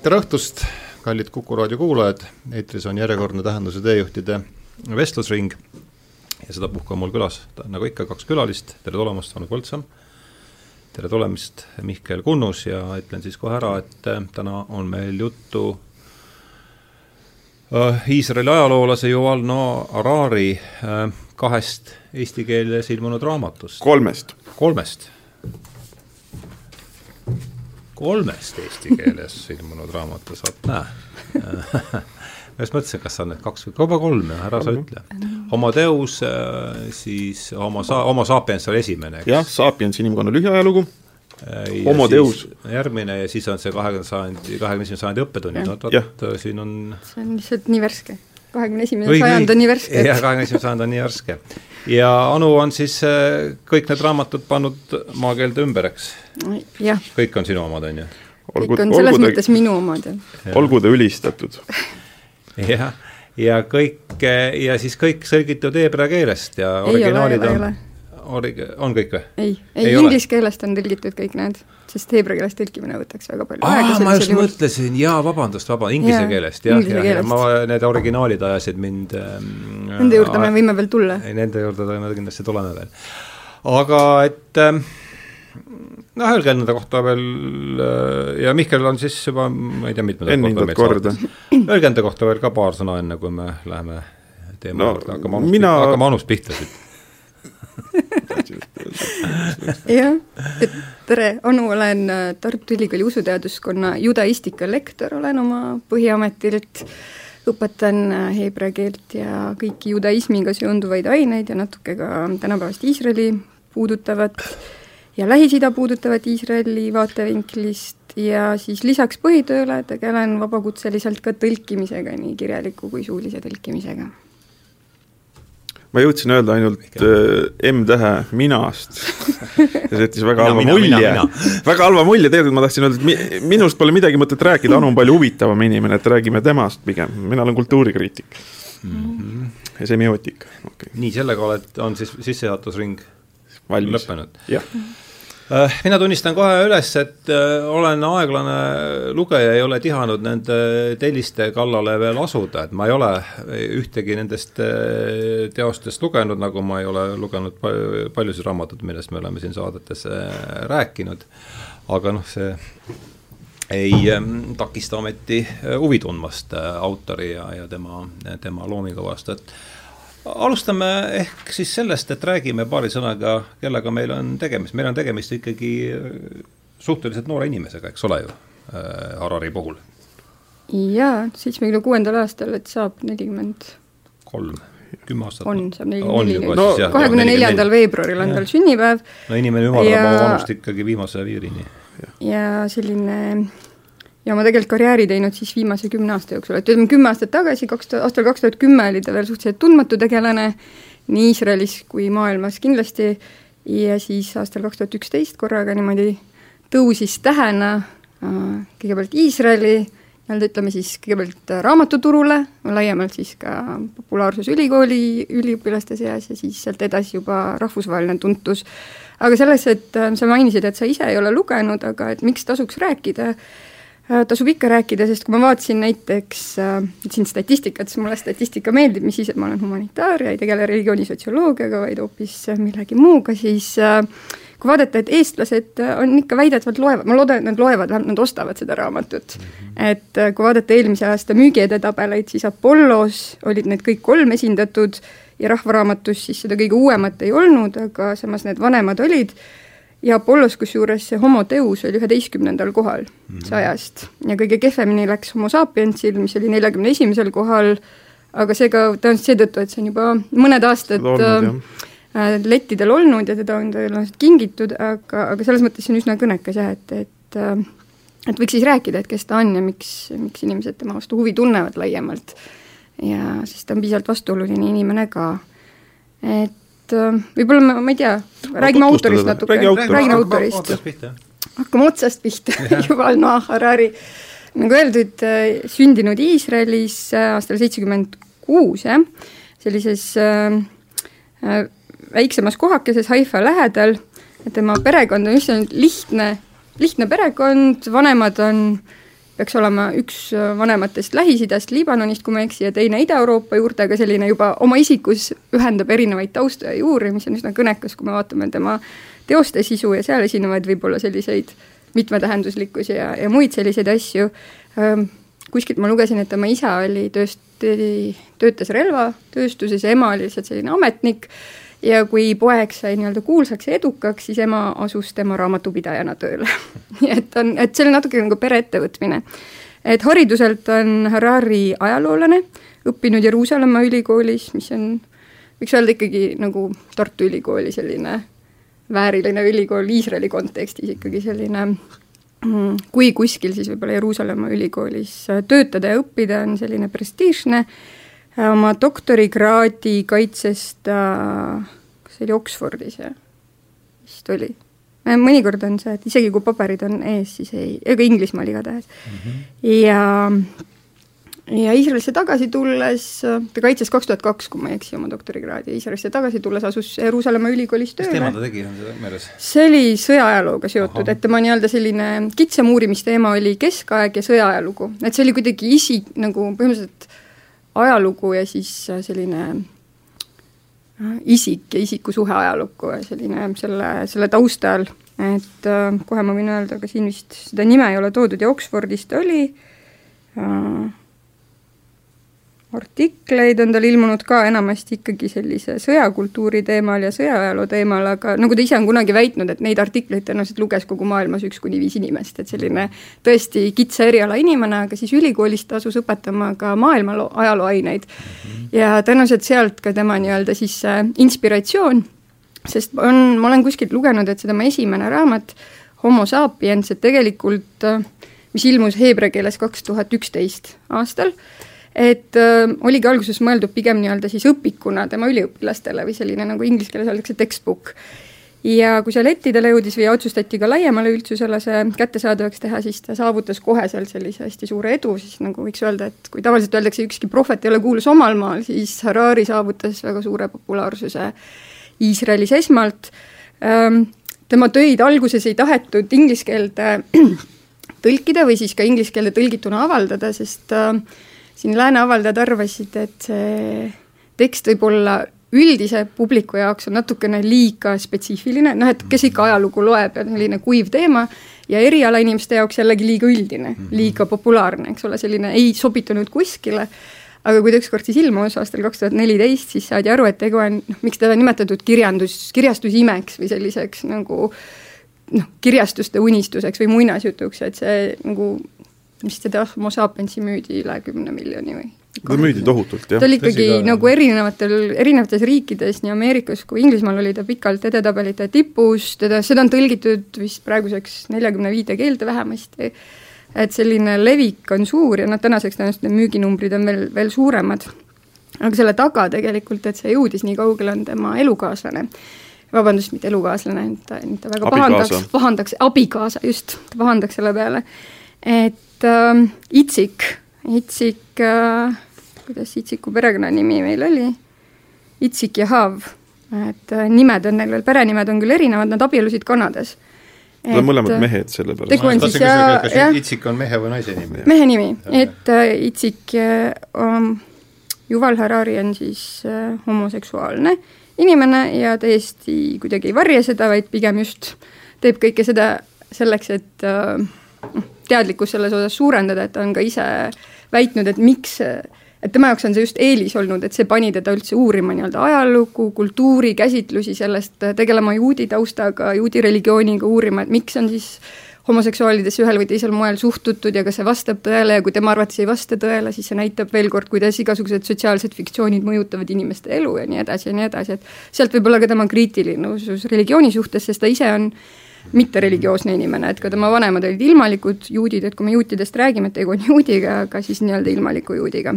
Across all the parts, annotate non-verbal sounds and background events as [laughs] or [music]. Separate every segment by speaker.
Speaker 1: tere õhtust, kallid Kuku raadio kuulajad, eetris on järjekordne Tähenduse teejuhtide vestlusring ja sedapuhku on mul külas, nagu ikka, kaks külalist, tere tulemast, Anu Põldsam, tere tulemast, Mihkel Kunnus! Ja ütlen siis kohe ära, et äh, täna on meil juttu äh, Iisraeli ajaloolase Yuval Noah Harari äh, kahest eesti keeles ilmunud raamatust.
Speaker 2: kolmest.
Speaker 1: kolmest kolmest eesti keeles ilmunud raamatust, vot näe [laughs] ma just mõtlesin, kas on need kaks või juba kolm, ära sa ütle. Homo Deus, äh, siis Homo sa-, Homo sapiens oli esimene,
Speaker 2: eks? jah, Sapiens inimkonna lühiajalugu, Homo Deus.
Speaker 1: järgmine ja siis on see kahekümnenda sajandi, kahekümne esimese sajandi õppetunnid, vot, vot siin on
Speaker 3: see on lihtsalt nii värske. Kahekümne esimene sajand on nii värske.
Speaker 1: jah, kahekümne esimene sajand on nii värske. ja Anu on siis äh, kõik need raamatud pannud maakeelde ümber, eks? kõik on sinu omad, on ju?
Speaker 3: kõik on selles mõttes te, minu omad,
Speaker 2: jah. olgu ta ülistatud [laughs]
Speaker 1: jah, ja kõik ja siis kõik tõlgitud heebrea keelest ja originaalid on, orig-, on kõik või?
Speaker 3: ei, ei, ei inglise keelest on tõlgitud kõik need, sest heebrea keelest tõlkimine võtaks väga palju
Speaker 1: aega. ma just juhul. mõtlesin, jaa, vabandust, vaba, inglise keelest, jah, ja, ja ma, need originaalid ajasid mind ähm,
Speaker 3: Nende juurde me võime veel tulla.
Speaker 1: Nende juurde me kindlasti tuleme veel. aga et ähm, noh, öelge enda kohta veel äh, ja Mihkel on siis juba, ma ei tea, mitmendat
Speaker 2: korda,
Speaker 1: korda. öelge enda kohta veel ka paar sõna, enne kui me läheme teema no, juurde, hakkame anust mina... hakkame anust pihta siit [laughs]
Speaker 3: jah, et tere, Anu, olen äh, Tartu Ülikooli usuteaduskonna judaistika lektor, olen oma põhiametilt, õpetan äh, heebrea keelt ja kõiki judaismiga seonduvaid aineid ja natuke ka tänapäevast Iisraeli puudutavat ja Lähis-Ida puudutavat Iisraeli vaatevinklist ja siis lisaks põhitööle tegelen vabakutseliselt ka tõlkimisega, nii kirjaliku kui suulise tõlkimisega.
Speaker 2: Ma jõudsin öelda ainult äh, M-tähe minast. Ja see jättis väga halva mulje, väga halva mulje, tegelikult ma tahtsin öelda, et mi, minust pole midagi mõtet rääkida, Anu on palju huvitavam inimene, et räägime temast pigem, mina olen kultuurikriitik. Mm. -hmm. ja semiootik.
Speaker 1: Okay.. nii, sellega oled, on siis sissejuhatusring lõppenud?
Speaker 2: jah
Speaker 1: mina tunnistan kohe üles, et äh, olen aeglane lugeja, ei ole tihanud nende telliste kallale veel asuda, et ma ei ole ühtegi nendest äh, teostest lugenud, nagu ma ei ole lugenud paljusid raamatuid, millest me oleme siin saadetes rääkinud. aga noh, see ei ähm, takista ometi huvi tundmast autori ja, ja tema, tema loomingu vastu, et alustame ehk siis sellest, et räägime paari sõnaga, kellega meil on tegemist, meil on tegemist ikkagi äh, suhteliselt noore inimesega, eks ole ju, äh, Harari puhul.
Speaker 3: jaa, seitsmekümne kuuendal aastal, et saab nelikümmend
Speaker 1: kolm, kümme aastat.
Speaker 3: on, saab nelikümmend neli, kahekümne neljandal veebruaril on tal sünnipäev.
Speaker 1: no inimene ümardab ja... oma vanust ikkagi viimase piirini.
Speaker 3: ja selline ja oma tegelikult karjääri teinud siis viimase kümne aasta jooksul, et ütleme kümme aastat tagasi, kaks tuhat, aastal kaks tuhat kümme oli ta veel suhteliselt tundmatu tegelane nii Iisraelis kui maailmas kindlasti ja siis aastal kaks tuhat üksteist korraga niimoodi tõusis tähena äh, kõigepealt Iisraeli, nii-öelda ütleme siis kõigepealt raamatuturule, laiemalt siis ka populaarsus ülikooli üliõpilaste seas ja siis sealt edasi juba rahvusvaheline tuntus. aga selles, et äh, sa mainisid, et sa ise ei ole lugenud, aga et miks tasuks rääkida, Äh, tasub ikka rääkida, sest kui ma vaatasin näiteks äh, siin statistikat, siis mulle statistika meeldib, mis siis, et ma olen humanitaar ja ei tegele religiooni sotsioloogiaga, vaid hoopis äh, millegi muuga, siis äh, kui vaadata, et eestlased äh, on ikka väidetavalt loevad, ma loodan, et nad loevad, vähemalt nad ostavad seda raamatut. -hmm. et äh, kui vaadata eelmise aasta müügiedetabeleid, siis Apollos olid need kõik kolm esindatud ja Rahvaraamatus siis seda kõige uuemat ei olnud, aga samas need vanemad olid ja Apollos kusjuures see Homo Deus oli üheteistkümnendal kohal mhm. sajast ja kõige kehvemini läks Homo sapiensil, mis oli neljakümne esimesel kohal, aga seega tõenäoliselt seetõttu, et see on juba mõned aastad olnud, äh, lettidel olnud ja teda on tõenäoliselt kingitud, aga, aga selles mõttes see on üsna kõnekas jah, et, et äh, et võiks siis rääkida, et kes ta on ja miks, miks inimesed tema vastu huvi tunnevad laiemalt. ja siis ta on piisavalt vastuoluline inimene ka. et et äh, võib-olla ma, ma ei tea, räägime autorist natuke, räägime autorist. hakkame otsast pihta. [laughs] Yuval Noah Harari, nagu öeldud, äh, sündinud Iisraelis äh, aastal seitsekümmend kuus, jah, sellises äh, väiksemas kohakeses Haifa lähedal, tema perekond on üsna lihtne, lihtne perekond, vanemad on peaks olema üks vanematest Lähis-Idast, Liibanonist, kui ma ei eksi, ja teine Ida-Euroopa juurtega, selline juba oma isikus ühendab erinevaid taustu ja juuri, mis on üsna kõnekas, kui me vaatame tema teoste sisu ja seal esinevaid võib-olla selliseid mitmetähenduslikkusi ja, ja muid selliseid asju. kuskilt ma lugesin, et tema isa oli tööst-, töötas relvatööstuses ja ema oli lihtsalt selline ametnik ja kui poeg sai nii-öelda kuulsaks ja edukaks, siis ema asus tema raamatupidajana tööle [laughs] nii et on, et see oli natuke nagu pereettevõtmine. et hariduselt on Harari ajaloolane, õppinud Jeruusalemma ülikoolis, mis on, võiks öelda ikkagi nagu Tartu Ülikooli selline vääriline ülikool Iisraeli kontekstis ikkagi selline mm, kui kuskil, siis võib-olla Jeruusalemma ülikoolis töötada ja õppida on selline prestiižne oma doktorikraadi kaitses ta, kas see oli Oxfordis, jah? vist oli. Äh, mõnikord on see, et isegi kui paberid on ees, siis ei, ega Inglismaal igatahes mm. -hmm. ja ja Iisraelisse tagasi tulles, ta kaitses kaks tuhat kaks, kui ma ei eksi, oma doktorikraadi, Iisraelisse tagasi tulles asus Jeruusalemma ülikoolis tööle.
Speaker 1: mis teema ta tegi, on seda meeles?
Speaker 3: see oli sõjaajalooga seotud, et tema nii-öelda selline kitsam uurimisteema oli keskaeg ja sõjaajalugu, et see oli kuidagi isi-, nagu põhimõtteliselt ajalugu ja siis äh, selline äh, isik ja isiku suhe ajalukku ja selline selle, selle taustal, et äh, kohe ma võin öelda, aga siin vist seda nime ei ole toodud ja Oxfordis ta oli artikleid on tal ilmunud ka enamasti ikkagi sellise sõjakultuuri teemal ja sõjaajaloo teemal, aga nagu ta ise on kunagi väitnud, et neid artikleid tõenäoliselt luges kogu maailmas üks kuni viis inimest, et selline tõesti kitsa eriala inimene, aga siis ülikoolis ta asus õpetama ka maailma ajalooaineid. ja tõenäoliselt sealt ka tema nii-öelda siis inspiratsioon, sest on, ma olen kuskilt lugenud, et see tema esimene raamat, Homo sapiens, et tegelikult mis ilmus heebrea keeles kaks tuhat üksteist aastal, et äh, oligi alguses mõeldud pigem nii-öelda siis õpikuna tema üliõpilastele või selline nagu inglise keeles öeldakse textbook. ja kui see lettidele jõudis või otsustati ka laiemale üldsusele see kättesaadavaks teha, siis ta saavutas kohe seal sellise hästi suure edu, siis nagu võiks öelda, et kui tavaliselt öeldakse, ükski prohvet ei ole kuulus omal maal, siis Harari saavutas väga suure populaarsuse Iisraelis esmalt ähm,. tema töid alguses ei tahetud inglise keelde [clears throat] tõlkida või siis ka inglise keelde tõlgituna avaldada, sest äh, siin lääne avaldajad arvasid, et see tekst võib olla üldise publiku jaoks on natukene liiga spetsiifiline, noh et kes ikka ajalugu loeb ja selline kuiv teema, ja erialainimeste jaoks jällegi liiga üldine, mhm. liiga populaarne, eks ole, selline ei sobitunud kuskile, aga kui ta ükskord siis ilmus aastal kaks tuhat neliteist, siis saadi aru, et tegu on, noh, miks teda nimetatud kirjandus, kirjastusimeks või selliseks nagu noh, kirjastuste unistuseks või muinasjutuks, et see nagu mis seda Homo sapiensi müüdi üle kümne miljoni või?
Speaker 2: ta müüdi tohutult, jah.
Speaker 3: ta oli ikkagi Tõsi, nagu erinevatel, erinevates riikides, nii Ameerikas kui Inglismaal oli ta pikalt edetabelite tipus, teda, seda on tõlgitud vist praeguseks neljakümne viide keelde vähemasti, et selline levik on suur ja noh, tänaseks tõenäoliselt need müüginumbrid on veel, veel suuremad. aga selle taga tegelikult, et see jõudis nii kaugele, on tema elukaaslane vabandust, mitte elukaaslane, ta, ta väga abikaasa. pahandaks, pahandaks, abikaasa, just, ta pahandaks selle peale, et äh, Itsik, Itsik äh,, kuidas Itsiku perekonnanimi meil oli? Itsik ja Haav, et äh, nimed on neil veel, perenimed on küll erinevad, nad abiellusid Kanadas.
Speaker 2: Nad on mõlemad äh, mehed, sellepärast.
Speaker 1: tegu on siis ja, jah. Itsik on mehe või naise nimi?
Speaker 3: mehe nimi, et äh, Itsik äh, um, Yuval Harari on siis äh, homoseksuaalne inimene ja täiesti kuidagi ei varja seda, vaid pigem just teeb kõike seda selleks, et äh, noh, teadlikkust selles osas suurendada, et ta on ka ise väitnud, et miks, et tema jaoks on see just eelis olnud, et see pani teda üldse uurima nii-öelda ajalugu, kultuuri, käsitlusi sellest, tegelema juudi taustaga, juudi religiooniga, uurima, et miks on siis homoseksuaalidesse ühel või teisel moel suhtutud ja kas see vastab tõele ja kui tema arvates ei vasta tõele, siis see näitab veel kord, kuidas igasugused sotsiaalsed fiktsioonid mõjutavad inimeste elu ja nii edasi ja nii edasi, et sealt võib olla ka tema kriitilisus religiooni suhtes, sest ta ise on mittereligioosne inimene, et ka tema vanemad olid ilmalikud juudid, et kui me juutidest räägime, et tegu on juudiga, aga siis nii-öelda ilmaliku juudiga.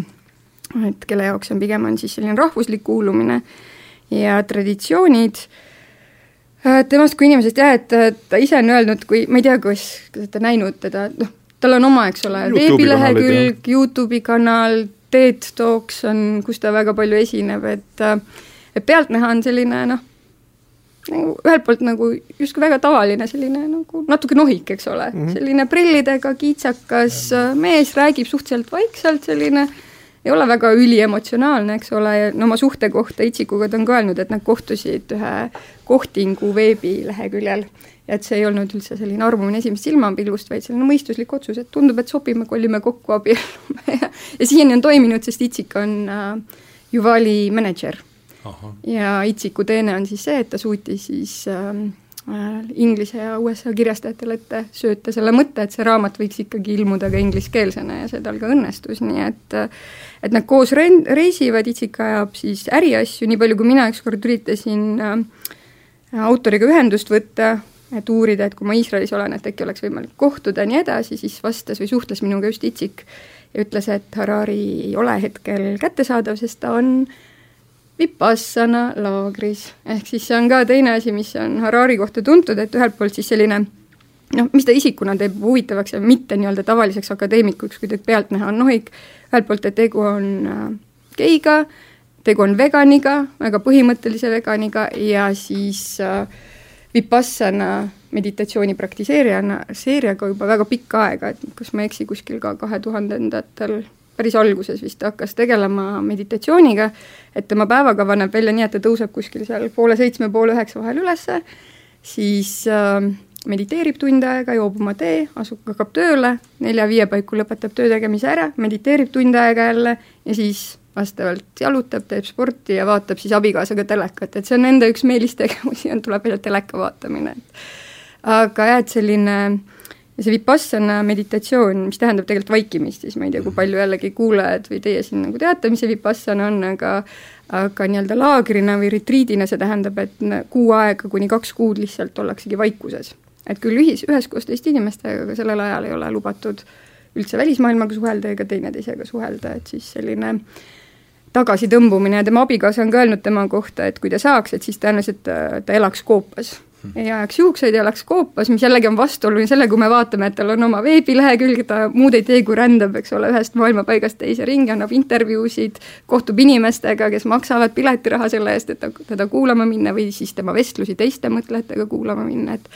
Speaker 3: et kelle jaoks on pigem, on siis selline rahvuslik kuulumine ja traditsioonid, temast kui inimesest jah, et ta ise on öelnud, kui, ma ei tea, kas, kas olete näinud teda, noh, tal on oma, eks ole, veebilehekülg, Youtube'i kanal, TED Talks on, kus ta väga palju esineb, et et pealtnäha on selline noh, nagu ühelt poolt nagu justkui väga tavaline selline nagu natuke nohik, eks ole. Mm, -hmm. selline prillidega kiitsakas mees, räägib suhteliselt vaikselt, selline ei ole väga üliemotsionaalne, eks ole, ja no oma suhte kohta Itsikuga ta on ka öelnud, et nad kohtusid ühe kohtingu veebileheküljel. Ja et see ei olnud üldse selline armumine esimest silmapilgust, vaid selline mõistuslik otsus, et tundub, et sobime, kolime kokku, abiellume. Ja, [laughs] ja siiani on toiminud, sest Itsik on äh, Juvali mänedžer ja Itsiku teene on siis see, et ta suutis siis ähm, äh, Inglise ja USA kirjastajatele ette sööta selle mõtte, et see raamat võiks ikkagi ilmuda ka ingliskeelsena ja see tal ka õnnestus, nii et et nad koos ren-, reisivad, Itsik ajab siis äriasju, nii palju kui mina ükskord üritasin äh, autoriga ühendust võtta, et uurida, et kui ma Iisraelis olen, et äkki oleks võimalik kohtuda ja nii edasi, siis vastas või suhtles minuga just Itsik ja ütles, et Harari ei ole hetkel kättesaadav, sest ta on äh, Vipassana laagris, ehk siis see on ka teine asi, mis on Harari kohta tuntud, et ühelt poolt siis selline noh, mis ta isikuna teeb huvitavaks ja mitte nii-öelda tavaliseks akadeemikuks, kui teda pealtnäha on nohik, ühelt poolt, et tegu on äh, geiga, tegu on veganiga, väga põhimõttelise veganiga ja siis äh, Vipassana meditatsiooni praktiseerijana, seeriaga juba väga pikka aega, et kas ma ei eksi, kuskil ka kahe tuhandendatel päris alguses vist hakkas tegelema meditatsiooniga, et tema päevakava näeb välja nii, et ta tõuseb kuskil seal poole seitsme, poole üheksa vahel ülesse, siis äh, mediteerib tund aega, joob oma tee, asub, hakkab tööle, nelja-viie paiku lõpetab töö tegemise ära, mediteerib tund aega jälle ja siis vastavalt jalutab, teeb sporti ja vaatab siis abikaasaga telekat, et see on enda üks meelistegevusi, on, [laughs] tuleb välja teleka vaatamine, aga jah, et selline äh, ja see Vipassana meditatsioon, mis tähendab tegelikult vaikimist, siis ma ei tea, kui palju jällegi kuulajad või teie siin nagu teate, mis see Vipassana on, aga aga nii-öelda laagrina või retriidina see tähendab, et kuu aega kuni kaks kuud lihtsalt ollaksegi vaikuses. et küll ühis, üheskoos teiste inimestega, aga sellel ajal ei ole lubatud üldse välismaailmaga suhelda ega teineteisega suhelda, et siis selline tagasitõmbumine ja tema abikaasa on ka öelnud tema kohta, et kui ta saaks, et siis tõenäoliselt ta, ta elaks koopas ei ajaks juukseid ja oleks koopas, mis jällegi on vastuoluline sellega, kui me vaatame, et tal on oma veebilehekülg, ta muud ei tee, kui rändab, eks ole, ühest maailmapaigast teise ringi, annab intervjuusid, kohtub inimestega, kes maksavad piletiraha selle eest, et ta, teda kuulama minna või siis tema vestlusi teiste mõtlejatega kuulama minna, et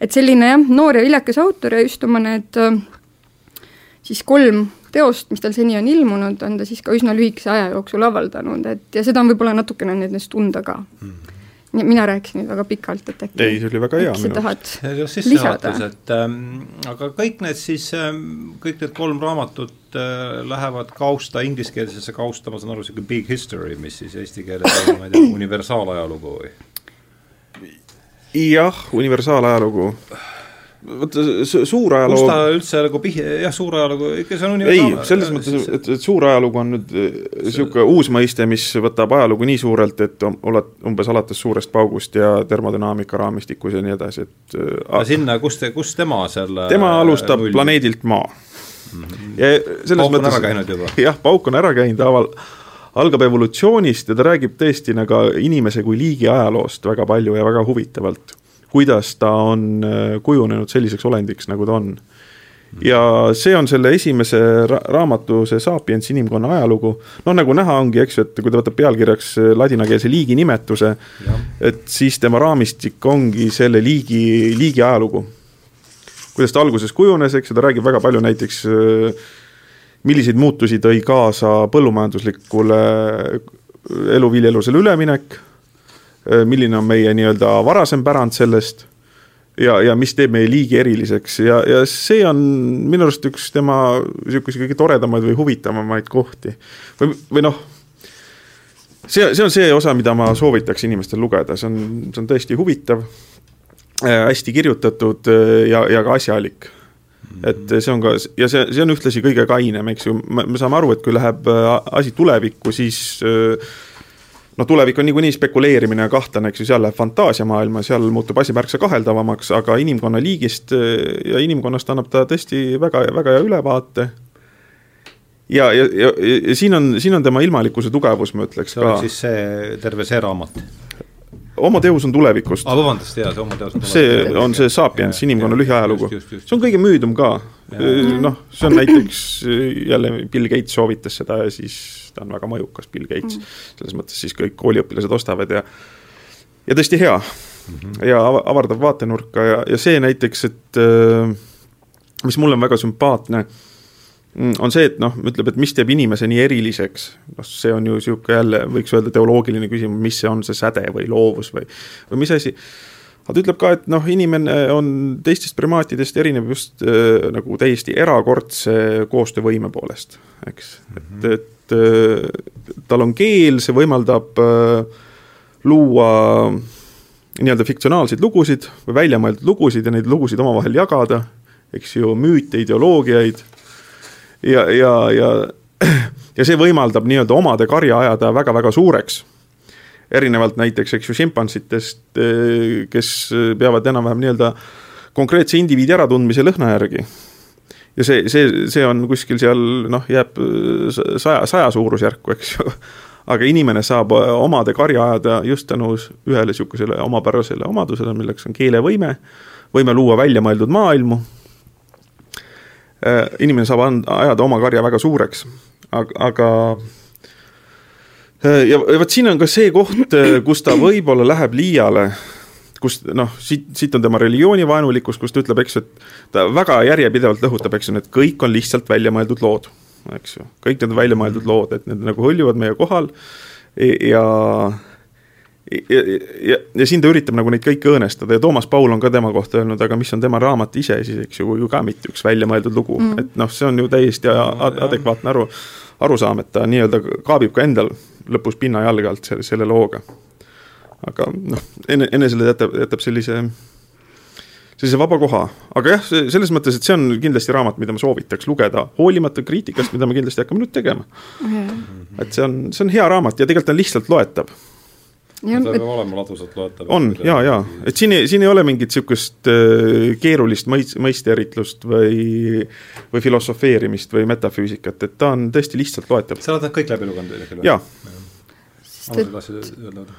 Speaker 3: et selline jah, noor ja viljakas autor ja just oma need siis kolm teost, mis tal seni on ilmunud, on ta siis ka üsna lühikese aja jooksul avaldanud, et ja seda on võib-olla natukene nendest tunda ka. Mm mina rääkisin nüüd väga pikalt, et äkki
Speaker 2: ei, see oli väga hea
Speaker 3: minu arust.
Speaker 1: sissejuhatus, et ähm, aga kõik need siis ähm,, kõik need kolm raamatut äh, lähevad kausta, ingliskeelsesse kausta, ma saan aru, niisugune big history, mis siis eesti keeles on, ma ei tea, [clears throat] universaalajalugu või?
Speaker 2: jah, universaalajalugu vaata suur ajalugu.
Speaker 1: kus ta üldse nagu pih-, jah, suur ajalugu, ikka see on universaalne.
Speaker 2: ei, selles mõttes, et, et suur ajalugu on nüüd niisugune uus mõiste, mis võtab ajalugu nii suurelt, et oled umbes alates suurest paugust ja termodünaamika raamistikus ja nii edasi, et
Speaker 1: aga sinna, kus te, kus tema selle
Speaker 2: tema alustab null... planeedilt Maa mm. -hmm. ja selles
Speaker 1: pauk mõttes on ära käinud juba?
Speaker 2: jah, pauk on ära käinud, aval-, algab evolutsioonist ja ta räägib tõesti nagu inimese kui liigi ajaloost väga palju ja väga huvitavalt kuidas ta on äh, kujunenud selliseks olendiks, nagu ta on. ja see on selle esimese ra raamatu, see Sapiens, inimkonna ajalugu, noh, nagu näha ongi, eks ju, et kui ta võtab pealkirjaks äh, ladinakeelse liigi nimetuse, et siis tema raamistik ongi selle liigi, liigi ajalugu. kuidas ta alguses kujunes, eks ju, ta räägib väga palju näiteks äh, milliseid muutusi tõi kaasa põllumajanduslikule eluviljelusele üleminek milline on meie nii-öelda varasem pärand sellest ja, ja mis teeb meie liigi eriliseks. Ja, ja see on minu arust üks tema niisuguseid kõige toredamaid või huvitavamaid kohti. või, või noh, see, see on see osa, mida ma soovitaks inimestel lugeda, see on, see on tõesti huvitav äh,, hästi kirjutatud äh, ja, ja ka asjalik. Et see on ka, ja see, see on ühtlasi kõige kainem, eks ju, me saame aru, et kui läheb äh, asi tulevikku, siis äh, noh, tulevik on niikuinii spekuleerimine ja kahtlane, eks ju, seal läheb fantaasiamaailma, seal muutub asi märksa kaheldavamaks, aga inimkonna liigist ja inimkonnast annab ta tõesti väga, väga hea ülevaate. ja, ja, ja, ja siin on, siin on tema ilmalikkuse tugevus, ma ütleks
Speaker 1: see ka. siis see, terve see raamat?
Speaker 2: Homo Deus on tulevikust.
Speaker 1: aa, vabandust, jaa, see Homo Deus
Speaker 2: on see on see Sapiens, inimkonna lühiajalugu. see on kõige müüdum ka. noh, see on näiteks jälle Bill Gates soovitas seda ja siis ta on väga mõjukas, Bill Gates mm.. selles mõttes siis kõik kooliõpilased ostavad ja ja tõesti hea mm -hmm. ja avardab vaatenurka ja, ja see näiteks, et mis mulle on väga sümpaatne on see, et noh, ütleb, et mis teeb inimese nii eriliseks, noh, see on ju niisugune jälle, võiks öelda teoloogiline küsimus, mis see on, see säde või loovus või, või mis asi. aga ta ütleb ka, et noh, inimene on teistest primaatidest erinev just äh, nagu täiesti erakordse koostöövõime poolest, eks mm, -hmm. et, et äh, tal on keel, see võimaldab äh, luua nii-öelda fiktsionaalseid lugusid või väljamõeldud lugusid ja neid lugusid omavahel jagada, eks ju, müüte, ideoloogiaid ja, ja, ja, [clears throat] ja see võimaldab nii-öelda omade karja ajada väga-väga suureks. erinevalt näiteks, eks ju, šimpansitest, kes peavad enam-vähem nii-öelda konkreetse indiviidi äratundmise lõhna järgi. ja see, see, see on kuskil seal noh, jääb saja, saja suurusjärku, eks ju [laughs] aga inimene saab omade karja ajada just tänu ühele niisugusele omapärasele omadusele, milleks on keelevõime, võime luua väljamõeldud maailmu inimene saab anda, ajada oma karja väga suureks, aga, äh, ja, vot siin on ka see koht, äh, kus ta võib-olla läheb liiale, kus noh, siit, siit on tema religioonivaenulikkus, kus ta ütleb, eks ju, et ta väga järjepidevalt lõhutab, eks ju, need kõik on lihtsalt väljamõeldud lood, eks ju, kõik need on väljamõeldud lood, et need nagu hõljuvad meie kohal ja ja, ja, ja siin ta üritab nagu neid kõiki õõnestada ja Toomas Paul on ka tema kohta öelnud, aga mis on tema raamat ise siis, eks ju, ju ka mitte üks väljamõeldud lugu mm, -hmm. et noh, see on ju täiesti ad adekvaatne aru, arusaam, et ta nii-öelda kaabib ka endal lõpus pinna jalge alt selle, selle looga. aga noh, enne, enesele jätab, jätab sellise, sellise vaba koha, aga jah, selles mõttes, et see on kindlasti raamat, mida ma soovitaks lugeda, hoolimata kriitikast, mida me kindlasti hakkame nüüd tegema mm. -hmm. et see on, see on hea raamat ja tegelikult on lihtsalt loetav
Speaker 1: Ja, see peab olema ladusalt loetav.
Speaker 2: on ja, ja et siin ei, siin ei ole mingit niisugust äh, keerulist mõist-, mõisteeritlust või, või filosofeerimist või metafüüsikat, et ta on tõesti lihtsalt loetav.
Speaker 1: sa oled nad kõik läbi lugenud?
Speaker 2: jaa
Speaker 3: sest et,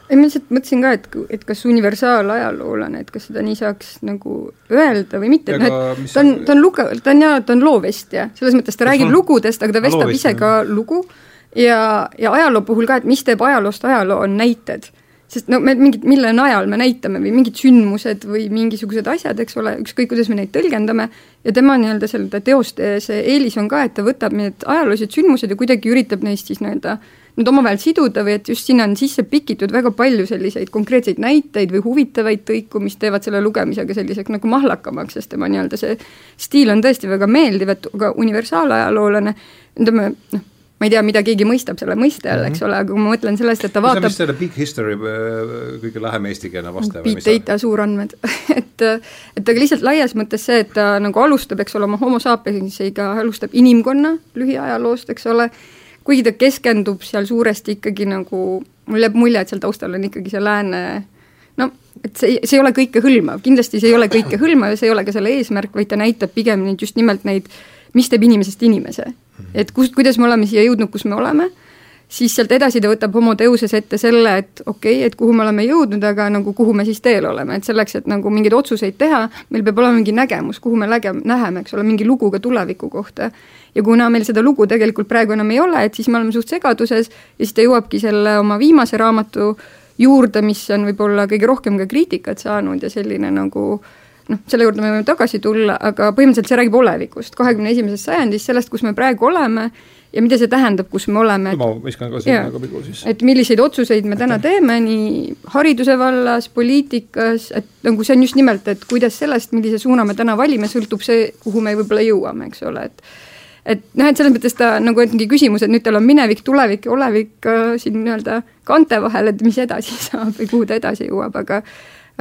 Speaker 3: ei ma lihtsalt mõtlesin ka, et, et kas universaalajalooline, et kas seda nii saaks nagu öelda või mitte, noh et ta on, ta on luge-, ta on jaa, ta on loovestja, selles mõttes ta räägib on? lugudest, aga ta vestab ise ka lugu ja, ja ajaloo puhul ka, et mis teeb ajaloost ajaloo, on näited sest no me mingid, mille najal me näitame või mingid sündmused või mingisugused asjad, eks ole, ükskõik, kuidas me neid tõlgendame, ja tema nii-öelda selle teoste see eelis on ka, et ta võtab need ajaloolised sündmused ja kuidagi üritab neist siis nii-öelda nüüd omavahel siduda või et just sinna on sisse pikitud väga palju selliseid konkreetseid näiteid või huvitavaid tõiku, mis teevad selle lugemisega selliseks nagu mahlakamaks, sest tema nii-öelda see stiil on tõesti väga meeldiv, et ka universaalajaloolane, ütleme noh, ma ei tea, mida keegi mõistab selle mõiste all, eks mhm. ole, aga kui ma mõtlen sellest, et ta vaatab.
Speaker 1: vist selle big history äh, kõige lähem eestikeelne vaste.
Speaker 3: Big data, suurandmed [laughs] et, et aga lihtsalt laias mõttes see, et ta nagu alustab, eks ole, oma homo sapiensiga alustab inimkonna lühiajaloost, eks ole, kuigi ta keskendub seal suuresti ikkagi nagu, mul jääb mulje, et seal taustal on ikkagi see lääne no et see, see ei ole kõikehõlmav, kindlasti see ei ole kõikehõlmav ja see ei ole ka selle eesmärk, vaid ta näitab pigem neid just nimelt neid, mis teeb inimesest inimese et kust, kuidas me oleme siia jõudnud, kus me oleme, siis sealt edasi ta võtab homo deuses ette selle, et okei okay,, et kuhu me oleme jõudnud, aga nagu kuhu me siis teel oleme, et selleks, et nagu mingeid otsuseid teha, meil peab olema mingi nägemus, kuhu me läge-, läheme, eks ole, mingi lugu ka tuleviku kohta. ja kuna meil seda lugu tegelikult praegu enam ei ole, et siis me oleme suht segaduses ja siis ta jõuabki selle oma viimase raamatu juurde, mis on võib-olla kõige rohkem ka kriitikat saanud ja selline nagu äh, noh, selle juurde me võime tagasi tulla, aga põhimõtteliselt see räägib olevikust, kahekümne esimesest sajandist, sellest, kus me praegu oleme ja mida see tähendab, kus me oleme.
Speaker 1: ma viskan ka sinna ka pigu siis.
Speaker 3: et milliseid otsuseid me täna teeme nii hariduse vallas, poliitikas, et nagu see on just nimelt, et kuidas sellest, millise suuna me täna valime, sõltub see, kuhu me võib-olla jõuame, eks ole, et et noh, et selles mõttes ta nagu ongi küsimus, et nüüd tal on minevik, tulevik ja olevik äh, siin nii-öelda kaante vahel, et mis edasi [laughs] saab või kuhu ta edasi jõuab, aga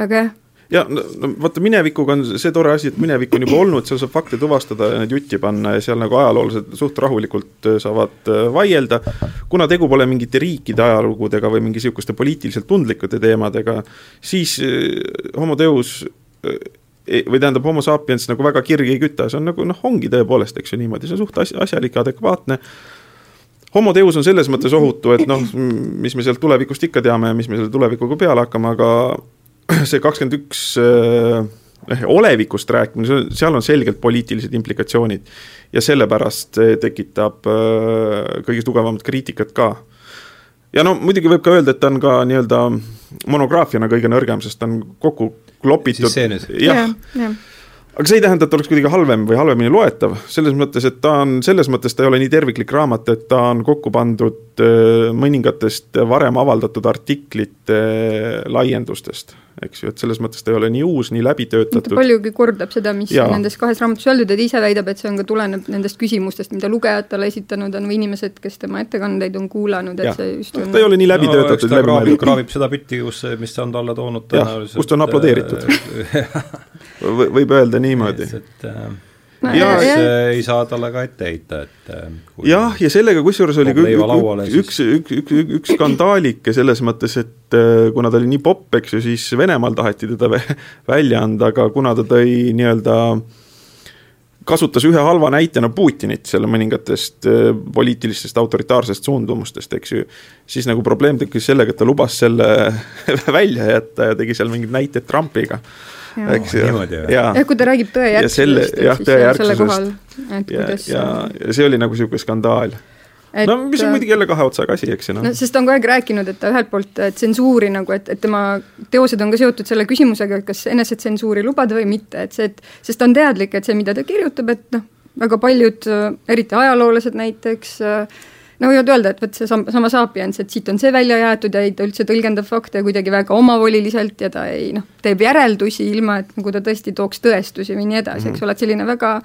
Speaker 3: aga jah,
Speaker 2: ja no, no vaata, minevikuga on see tore asi, et minevik on juba olnud, seal saab fakte tuvastada ja neid jutti panna ja seal nagu ajaloolased suht rahulikult äh, saavad äh, vaielda. kuna tegu pole mingite riikide ajalugudega või mingi niisuguste poliitiliselt tundlike teemadega, siis äh, homo deus või tähendab, homo sapiens nagu väga kirgi ei küta, see on nagu noh, ongi tõepoolest, eks ju niimoodi, see on suht asjalik ja adekvaatne homo deus on selles mõttes ohutu, et noh, mis me sealt tulevikust ikka teame ja mis me selle tulevikuga peale hakkame, aga [clears throat] see kakskümmend üks eh, olevikust rääkimine, seal on selgelt poliitilised implikatsioonid. ja sellepärast see tekitab äh, kõige tugevamat kriitikat ka. ja no muidugi võib ka öelda, et ta on ka nii-öelda monograafiana kõige nõrgem, sest ta on kokku klopitud. jah ja, ja aga see ei tähenda, et oleks kuidagi halvem või halvemini loetav, selles mõttes, et ta on, selles mõttes ta ei ole nii terviklik raamat, et ta on kokku pandud äh, mõningatest varem avaldatud artiklite laiendustest, eks ju, et selles mõttes ta ei ole nii uus, nii läbi töötatud.
Speaker 3: ta paljugi kordab seda, mis ja. nendes kahes raamatus öeldud ja ta ise väidab, et see on ka, tuleneb nendest küsimustest, mida lugejad talle esitanud on või inimesed, kes tema ettekandeid on kuulanud, et ja. see just
Speaker 2: on ta ei ole nii läbi töötatud
Speaker 1: no,, läbi mõeldud. kraavib seda bitti, kus, mis ta on talle toonud
Speaker 2: tõenäoliselt. kust on aplodeeritud [laughs] võib öelda niimoodi. et äh,
Speaker 1: no, ja see ei saa talle ka ette heita, et
Speaker 2: äh, jah, ja sellega kusjuures oli ka üks, üks, üks, üks, üks skandaalike selles mõttes, et äh, kuna ta oli nii popp, eks ju, siis Venemaal taheti teda välja anda, aga kuna ta tõi nii-öelda kasutas ühe halva näitena Putinit selle mõningatest poliitilistest autoritaarsest suundumustest, eks ju, siis nagu probleem tekkis sellega, et ta lubas selle [laughs] välja jätta ja tegi seal mingeid näiteid Trumpiga eks ju.
Speaker 3: jah, kui ta räägib tõejärgsusest,
Speaker 2: siis selle kohal, et ja, kuidas ja, ja see oli nagu niisugune skandaal. Et no mis on muidugi jälle kahe otsaga asi, eks ju noh.
Speaker 3: no sest ta on kogu aeg rääkinud, et ta ühelt poolt tsensuuri nagu, et, et tema teosed on ka seotud selle küsimusega, et kas enesetsensuuri lubada või mitte, et see, et sest ta on teadlik, et see, mida ta kirjutab, et noh, väga paljud, eriti ajaloolased näiteks äh,, no võivad öelda, et vot see sama, Sapiens, et siit on see välja jäetud ja ei ta üldse tõlgendab fakte kuidagi väga omavoliliselt ja ta ei noh, teeb järeldusi ilma, et nagu ta tõesti tooks tõestusi või nii edasi mm, -hmm. eks ole, et selline väga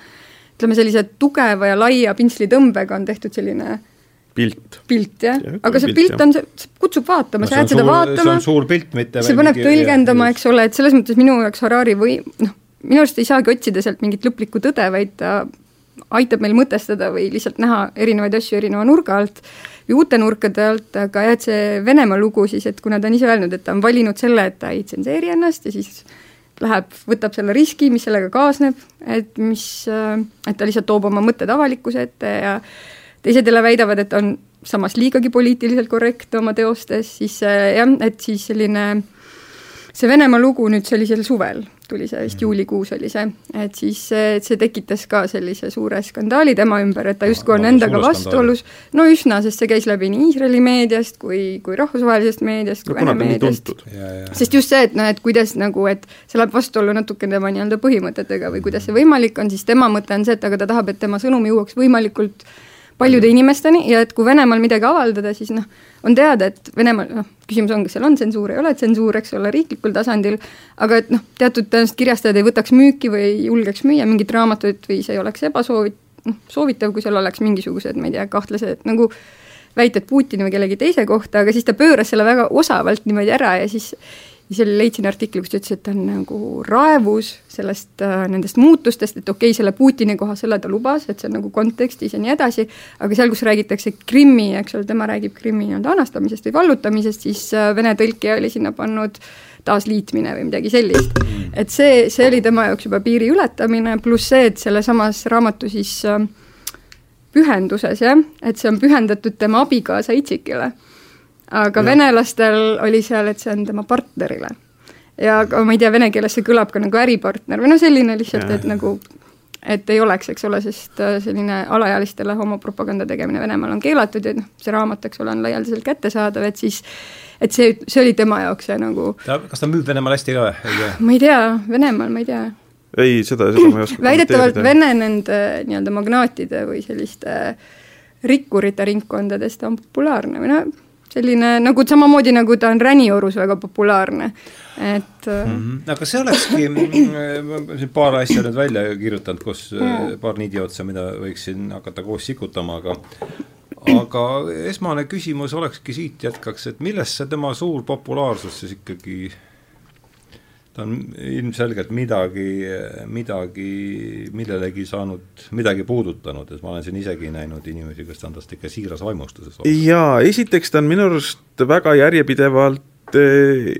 Speaker 3: ütleme, sellise tugeva ja laia pintslitõmbega on tehtud selline
Speaker 2: pilt.
Speaker 3: pilt jah ja,, aga see pilt, pilt on, see kutsub vaatama no,, sa jääd seda vaatama.
Speaker 1: see on suur pilt, mitte
Speaker 3: see paneb tõlgendama, eks ole, et selles mõttes minu jaoks Harari või noh, minu arust ei saagi otsida sealt mingit lõplikku tõde, vaid ta aitab meil mõtestada või lihtsalt näha erinevaid asju erineva nurga alt või uute nurkade alt, aga jah, et see Venemaa lugu siis, et kuna ta on ise öelnud, et ta on valinud selle, et ta ei tsenseeri ennast ja siis läheb, võtab selle riski, mis sellega kaasneb, et mis, et ta lihtsalt toob oma mõtted avalikkuse ette ja teised jälle väidavad, et on samas liigagi poliitiliselt korrektne oma teostes, siis jah, et siis selline see Venemaa lugu nüüd sellisel suvel tuli see vist mhm. juulikuus oli see, et siis see, see tekitas ka sellise suure skandaali tema ümber, et ta justkui on endaga vastuolus, no üsna, sest see käis läbi nii Iisraeli meediast kui, kui rahvusvahelisest meediast kui no, Vene meediast. sest just see, et noh, et kuidas nagu, et see läheb vastuollu natuke tema nii-öelda põhimõtetega või kuidas see võimalik on, siis tema mõte on see, et aga ta tahab, et tema sõnum jõuaks võimalikult paljude inimesteni ja et kui Venemaal midagi avaldada, siis noh, on teada, et Venemaal, noh, küsimus on, kas seal on tsensuur, ei ole tsensuur, eks ole, riiklikul tasandil, aga et noh, teatud tõenäoliselt kirjastajad ei võtaks müüki või ei julgeks müüa mingit raamatut või see oleks ebasoovit-, noh, soovitav, kui seal oleks mingisugused, ma ei tea, kahtlased nagu väited Putini või kellegi teise kohta, aga siis ta pööras selle väga osavalt niimoodi ära ja siis ja seal leidsin artikli, kus ta ütles, et ta on nagu raevus sellest äh,, nendest muutustest, et okei okay,, selle Putini koha, selle ta lubas, et see on nagu kontekstis ja nii edasi, aga seal, kus räägitakse Krimmi, eks ole, tema räägib Krimmi nii-öelda anastamisest või vallutamisest, siis äh, vene tõlkija oli sinna pannud taasliitmine või midagi sellist. et see, see oli tema jaoks juba piiri ületamine, pluss see, et sellesamas raamatu siis äh, pühenduses jah, et see on pühendatud tema abikaasa Itsikile aga ja. venelastel oli seal, et see on tema partnerile. ja aga ma ei tea, vene keeles see kõlab ka nagu äripartner või noh, selline lihtsalt, et nagu et ei oleks, eks ole, sest äh, selline alaealistele homopropaganda tegemine Venemaal on keelatud ja noh, see raamat, eks ole, on laialdaselt kättesaadav, et siis et see, see oli tema jaoks see nagu
Speaker 1: ta, kas ta müüb Venemaal hästi ka või?
Speaker 3: ma ei tea, Venemaal ma ei tea.
Speaker 2: ei, seda, seda ma ei oska
Speaker 3: väidetavalt Vene nende nii-öelda magnaatide või selliste rikkurite ringkondades ta on populaarne või noh, selline nagu samamoodi, nagu ta on Räniorus väga populaarne, et mm.
Speaker 1: -hmm. aga see olekski, ma siin paar asja nüüd välja kirjutanud, kus mm. paar niidiotsa, mida võiksin hakata koos sikutama, aga aga esmane küsimus olekski siit jätkaks, et millest see tema suur populaarsus siis ikkagi ta on ilmselgelt midagi, midagi, millelegi saanud, midagi puudutanud, et ma olen siin isegi näinud inimesi, kes on tast ikka siiras vaimustuses
Speaker 2: olnud. jaa, esiteks ta on minu arust väga järjepidevalt eh,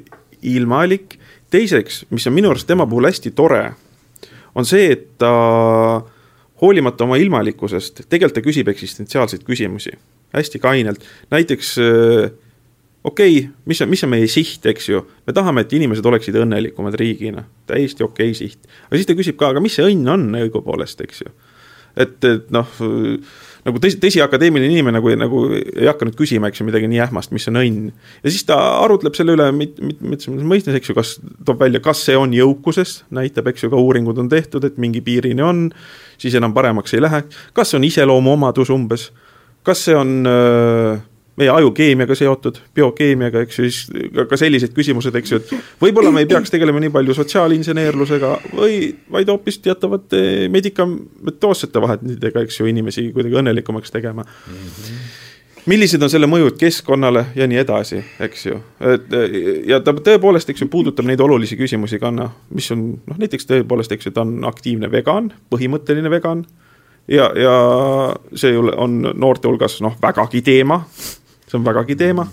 Speaker 2: ilmalik, teiseks, mis on minu arust tema puhul hästi tore, on see, et ta hoolimata oma ilmalikkusest, tegelikult ta küsib eksistentsiaalseid küsimusi. Hästi kainelt, näiteks äh, okei okay,, mis on, mis on meie siht, eks ju, me tahame, et inimesed oleksid õnnelikumad riigina, täiesti okei okay siht. aga siis ta küsib ka, aga mis see õnn on õigupoolest, eks ju. et, et noh, nagu tõsi, tõsi, akadeemiline inimene nagu, nagu ei hakka nüüd küsima, eks ju, midagi nii ähmast, mis on õnn. ja siis ta arutleb selle üle mit-, mit-, mitmes mõistes, eks ju, kas, toob välja, kas see on jõukuses, näitab, eks ju, ka uuringud on tehtud, et mingi piirini on, siis enam paremaks ei lähe, kas see on iseloomuomadus umbes, kas see on öö, meie aju keemiaga seotud, biokeemiaga, eks ju, siis ka sellised küsimused, eks ju, et võib-olla me ei peaks tegelema nii palju sotsiaalinseneerlusega või vaid hoopis teatavate medikamentoossete vahenditega, eks ju, inimesi kuidagi õnnelikumaks tegema mm. -hmm millised on selle mõjud keskkonnale ja nii edasi, eks ju. et ja ta tõepoolest, eks ju, puudutab neid olulisi küsimusi ka noh, mis on noh, näiteks tõepoolest, eks ju, ta on aktiivne vegan, põhimõtteline vegan. ja, ja see on noorte hulgas noh, vägagi teema see on vägagi teema.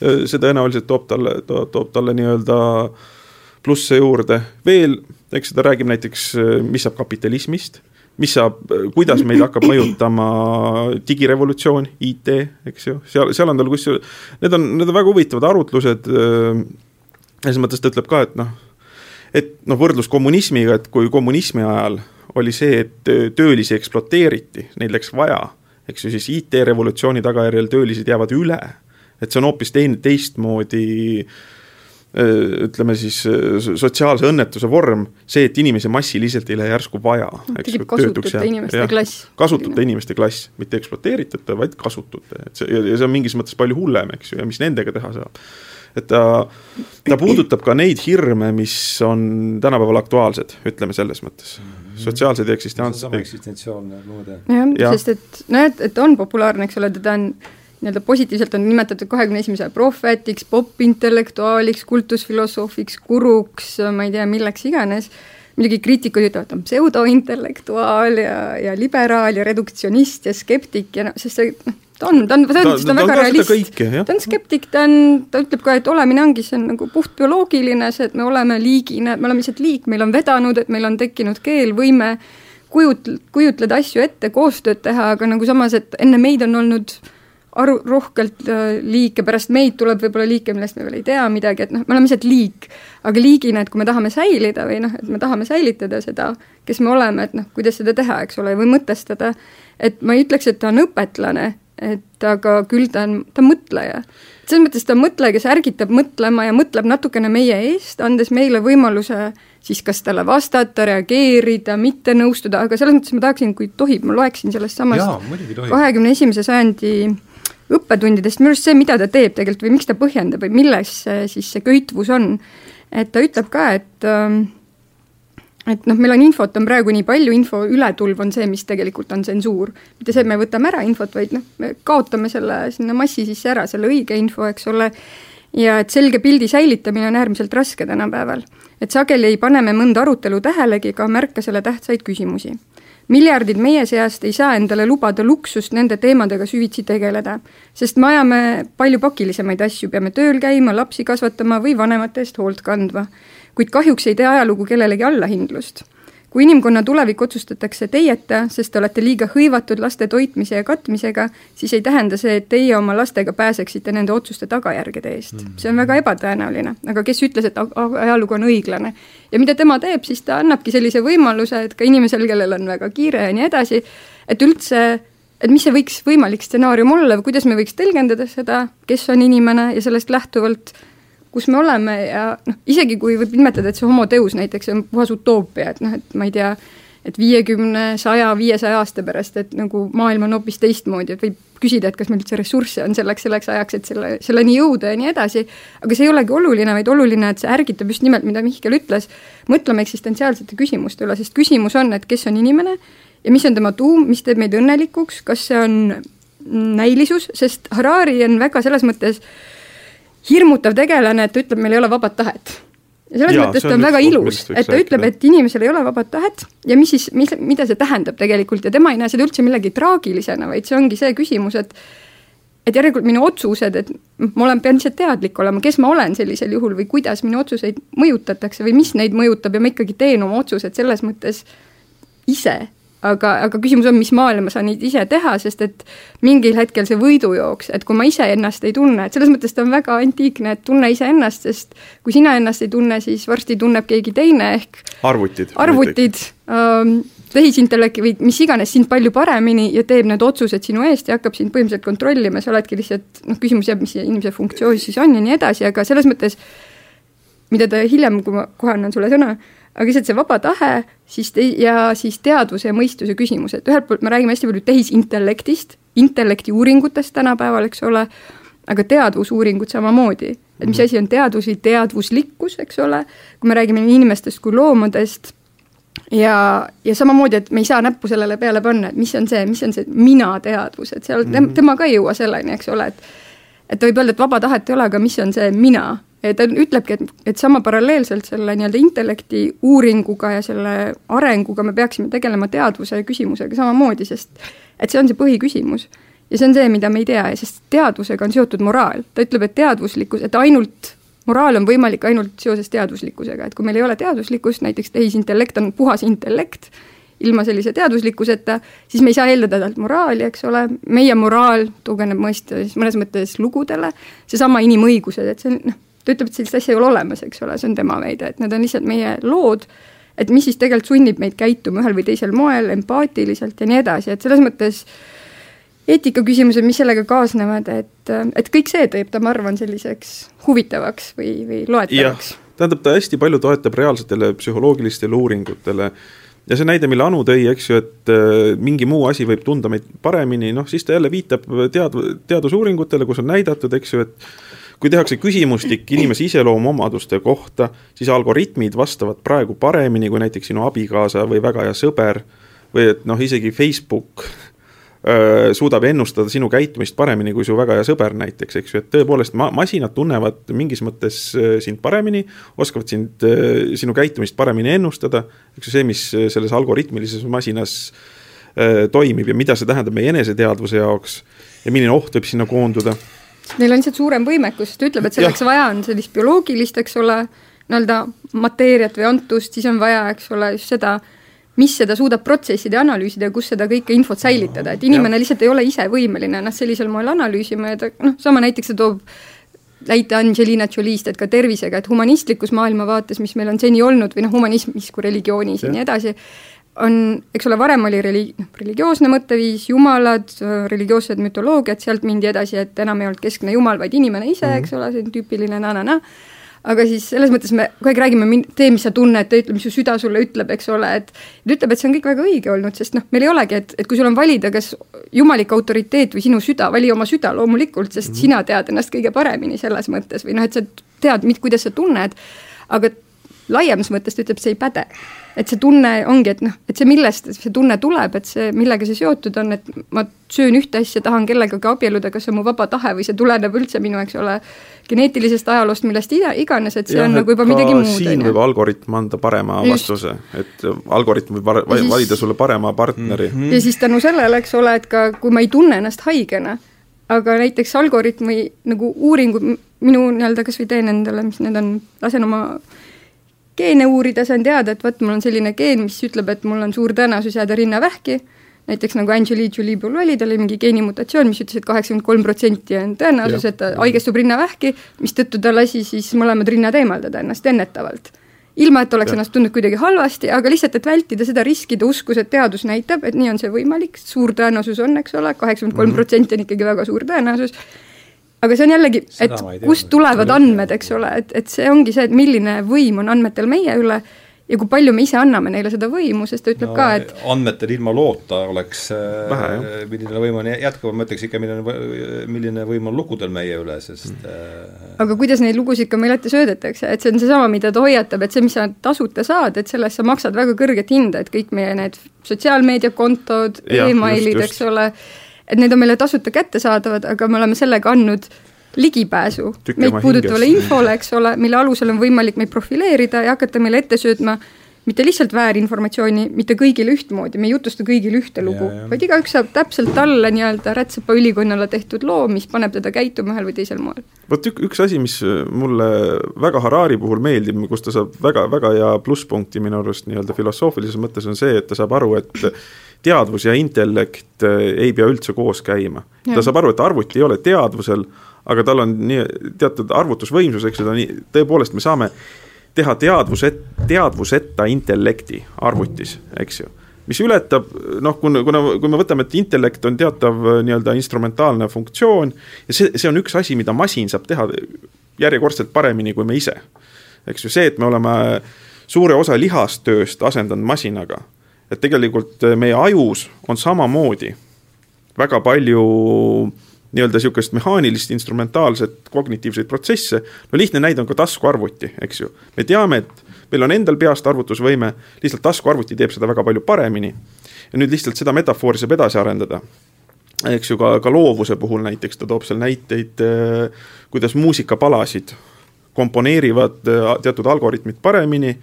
Speaker 2: see tõenäoliselt toob talle to,, toob talle nii-öelda plusse juurde, veel, eks ta räägib näiteks, mis saab kapitalismist, mis saab, kuidas meid hakkab mõjutama digirevolutsioon, IT, eks ju, seal, seal on tal kusjuures, need on, need on väga huvitavad arutlused. selles mõttes ta ütleb ka, et noh, et noh, võrdlus kommunismiga, et kui kommunismi ajal oli see, et töölisi ekspluateeriti, neid läks vaja eks ju, siis IT-revolutsiooni tagajärjel töölised jäävad üle. et see on hoopis teine, teistmoodi ütleme siis sotsiaalse õnnetuse vorm, see, et inimesi massiliselt ei lähe järsku vaja.
Speaker 3: tekib kasutute inimeste klass.
Speaker 2: kasutute inimeste klass, mitte ekspluateeritute, vaid kasutute, et see, ja see on mingis mõttes palju hullem, eks ju, ja mis nendega teha saab et ta, ta puudutab ka neid hirme, mis on tänapäeval aktuaalsed, ütleme selles mõttes -hmm. sotsiaalsed ja eksistentsiaalsed.
Speaker 1: eksistentsiaalne mõõde.
Speaker 3: jah ja., sest et noh, et, et on populaarne, eks ole, teda on nii-öelda positiivselt on nimetatud kahekümne esimese sajandi prohvetiks, popintellektuaaliks, kultusfilosoofiks, guruks, ma ei tea, milleks iganes, muidugi kriitikud ütlevad, ta on pseudointellektuaal ja, ja liberaal ja reduktsionist ja skeptik ja noh, sest see noh, ta on, ta on, selles mõttes ta on väga realist, ta on skeptik, ta on, ta ütleb ka, et olemine ongi, see on nagu puht bioloogiline, see, et me oleme liigina, me oleme lihtsalt liik, meil on vedanud, et meil on tekkinud keel, võime kujut-, kujutleda asju ette, koostööd teha, aga nagu samas, et enne meid on olnud aru, rohkelt äh, liike, pärast meid tuleb võib-olla liike, millest me veel ei tea midagi, et noh, me oleme lihtsalt liik. aga liigina, et kui me tahame säilida või noh, et me tahame säilitada seda, kes me oleme, et noh, kuidas seda teha, eks ole, või mõtestada, et ma ei ütleks, et ta on õpetlane, et aga küll ta on, ta on mõtleja. selles mõttes ta on mõtleja, kes ärgitab mõtlema ja mõtleb natukene meie eest, andes meile võimaluse siis kas talle vastata, reageerida, mitte nõustuda, aga selles mõttes ma tahaksin, kui tohib, ma loeksin sellest samast kahekümne esimese sajandi õppetundidest, minu arust see, mida ta teeb tegelikult või miks ta põhjendab või milles siis see köitvus on, et ta ütleb ka, et äh, et noh, meil on infot on praegu nii palju, info ületulv on see, mis tegelikult on tsensuur. mitte see, et me võtame ära infot, vaid noh, me kaotame selle sinna massi sisse ära, selle õige info, eks ole, ja et selge pildi säilitamine on äärmiselt raske tänapäeval. et sageli ei pane me mõnda arutelu tähelegi ega märka selle tähtsaid küsimusi. miljardid meie seast ei saa endale lubada luksust nende teemadega süvitsi tegeleda, sest me ajame palju pakilisemaid asju, peame tööl käima, lapsi kasvatama või vanemate eest hoolt kandma kuid kahjuks ei tee ajalugu kellelegi allahindlust. kui inimkonna tulevik otsustatakse teieta, sest te olete liiga hõivatud laste toitmise ja katmisega, siis ei tähenda see, et teie oma lastega pääseksite nende otsuste tagajärgede eest mm. see on väga ebatõenäoline, aga kes ütles, et ajalugu on õiglane. ja mida tema teeb, siis ta annabki sellise võimaluse, et ka inimesel, kellel on väga kiire ja nii edasi, et üldse et mis see võiks võimalik stsenaarium olla või kuidas me võiks tõlgendada seda, kes on inimene ja sellest lähtuvalt kus me oleme ja noh, isegi kui võib nimetada, et see homoteus näiteks on puhas utoopia, et noh, et ma ei tea, et viiekümne, saja, viiesaja aasta pärast, et nagu maailm on hoopis teistmoodi, et võib küsida, et kas meil üldse ressursse on selleks, selleks ajaks, et selle, selleni jõuda ja nii edasi, aga see ei olegi oluline, vaid oluline, et see ärgitab just nimelt, mida Mihkel ütles, mõtlema eksistentsiaalsete küsimuste üle, sest küsimus on, et kes on inimene ja mis on tema tuum, mis teeb meid õnnelikuks, kas see on näilisus, sest Harari on väga selles mõttes äh, hirmutav tegelane, et ta ütleb, meil ei ole vabat tahet. ja selles ja, mõttes ta on väga ilus, et ta ütleb, et inimesel ei ole vabat tahet ja mis siis, mis, mida see tähendab tegelikult ja tema ei näe seda üldse millegi traagilisena, vaid see ongi see küsimus, et et järelikult minu otsused, et ma olen, pean lihtsalt teadlik olema, kes ma olen sellisel juhul või kuidas minu otsuseid mõjutatakse või mis neid mõjutab ja ma ikkagi teen oma otsused selles mõttes ise aga, aga küsimus on, mis maailma sa nüüd ise teha, sest et mingil hetkel see võidujooks, et kui ma ise ennast ei tunne, et selles mõttes ta on väga antiikne, et tunne iseennast, sest kui sina ennast ei tunne, siis varsti tunneb keegi teine ehk
Speaker 2: arvutid.
Speaker 3: arvutid, ähm, tehisintellekti või mis iganes sind palju paremini ja teeb need otsused sinu eest ja hakkab sind põhimõtteliselt kontrollima, sa oledki lihtsalt noh, küsimus jääb, mis inimese funktsioon siis on ja nii edasi, aga selles mõttes, mida ta hiljem, kui ma kohe annan sulle sõna, aga lihtsalt see vaba tahe, siis te- ja siis teadvuse ja mõistuse küsimus, et ühelt poolt me räägime hästi palju tehisintellektist, intellekti uuringutest tänapäeval, eks ole, aga teadusuuringud samamoodi, et mis asi on teadus või teadvuslikkus, eks ole, kui me räägime nii inimestest kui loomadest ja, ja samamoodi, et me ei saa näppu sellele peale panna, et mis on see, mis on see mina teadvus, et seal tem, tema ka ei jõua selleni, eks ole, et et võib öelda, et vaba tahet ei ole, aga mis on see mina ta ütlebki, et, et sama paralleelselt selle nii-öelda intellekti uuringuga ja selle arenguga me peaksime tegelema teadvuse küsimusega samamoodi, sest et see on see põhiküsimus. ja see on see, mida me ei tea, sest teadvusega on seotud moraal. ta ütleb, et teadvuslikkus, et ainult moraal on võimalik ainult seoses teaduslikkusega, et kui meil ei ole teaduslikkust, näiteks tehisintellekt on puhas intellekt, ilma sellise teaduslikkuseta, siis me ei saa eeldada talt moraali, eks ole, meie moraal tugineb mõistes mõnes mõttes lugudele, seesama inimõigused, et see on noh, ta ütleb, et sellist asja ei ole olemas, eks ole, see on tema väide, et need on lihtsalt meie lood, et mis siis tegelikult sunnib meid käituma ühel või teisel moel, empaatiliselt ja nii edasi, et selles mõttes eetikaküsimused, mis sellega kaasnevad, et, et kõik see teeb ta, ma arvan, selliseks huvitavaks või, või loetavaks.
Speaker 2: tähendab, ta hästi palju toetab reaalsetele psühholoogilistele uuringutele ja see näide, mille Anu tõi, eks ju, et äh, mingi muu asi võib tunda meid paremini, noh siis ta jälle viitab tead-, teadusuuringutele, kus on näidatud, eks ju, et kui tehakse küsimustik [clears throat] inimese iseloomuomaduste kohta, siis algoritmid vastavad praegu paremini kui näiteks sinu abikaasa või väga hea sõber või et noh, isegi Facebook öö, suudab ennustada sinu käitumist paremini kui su väga hea sõber näiteks, eks ju, et tõepoolest ma-, masinad tunnevad mingis mõttes sind paremini, oskavad sind, sinu käitumist paremini ennustada, eks ju, see, mis selles algoritmilises masinas öö, toimib ja mida see tähendab meie eneseteadvuse jaoks ja milline oht võib sinna koonduda
Speaker 3: Neil on lihtsalt suurem võimekus, ta ütleb, et selleks ja. vaja on sellist bioloogilist, eks ole, nii-öelda mateeriat või antust, siis on vaja, eks ole, just seda, mis seda suudab protsessida ja analüüsida ja kus seda kõike infot säilitada, et inimene ja. lihtsalt ei ole ise võimeline ennast sellisel moel analüüsima ja ta noh, sama näiteks ta toob näite Angelina Jolie'st, et ka tervisega, et humanistlikus maailmavaates, mis meil on seni olnud, või noh, humanismis kui religioonis ja nii edasi, on, eks ole, varem oli reli-, noh, religioosne mõtteviis, jumalad, religioossed mütoloogiad, sealt mindi edasi, et enam ei olnud keskne jumal, vaid inimene ise mm, -hmm. eks ole, see on tüüpiline na-na-na, aga siis selles mõttes me kogu aeg räägime, tee, mis sa tunned, tee, ütle, mis su süda sulle ütleb, eks ole, et ta ütleb, et see on kõik väga õige olnud, sest noh, meil ei olegi, et, et kui sul on valida, kas jumalik autoriteet või sinu süda, vali oma süda loomulikult, sest mm -hmm. sina tead ennast kõige paremini selles mõttes või noh, et sa tead, kuidas sa tunned, aga laiemas mõttes ta ütleb, see ei päde. Et see tunne ongi, et noh, et see, millest see tunne tuleb, et see, millega see seotud on, et ma söön ühte asja, tahan kellegagi abielluda, kas see on mu vaba tahe või see tuleneb üldse minu, eks ole, geneetilisest ajaloost, millest iganes, et see ja, on nagu juba midagi muud.
Speaker 2: siin võib algoritm anda parema Just. vastuse, et algoritm võib var, siis, valida sulle parema partneri mm.
Speaker 3: -hmm. ja siis tänu sellele, eks ole, et ka kui ma ei tunne ennast haigena, aga näiteks algoritmi nagu uuringud, minu nii-öelda kas või teen endale, mis need on, lasen oma geene uurida, sain teada, et vot mul on selline geen, mis ütleb, et mul on suur tõenäosus jääda rinnavähki, näiteks nagu Angelina Jolie puhul oli, tal oli mingi geenimutatsioon, mis ütles et, et kaheksakümmend kolm protsenti on tõenäosus, et ta haigestub rinnavähki, mistõttu ta lasi siis mõlemad rinnad eemaldada ennast ennetavalt. ilma, et oleks ja. ennast tundnud kuidagi halvasti, aga lihtsalt, et vältida seda riski, ta uskus, et teadus näitab, et nii on see võimalik, suur tõenäosus on, eks ole, kaheksakümmend kolm protsenti on ikkagi väga suur tõenäosus aga see on jällegi, et kust tulevad andmed, eks ole, et, et see ongi see, et milline võim on andmetel meie üle ja kui palju me ise anname neile seda võimu, sest ta ütleb no, ka, et
Speaker 1: andmetel ilma loota oleks Vähe, äh, milline võim on jätkuv, ma ütleks ikka, milline, milline võim on lugudel meie üle, sest mm.
Speaker 3: aga kuidas neid lugusid ka meile ette söödetakse, et see on seesama, mida ta hoiatab, et see, mis sa tasuta saad, et selle eest sa maksad väga kõrget hinda, et kõik meie need sotsiaalmeediakontod e, emailid, eks ole, et need on meile tasuta kättesaadavad, aga me oleme sellega andnud ligipääsu Tükki meid puudutavale infole, eks ole, mille alusel on võimalik meid profileerida ja hakata meile ette söötma mitte lihtsalt väärinformatsiooni, mitte kõigile ühtmoodi, me ei jutusta kõigile ühte lugu, vaid igaüks saab täpselt talle nii-öelda rätsepa ülikonnale tehtud loo, mis paneb teda käituma ühel või teisel moel.
Speaker 2: vot ük-, üks asi, mis mulle väga Harari puhul meeldib, kus ta saab väga, väga hea plusspunkti minu arust nii-öelda filosoofilises mõttes, on see, et ta saab aru, et teadvus ja intellekt äh, ei pea üldse koos käima. ta saab aru, et arvuti ei ole teadvusel, aga tal on nii teatud arvutusvõimsus, eks ju, ta nii, tõepoolest me saame teha teadvuset, teadvuseta intellekti arvutis, eks ju. mis ületab noh, kuna, kuna, kui me võtame, et intellekt on teatav nii-öelda instrumentaalne funktsioon ja see, see on üks asi, mida masin saab teha järjekordselt paremini kui me ise. eks ju, see, et me oleme suure osa lihastööst asendanud masinaga, et tegelikult meie ajus on samamoodi väga palju nii-öelda niisugust mehaanilist, instrumentaalset, kognitiivseid protsesse, no lihtne näide on ka taskuarvuti, eks ju. me teame, et meil on endal peast arvutusvõime, lihtsalt taskuarvuti teeb seda väga palju paremini. ja nüüd lihtsalt seda metafoori saab edasi arendada. eks ju, ka, ka loovuse puhul näiteks ta toob seal näiteid, äh, kuidas muusikapalasid komponeerivad äh, teatud algoritmid paremini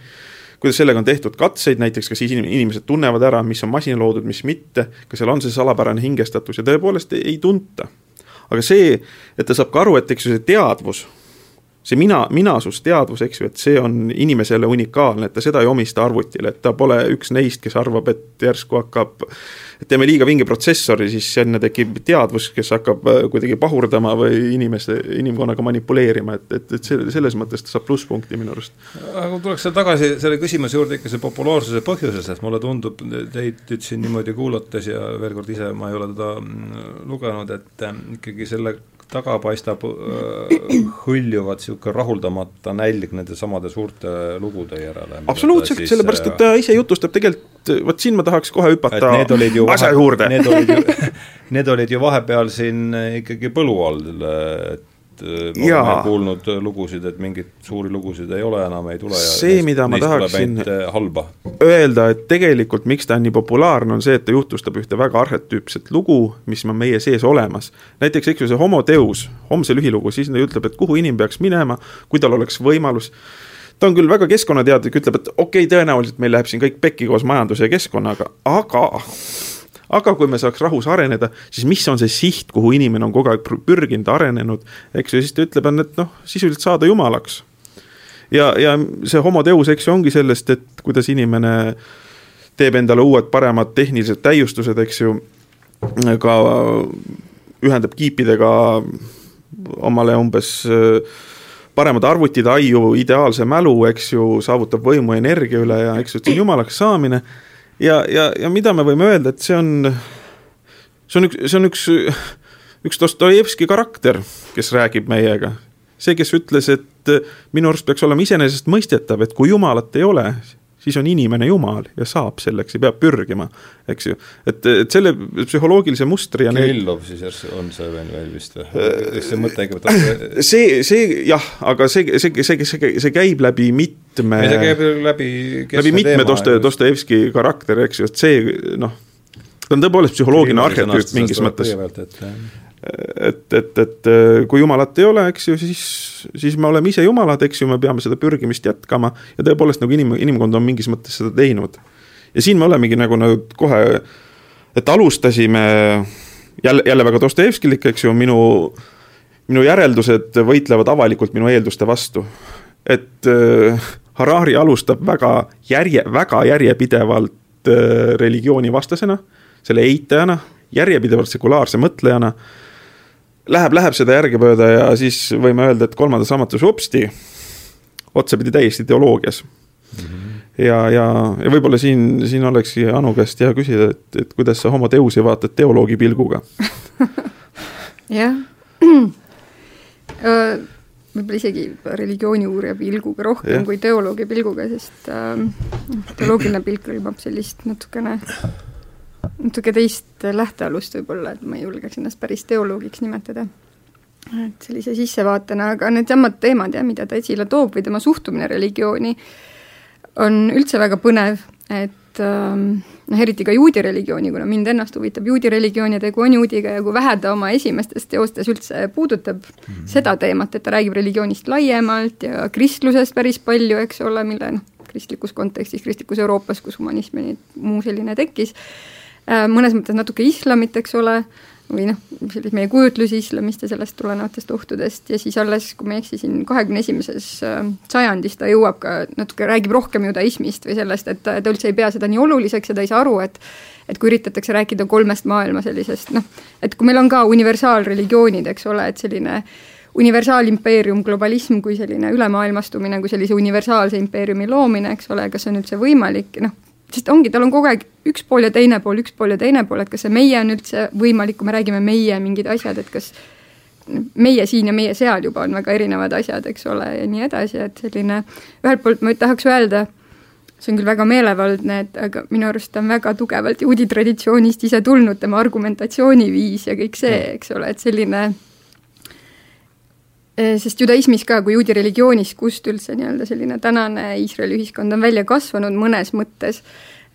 Speaker 2: kuidas sellega on tehtud katseid, näiteks kas inimesed tunnevad ära, mis on masina loodud, mis mitte, kas seal on see salapärane hingestatus ja tõepoolest ei tunta aga see, et ta saab ka aru, et eks ju see teadvus, see mina, minasus-teadvus, eks ju, et see on inimesele unikaalne, et ta seda ei omista arvutile, et ta pole üks neist, kes arvab, et järsku hakkab et teeme liiga vinge protsessori, siis enne tekib teadvus, kes hakkab äh, kuidagi pahurdama või inimeste, inimkonnaga manipuleerima, et, et, et selles mõttes ta saab plusspunkti minu arust.
Speaker 1: aga tuleks seal tagasi selle küsimuse juurde ikka see populaarsuse põhjuses, sest mulle tundub teid nüüd siin niimoodi kuulates ja veel kord ise ma ei ole teda mm, lugenud, et äh, ikkagi selle taga paistab äh, [coughs] hõljuvat niisugune rahuldamata nälg nende samade suurte lugude järele.
Speaker 2: absoluutselt, sellepärast et ta ise jutustab tegelikult, vot siin ma tahaks kohe hüpata asja juurde.
Speaker 1: Need olid ju, [laughs] [laughs] need olid ju vahepeal siin ikkagi põlu all, et et ma olen kuulnud lugusid, et mingeid suuri lugusid ei ole enam, ei tule ja
Speaker 2: see, mida ma tahaksin
Speaker 1: halba.
Speaker 2: öelda, et tegelikult miks ta on nii populaarne, on see, et ta jutustab ühte väga arhetüüpset lugu, mis on meie sees olemas. näiteks, eks ju, see Homo Deus, homse lühilugu, siis ta ütleb, et kuhu inimene peaks minema, kui tal oleks võimalus ta on küll väga keskkonnateadlik, ütleb, et okei okay,, tõenäoliselt meil läheb siin kõik pekki koos majanduse ja keskkonnaga, aga aga kui me saaks rahus areneda, siis mis on see siht, kuhu inimene on kogu aeg pürginud, arenenud, eks ju, siis ta ütleb, on, et noh, sisuliselt saada jumalaks. ja, ja see homo deus, eks ju, ongi sellest, et kuidas inimene teeb endale uued paremad tehnilised täiustused, eks ju, ka ühendab kiipidega omale umbes paremad arvutid, aiu, ideaalse mälu, eks ju, saavutab võimu energia üle ja eks ju, et see on jumalaks saamine ja, ja, ja mida me võime öelda, et see on, see on üks, see on üks, üks Dostojevski karakter, kes räägib meiega. see, kes ütles, et minu arust peaks olema iseenesestmõistetav, et kui Jumalat ei ole, siis on inimene jumal ja saab selleks ja peab pürgima, eks ju. et, et selle psühholoogilise mustri ja
Speaker 1: Kirillov siis järsku on see veel, veel vist või? eks see mõte ikka võtab
Speaker 2: see, see jah, aga see, see, see, see, see käib läbi mitme
Speaker 1: see käib läbi
Speaker 2: läbi mitme Dosto-, Dostojevski karakter, eks ju, et see noh, ta on tõepoolest psühholoogiline arhetüüp mingis mõttes. et et, et, et kui Jumalat ei ole, eks ju, siis, siis me oleme ise Jumalad, eks ju, me peame seda pürgimist jätkama ja tõepoolest nagu inim, inimkond on mingis mõttes seda teinud. ja siin me olemegi nagu, nagu kohe, et alustasime jälle, jälle väga Dostojevskilik, eks ju, minu, minu järeldused võitlevad avalikult minu eelduste vastu. et äh, Harari alustab väga järje, väga järjepidevalt äh, religiooni vastasena, selle eitajana, järjepidevalt sekulaarse mõtlejana läheb, läheb seda järgemööda ja siis võime öelda, et kolmandas raamatus hopsti, otsapidi täiesti ideoloogias mm. -hmm. ja, ja, ja võib-olla siin, siin olekski Anu käest hea küsida, et, et kuidas sa homo deusi vaatad teoloogi pilguga [laughs]
Speaker 3: jah [clears throat] võib-olla isegi religiooniuurija pilguga rohkem ja. kui teoloogi pilguga, sest äh, teoloogiline pilk hõlmab sellist natukene natuke teist lähtealust võib-olla, et ma ei julgeks ennast päris teoloogiks nimetada. et sellise sissevaatena, aga needsamad teemad jah, mida ta esile toob või tema suhtumine religiooni on üldse väga põnev, et ähm, noh, eriti ka juudi religiooni, kuna mind ennast huvitab juudi religioon ja tegu on juudiga ja kui vähe ta oma esimestes teostes üldse puudutab mm -hmm. seda teemat, et ta räägib religioonist laiemalt ja kristlusest päris palju, eks ole, mille noh, kristlikus kontekstis, kristlikus Euroopas, kus humanism ja muu selline tekkis mõnes mõttes natuke islamit, eks ole, või noh, sellist meie kujutlusi islamist ja sellest tulenevatest ohtudest. Ja siis alles, kui ma ei eksi, siin kahekümne esimeses äh, sajandis ta jõuab ka natuke, räägib rohkem judaismist või sellest, et ta üldse ei pea seda nii oluliseks ja ta ei saa aru, et et kui üritatakse rääkida kolmest maailma sellisest noh, et kui meil on ka universaalreligioonid, eks ole, et selline universaalimpeerium, globalism kui selline ülemaailmastumine, kui sellise universaalse impeeriumi loomine, eks ole, kas see on üldse võimalik, noh, sest ongi, tal on kogu aeg üks pool ja teine pool, üks pool ja teine pool, et kas see meie on üldse võimalik, kui me räägime meie mingid asjad, et kas meie siin ja meie seal juba on väga erinevad asjad, eks ole, ja nii edasi, et selline ühelt poolt ma tahaks öelda, see on küll väga meelevaldne, et aga minu arust ta on väga tugevalt juudi traditsioonist ise tulnud, tema argumentatsiooniviis ja kõik see, eks ole, et selline sest judaismis ka kui juudi religioonis, kust üldse nii-öelda selline tänane Iisraeli ühiskond on välja kasvanud mõnes mõttes,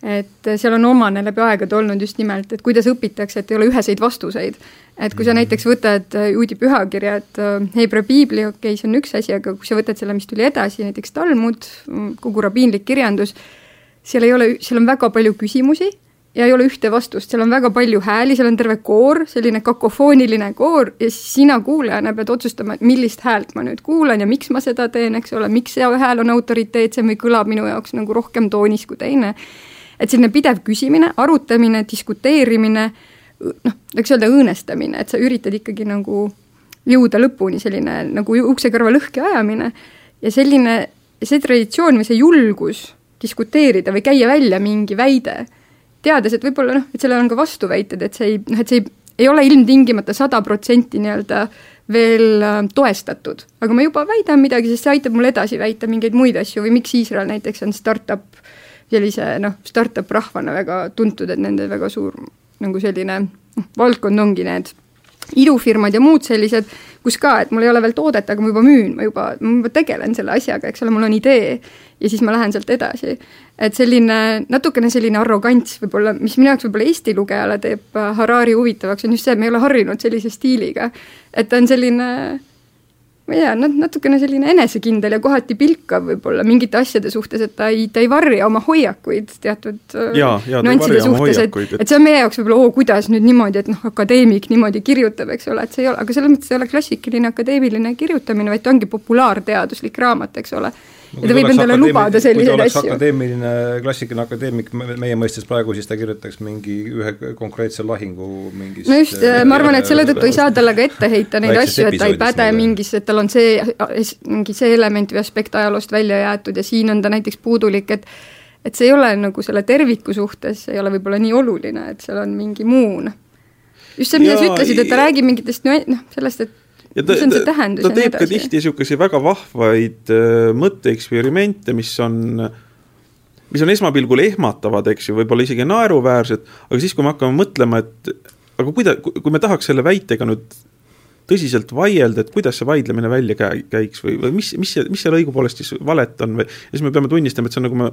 Speaker 3: et seal on omane läbi aegade olnud just nimelt, et kuidas õpitakse, et ei ole üheseid vastuseid. et kui sa näiteks võtad äh, juudi pühakirjad, äh, Hebra piibli, okei okay,, see on üks asi, aga kui sa võtad selle, mis tuli edasi, näiteks Talmud, mm, kogu rabiinlik kirjandus, seal ei ole, seal on väga palju küsimusi ja ei ole ühte vastust, seal on väga palju hääli, seal on terve koor, selline kakofooniline koor ja siis sina kuulajana pead otsustama, et millist häält ma nüüd kuulan ja miks ma seda teen, eks ole, miks see hääl on autoriteetsem või kõlab minu jaoks nagu rohkem toonis kui teine. Et selline pidev küsimine, arutamine, diskuteerimine, noh, võiks öelda õõnestamine, et sa üritad ikkagi nagu jõuda lõpuni, selline nagu uksekõrva lõhki ajamine ja selline, see traditsioon või see julgus diskuteerida või käia välja mingi väide, teades, et võib-olla noh, et sellel on ka vastuväited, et see ei, noh, et see ei, ei ole ilmtingimata sada protsenti nii-öelda veel äh, toestatud, aga ma juba väidan midagi, sest see aitab mul edasi väita mingeid muid asju või miks Iisrael näiteks on startup sellise noh, startup rahvana väga tuntud, et nende väga suur nagu selline noh, valdkond ongi need idufirmad ja muud sellised, kus ka, et mul ei ole veel toodet, aga ma juba müün, ma juba, ma juba tegelen selle asjaga, eks ole, mul on idee ja siis ma lähen sealt edasi. et selline natukene selline arrogants võib-olla, mis minu jaoks võib-olla Eesti lugejale teeb Harari huvitavaks, on just see, et me ei ole harjunud sellise stiiliga. et ta on selline ma ei tea, natukene selline enesekindel ja kohati pilkav võib-olla mingite asjade suhtes, et ta ei, ta ei varja oma hoiakuid teatud
Speaker 2: äh, ja, ja, nüansside suhtes,
Speaker 3: et, et, et see on meie jaoks võib-olla, oo, kuidas nüüd niimoodi, et noh, akadeemik niimoodi kirjutab, eks ole, et see ei ole, aga selles mõttes ei ole klassikaline akadeemiline kirjutamine, vaid ta ongi populaarteaduslik raamat, eks ole ja ta võib endale lubada selliseid asju.
Speaker 1: akadeemiline, klassikaline akadeemik meie mõistes praegu, siis ta kirjutaks mingi ühe konkreetse lahingu mingist
Speaker 3: no just, ma arvan, et selle tõttu ei saa talle ka ette heita neid asju, et ta ei päde mingis, et tal on see, mingi see element või aspekt ajaloost välja jäetud ja siin on ta näiteks puudulik, et et see ei ole nagu selle terviku suhtes, ei ole võib-olla nii oluline, et seal on mingi muu, noh. just see, mida sa ütlesid, et ta räägib mingitest noh, sellest, et
Speaker 2: ja ta, ta, ta teeb ka tihti niisuguseid väga vahvaid äh, mõtteeksperimente, mis on, mis on esmapilgul ehmatavad, eks ju, võib-olla isegi naeruväärsed, aga siis, kui me hakkame mõtlema, et aga kuida-, kui me tahaks selle väitega nüüd tõsiselt vaielda, et kuidas see vaidlemine välja käi-, käiks või, või mis, mis see, mis seal õigupoolest siis valet on või ja siis me peame tunnistama, et see on nagu me,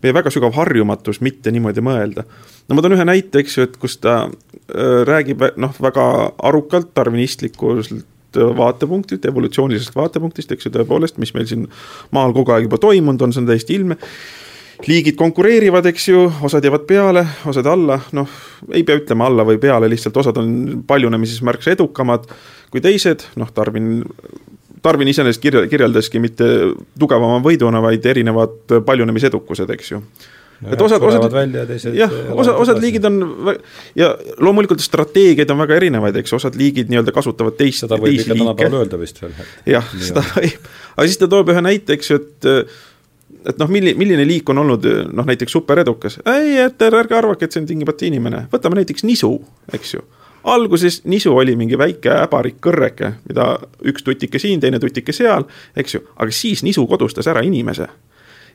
Speaker 2: meie väga sügav harjumatus mitte niimoodi mõelda. no ma toon ühe näite, eks ju, et kus ta äh, räägib noh, väga arukalt tarvinistlikult vaatepunktilt, evolutsioonilisest vaatepunktist, eks ju, tõepoolest, mis meil siin maal kogu aeg juba toimunud on, see on täiesti ilmne. Liigid konkureerivad, eks ju, osad jäävad peale, osad alla, noh, ei pea ütlema alla või peale, lihtsalt osad on paljunemises märksa edukamad kui teised, noh, Tarvin, Tarvin iseenesest kirja, kirjeldaski mitte tugevama võiduna, vaid erinevad paljunemisedukused, eks ju
Speaker 1: no et osad, osad
Speaker 2: jah, osa, osad liigid on ja loomulikult strateegiaid on väga erinevaid, eks, osad liigid nii-öelda kasutavad teist,
Speaker 1: seda võib ikka tänapäeval öelda vist veel.
Speaker 2: jah, seda võib, aga siis ta toob ühe näite, eks ju, et et noh, milline, milline liik on olnud noh, näiteks superedukas, ei, et ärge arvake, et see on tingimata inimene, võtame näiteks nisu, eks ju. Alguses nisu oli mingi väike äbarik kõrreke, mida üks tutike siin, teine tutike seal, eks ju, aga siis nisu kodustas ära inimese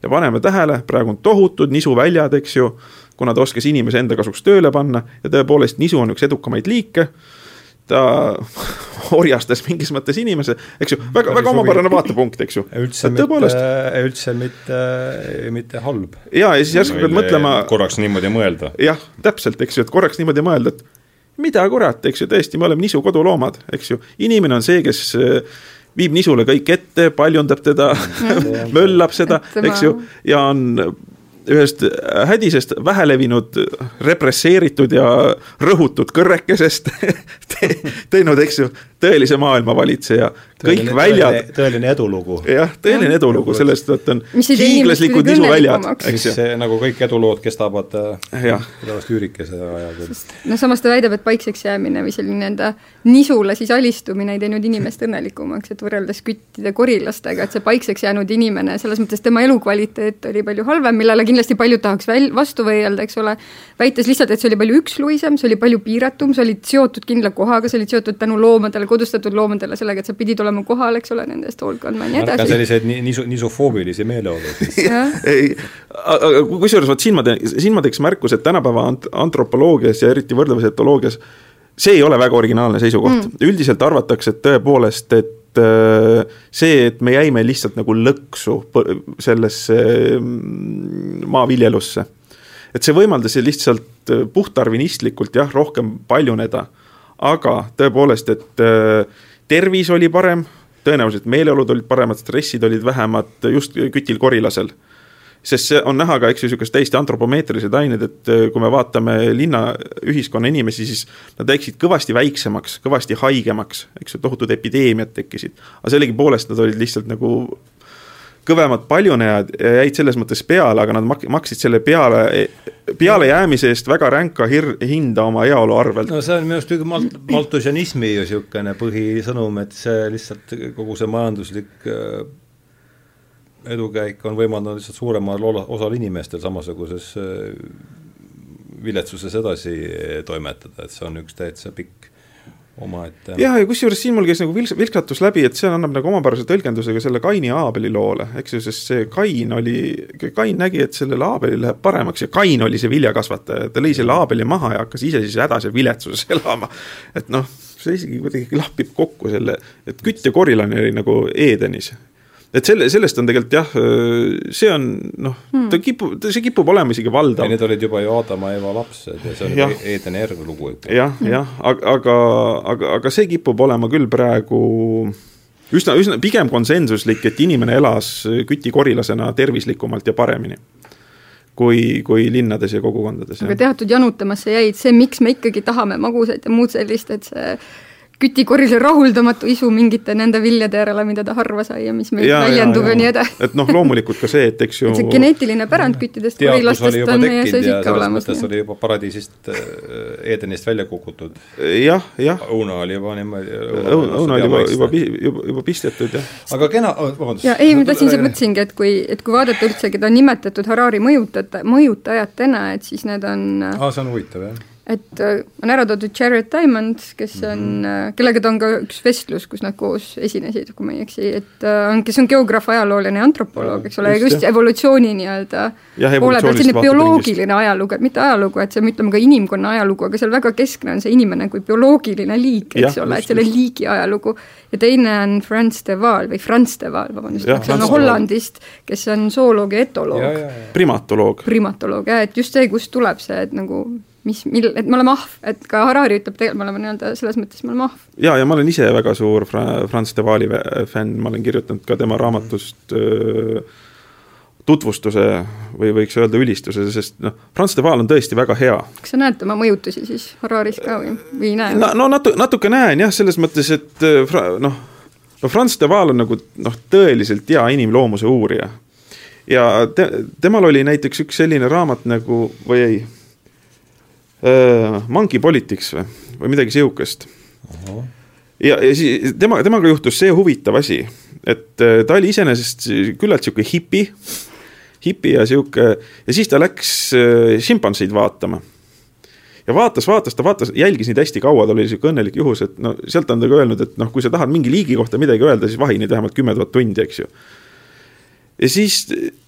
Speaker 2: ja paneme tähele, praegu on tohutud nisuväljad, eks ju, kuna ta oskas inimese enda kasuks tööle panna ja tõepoolest nisu on üks edukamaid liike ta [laughs] orjastas mingis mõttes inimese, eks ju, väga, väga omapärane [laughs] vaatepunkt, eks ju.
Speaker 1: üldse mitte, üldse mitte, mitte halb.
Speaker 2: ja, ja siis järsku pead mõtlema.
Speaker 1: korraks niimoodi mõelda.
Speaker 2: jah, täpselt, eks ju, et korraks niimoodi mõelda, et mida kurat, eks ju, tõesti, me oleme nisu koduloomad, eks ju, inimene on see, kes viib nisule kõik ette, paljundab teda [laughs] möllab seda, eks ju, ja on ühest hädisest vähelevinud represseeritud ja rõhutud kõrrekesest [laughs] te, teinud, eks ju, tõelise maailmavalitseja. kõik väljad.
Speaker 1: tõeline edulugu.
Speaker 2: jah, tõeline edulugu, sellest, et on hiiglaslikud nisuväljad,
Speaker 1: eks ju. nagu kõik edulood kestavad pärast üürikese aja küll.
Speaker 3: no samas ta väidab, et paikseks jäämine või selline enda nisule siis alistumine ei teinud inimest õnnelikumaks, et võrreldes küttide korilastega, et see paikseks jäänud inimene, selles mõttes tema elukvaliteet oli palju halvem, millele kindlasti paljud tahaks väl-, vastu võidelda, eks ole, väites lihtsalt, et see oli palju üksluisem, see oli palju piiratum, sa olid seotud kindla kohaga, sa olid seotud tänu loomadele, kodustatud loomadele sellega, et sa pidid olema kohal, eks ole, nende eest hoolt kandma ja nii edasi.
Speaker 1: selliseid nisu, nisofoobilisi meeleolusid
Speaker 2: ei, aga kusjuures vot siin ma teen, siin ma teeks märkuse, et tänapäeva ant-, antropoloogias ja eriti võrdlevas etoloogias see ei ole väga originaalne seisukoht mm., üldiselt arvatakse, et tõepoolest, et Äh, see, et me jäime lihtsalt nagu lõksu sellesse mm, maaviljelusse. et see võimaldas lihtsalt äh, puhtarvinistlikult jah, rohkem paljuneda, aga tõepoolest, et äh, tervis oli parem, tõenäoliselt meeleolud olid paremad, stressid olid vähemad just kütil korilasel sest see on näha ka, eks ju, niisugust täiesti antropomeetrilised ained, et äh, kui me vaatame linnaühiskonna inimesi, siis nad läksid kõvasti väiksemaks, kõvasti haigemaks, eks ju, tohutud epideemiad tekkisid. aga sellegipoolest nad olid lihtsalt nagu kõvemad paljunejad ja jäid selles mõttes peale, aga nad mak-, maksid selle peale, pealejäämise eest väga ränka hir-, hinda oma heaolu arvelt.
Speaker 1: no see on minu arust malt-, maltusianismi ju niisugune põhisõnum, et see lihtsalt kogu see majanduslik äh, edukäik on võimaldanud lihtsalt suuremal osal inimestel samasuguses äh, viletsuses edasi toimetada, et see on üks täitsa pikk omaette.
Speaker 2: jah, ja kusjuures siin mul käis nagu vilks-, vilksatus läbi, et see annab nagu omapärase tõlgendusega selle Kaini ja Aabeli loole, eks ju, sest see Kain oli, Kain nägi, et sellel Aabelil läheb paremaks ja Kain oli see viljakasvataja, ta lõi selle Aabeli maha ja hakkas ise siis hädas ja viletsuses [laughs] elama. et noh, see isegi kuidagi klapib kokku selle, et kütt ja korilane oli nagu Edenis et selle, sellest on tegelikult jah, see on noh hmm., ta kipub, see kipub olema isegi valdav.
Speaker 1: Need olid juba ju Aadama ja Eva lapsed ja see on Eedeni järg lugu.
Speaker 2: jah, jah, aga, aga, aga, aga see kipub olema küll praegu üsna, üsna pigem konsensuslik, et inimene elas kütikorilasena tervislikumalt ja paremini kui, kui linnades ja kogukondades.
Speaker 3: aga teatud janutamasse jäid see, miks me ikkagi tahame magusaid ja muud sellist, et see kütikorise rahuldamatu isu mingite nende viljade järele, mida ta harva sai ja mis meil ja, väljendub ja, ja nii edasi.
Speaker 2: et noh, loomulikult ka see, et eks ju
Speaker 3: et see geneetiline pärand küttidest, korilastest on meie sees ikka olemas.
Speaker 1: oli juba paradiisist äh, Edenist välja kukutud.
Speaker 2: jah, jah.
Speaker 1: õuna oli juba niimoodi
Speaker 2: õuna oli juba, juba, juba, juba pistetud, jah.
Speaker 1: aga kena, vabandust.
Speaker 3: ja ei, ma tahtsin, mõtlesingi, et kui, et kui vaadata üldse, keda on nimetatud Harari mõjutajate, mõjutajatena, et siis need on
Speaker 1: aa, see on huvitav, jah
Speaker 3: et äh, on ära toodud Jared Diamond, kes on mm, -hmm. kellega ta on ka üks vestlus, kus nad koos esinesid, kui ma ei eksi, et äh, on, kes on geograaf, ajaloolane ja antropoloog, eks ole, just, just evolutsiooni nii-öelda poole pealt, selline bioloogiline ajalugu, et mitte ajalugu, et see on, ütleme ka inimkonna ajalugu, aga seal väga keskne on see inimene kui bioloogiline liik, eks ja, ole, et selle liigi ajalugu. ja teine on Franz de Waal või Franz de Waal, vabandust, kes on Hollandist, kes on zooloog ja etoloog.
Speaker 2: primatoloog.
Speaker 3: primatoloog jah, et just see, kust tuleb see, et nagu mis, mil, et me oleme ahv, et ka Harari ütleb tegelikult, me oleme nii-öelda selles mõttes, me oleme ahv.
Speaker 2: ja, ja ma olen ise väga suur Fra-, Franz de Waali fänn, ma olen kirjutanud ka tema raamatust öö, tutvustuse või võiks öelda ülistuse, sest noh, Franz de Waal on tõesti väga hea.
Speaker 3: kas sa näed tema mõjutusi siis Hararis ka või, või ei näe?
Speaker 2: no, no natu-, natuke näen jah, selles mõttes, et noh, no Franz de Waal on nagu noh, tõeliselt hea inimloomuse uurija. ja te, temal oli näiteks üks selline raamat nagu, või ei Monkey Politics või, või midagi sihukest. ja, ja siis tema, temaga juhtus see huvitav asi, et äh, ta oli iseenesest küllalt sihuke hipi, hipi ja sihuke ja siis ta läks äh, šimpanseid vaatama ja vaatas, vaatas, ta vaatas, jälgis neid hästi kaua, tal oli sihuke õnnelik juhus, et no sealt on ta ka öelnud, et noh, kui sa tahad mingi liigi kohta midagi öelda, siis vahi neid vähemalt kümme tuhat tundi, eks ju. ja siis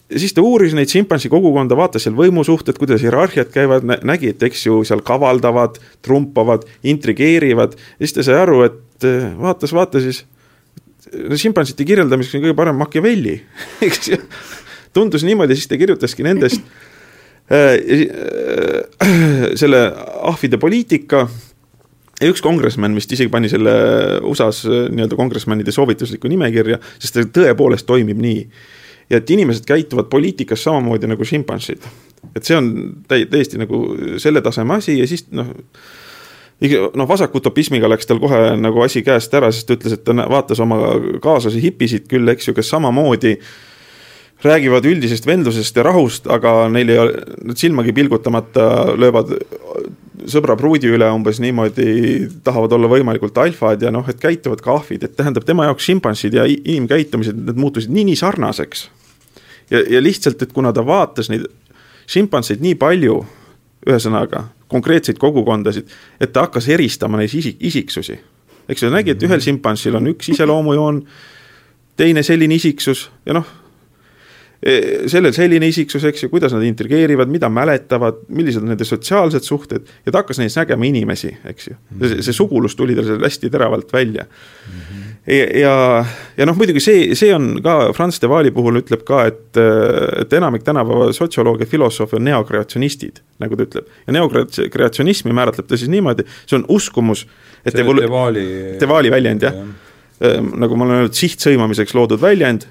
Speaker 2: ja siis ta uuris neid šimpansi kogukonda, vaatas seal võimusuhted, kuidas hierarhiad käivad, nägi, et eks ju seal kavaldavad, trumpavad, intrigeerivad. ja siis ta sai aru, et eh, vaatas, vaatas siis, šimpansite kirjeldamiseks on kõige parem Machiavelli [laughs] eks ju. tundus niimoodi, siis ta kirjutaski nendest äh, äh, selle ahvide poliitika ja üks kongressman vist isegi pani selle USA-s nii-öelda kongressmanide soovituslikku nimekirja, sest ta tõepoolest toimib nii ja et inimesed käituvad poliitikas samamoodi nagu šimpansid. et see on täi-, täiesti nagu selle taseme asi ja siis noh, noh, vasakutopismiga läks tal kohe nagu asi käest ära, sest ta ütles, et ta vaatas oma kaaslasi hipisid küll, eks ju, kes samamoodi räägivad üldisest vendlusest ja rahust, aga neil ei ole, nad silmagi pilgutamata löövad sõbra pruudi üle umbes niimoodi, tahavad olla võimalikult alfad ja noh, et käituvad ka ahvid, et tähendab tema jaoks šimpansid ja inimkäitumised, need muutusid nii, nii sarnaseks ja, ja lihtsalt, et kuna ta vaatas neid šimpanseid nii palju, ühesõnaga, konkreetseid kogukondasid, et ta hakkas eristama neis isik, isiksusi. eks ju, nägi, et ühel šimpansil on üks iseloomujoon, teine selline isiksus ja noh, e, sellel selline isiksus, eks ju, kuidas nad intrigeerivad, mida mäletavad, millised on nende sotsiaalsed suhted ja ta hakkas neis nägema inimesi, eks ju. see, see sugulus tuli tal seal hästi teravalt välja mm. -hmm ja, ja noh, muidugi see, see on ka Franz de Waali puhul ütleb ka, et, et enamik tänapäeva sotsioloogia, filosoofe on neokreatsionistid, nagu ta ütleb. ja neokreatsionismi määratleb ta siis niimoodi, see on uskumus, et
Speaker 1: see evolu-, de Waali
Speaker 2: de Waali väljend, jah ja Ehm, nagu ma olen öelnud, sihtsõimamiseks loodud väljend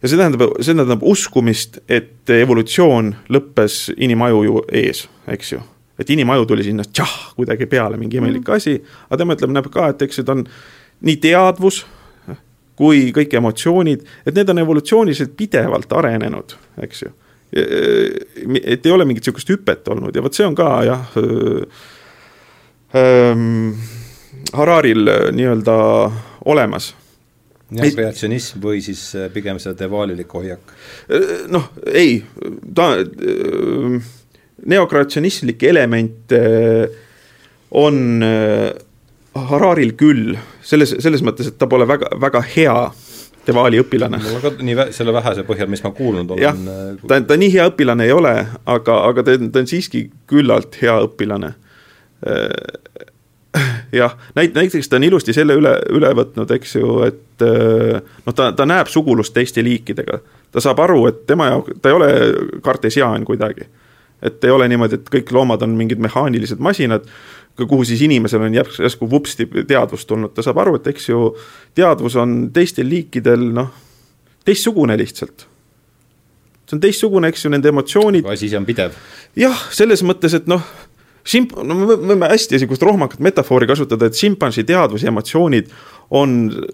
Speaker 2: ja see tähendab, see tähendab uskumist, et evolutsioon lõppes inimaju ju ees, eks ju. et inimaju tuli sinna tšah, kuidagi peale, mingi imelik mm. asi, aga tema ütleb, näeb ka, et eks ta on nii teadvus kui kõik emotsioonid, et need on evolutsiooniliselt pidevalt arenenud, eks ju. et ei ole mingit niisugust hüpet olnud ja vot see on ka jah ähm,, Hararil nii-öelda olemas.
Speaker 1: jah, kreatsionism või siis pigem see devaalilik hoiak?
Speaker 2: Noh, ei, ta, äh, neokreatsionistlik element on Hararil küll, selles, selles mõttes, et ta pole väga, väga hea Devaali õpilane.
Speaker 1: mul on ka nii vä-, selle vähese põhjal, mis ma kuulnud olen.
Speaker 2: jah, ta, ta nii hea õpilane ei ole, aga, aga ta, ta on siiski küllalt hea õpilane jah, näit-, näiteks ta on ilusti selle üle, üle võtnud, eks ju, et äh, noh, ta, ta näeb sugulust teiste liikidega. ta saab aru, et tema jaoks, ta ei ole kartesiaan kuidagi. et ei ole niimoodi, et kõik loomad on mingid mehaanilised masinad, kuhu siis inimesel on järsku, järsku vupsti teadvus tulnud, ta saab aru, et eks ju, teadvus on teistel liikidel noh, teistsugune lihtsalt see on teistsugune, eks ju, nende emotsioonid.
Speaker 1: asi ise on pidev.
Speaker 2: jah, selles mõttes, et noh Simp-, no me võime hästi niisugust rohmakat metafoori kasutada, et šimpansi teadvus ja emotsioonid on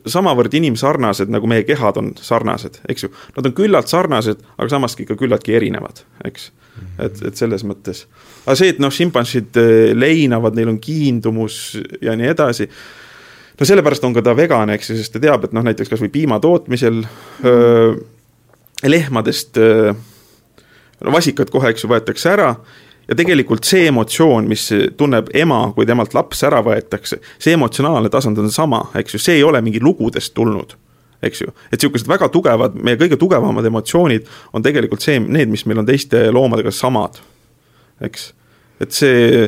Speaker 2: samavõrd inimsarnased, nagu meie kehad on sarnased, eks ju. Nad on küllalt sarnased, aga samas ikka küllaltki erinevad, eks. Et, et selles mõttes. aga see, et noh, šimpansid eh, leinavad, neil on kiindumus ja nii edasi, no sellepärast on ka ta vegan, eks ju, sest ta teab, et noh, näiteks kas või piima tootmisel öö, lehmadest öö, no vasikad kohe, eks ju, võetakse ära. Ja tegelikult see emotsioon, mis tunneb ema, kui temalt laps ära võetakse, see emotsionaalne tasand on sama, eks ju, see ei ole mingi lugudest tulnud, eks ju. et niisugused väga tugevad, meie kõige tugevamad emotsioonid on tegelikult see, need, mis meil on teiste loomadega samad, eks. et see,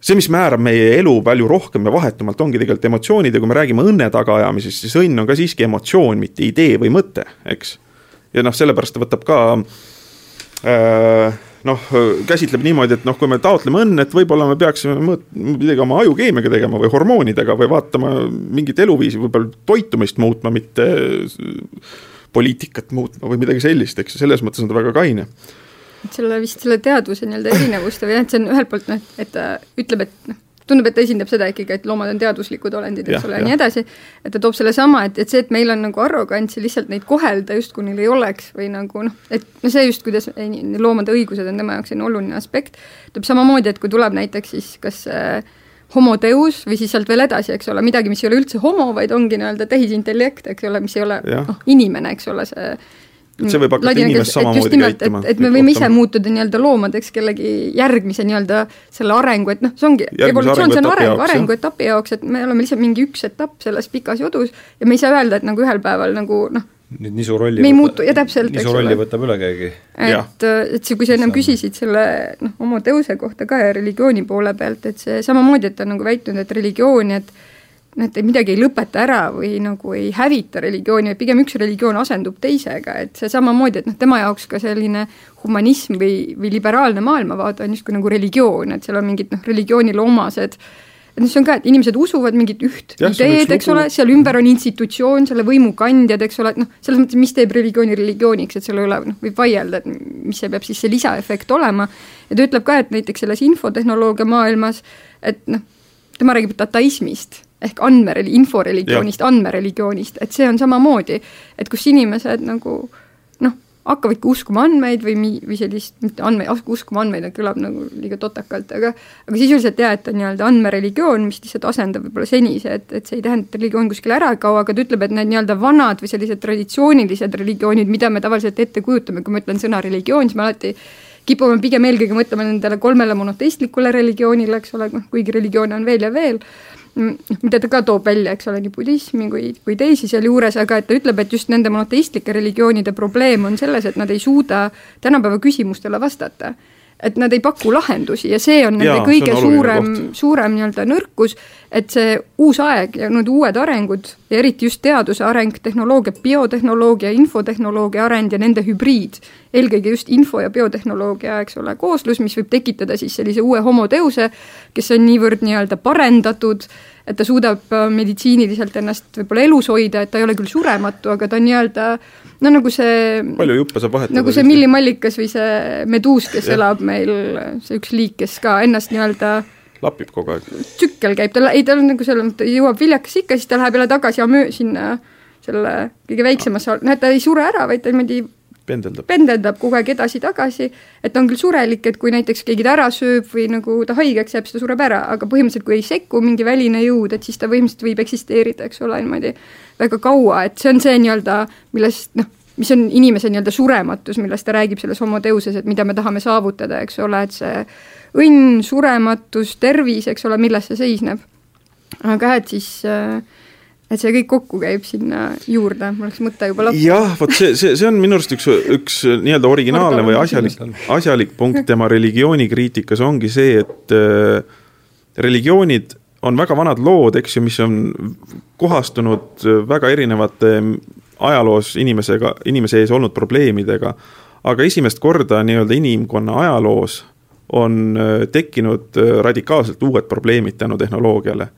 Speaker 2: see, mis määrab meie elu palju rohkem ja vahetumalt, ongi tegelikult emotsioonid ja kui me räägime õnne tagaajamisest, siis õnn on ka siiski emotsioon, mitte idee või mõte, eks. ja noh, sellepärast ta võtab ka äh, noh, käsitleb niimoodi, et noh, kui me taotleme õnne, et võib-olla me peaksime mõõt-, midagi oma ajukeemiaga tegema või hormoonidega või vaatama mingit eluviisi, võib-olla toitumist muutma, mitte poliitikat muutma või midagi sellist, eks ju, selles mõttes on ta väga kaine.
Speaker 3: Et selle vist selle teadvuse nii-öelda erinevuste või jah, et see on ühelt poolt noh, et ta ütleb, et noh, tundub, et ta esindab seda ikkagi, et loomad on teaduslikud olendid, eks ole, ja nii edasi, et ta toob sellesama, et, et see, et meil on nagu arrogantsi lihtsalt neid kohelda justkui neil ei oleks või nagu noh, et no see just, kuidas loomade õigused on tema jaoks selline oluline aspekt, tuleb samamoodi, et kui tuleb näiteks siis kas äh, homoteus või siis sealt veel edasi, eks ole, midagi, mis ei ole üldse homo, vaid ongi nii-öelda tehisintellekt, eks ole, mis ei ole noh, inimene, eks ole, see
Speaker 2: et see võib hakata inimest samamoodi käituma.
Speaker 3: et me võime ise muutuda nii-öelda loomadeks kellegi järgmise nii-öelda selle arengu, et noh, see ongi, evolutsioon, see on areng, arenguetapi jaoks, et me oleme lihtsalt mingi üks etapp selles pikas jodus ja me ei saa öelda, et nagu ühel päeval nagu noh,
Speaker 1: nüüd nisu rolli
Speaker 3: me ei muutu, ja täpselt,
Speaker 1: nisu rolli võtab üle keegi.
Speaker 3: et, et see, kui sa ennem küsisid selle noh, oma tõuse kohta ka ja religiooni poole pealt, et see samamoodi, et ta on nagu väitnud, et religiooni, et et midagi ei lõpeta ära või nagu ei hävita religiooni, vaid pigem üks religioon asendub teisega, et see samamoodi, et noh, tema jaoks ka selline humanism või, või liberaalne maailmavaade on justkui nagu religioon, et seal on mingid noh, religioonile omased et noh, see on ka, et inimesed usuvad mingit üht ja, ideed, eks ole, seal ümber on institutsioon, selle võimu kandjad, eks ole, et noh, selles mõttes, mis teeb religiooni religiooniks, et selle üle noh, võib vaielda, et mis see peab siis see lisaefekt olema, ja ta ütleb ka, et näiteks selles infotehnoloogia maailmas, et noh, tema räägib dataismist ehk andmereli-, inforeligioonist, andmereligioonist, et see on samamoodi, et kus inimesed nagu noh, hakkavadki uskuma andmeid või mi-, või sellist, mitte andmeid, uskuma andmeid, kõlab nagu liiga totakalt, aga aga sisuliselt jah, et on nii-öelda andmereligioon, mis lihtsalt asendab võib-olla senise, et, et see ei tähenda, et religioon kuskile ära ei kao, aga ta ütleb, et need nii-öelda vanad või sellised traditsioonilised religioonid, mida me tavaliselt ette kujutame, kui ma ütlen sõna religioon, siis ma alati kipume pigem eelkõige mõtlema nendele kolmele monoteistlikule religioonile, eks ole, noh kuigi religioone on veel ja veel mida ta ka toob välja, eks ole, nii budismi kui, kui teisi sealjuures, aga et ta ütleb, et just nende monoteistlike religioonide probleem on selles, et nad ei suuda tänapäeva küsimustele vastata et nad ei paku lahendusi ja see on nende Jaa, kõige on suurem, suurem nii-öelda nõrkus, et see uus aeg ja need uued arengud ja eriti just teaduse areng, tehnoloogia, biotehnoloogia, infotehnoloogia areng ja nende hübriid, eelkõige just info- ja biotehnoloogia, eks ole, kooslus, mis võib tekitada siis sellise uue homoteuse, kes on niivõrd nii-öelda parendatud, et ta suudab äh, meditsiiniliselt ennast võib-olla elus hoida, et ta ei ole küll surematu, aga ta on nii-öelda no nagu see
Speaker 2: palju juppe saab vahetada.
Speaker 3: nagu see millimallikas või see meduus, kes elab meil, see üks liik, kes ka ennast nii-öelda
Speaker 2: lapib kogu aeg.
Speaker 3: tsükkel käib, ta, ei ta on nagu selles mõttes, jõuab viljakas ikka, siis ta läheb jälle tagasi amöö sinna selle kõige väiksemasse, noh, ta ei sure ära, vaid ta niimoodi
Speaker 2: pendeldab,
Speaker 3: pendeldab kogu aeg edasi-tagasi, et ta on küll surelik, et kui näiteks keegi ta ära sööb või nagu ta haigeks jääb, siis ta sureb ära, aga põhimõtteliselt kui ei sekku mingi väline jõud, et siis ta põhimõtteliselt võib eksisteerida, eks ole, niimoodi väga kaua, et see on see nii-öelda, millest noh, mis on inimese nii-öelda surematus, millest ta räägib selles Homo Deuses, et mida me tahame saavutada, eks ole, et see õnn, surematus, tervis, eks ole, milles see seisneb. aga et siis äh, et see kõik kokku käib sinna juurde, mul läks mõte juba
Speaker 2: lappi. jah, vot see, see, see on minu arust üks, üks nii-öelda originaalne või asjalik, asjalik punkt tema religiooni-kriitikas ongi see, et äh, religioonid on väga vanad lood, eks ju, mis on kohastunud väga erinevate ajaloos inimesega, inimese ees olnud probleemidega. aga esimest korda nii-öelda inimkonna ajaloos on äh, tekkinud äh, radikaalselt uued probleemid tänu tehnoloogiale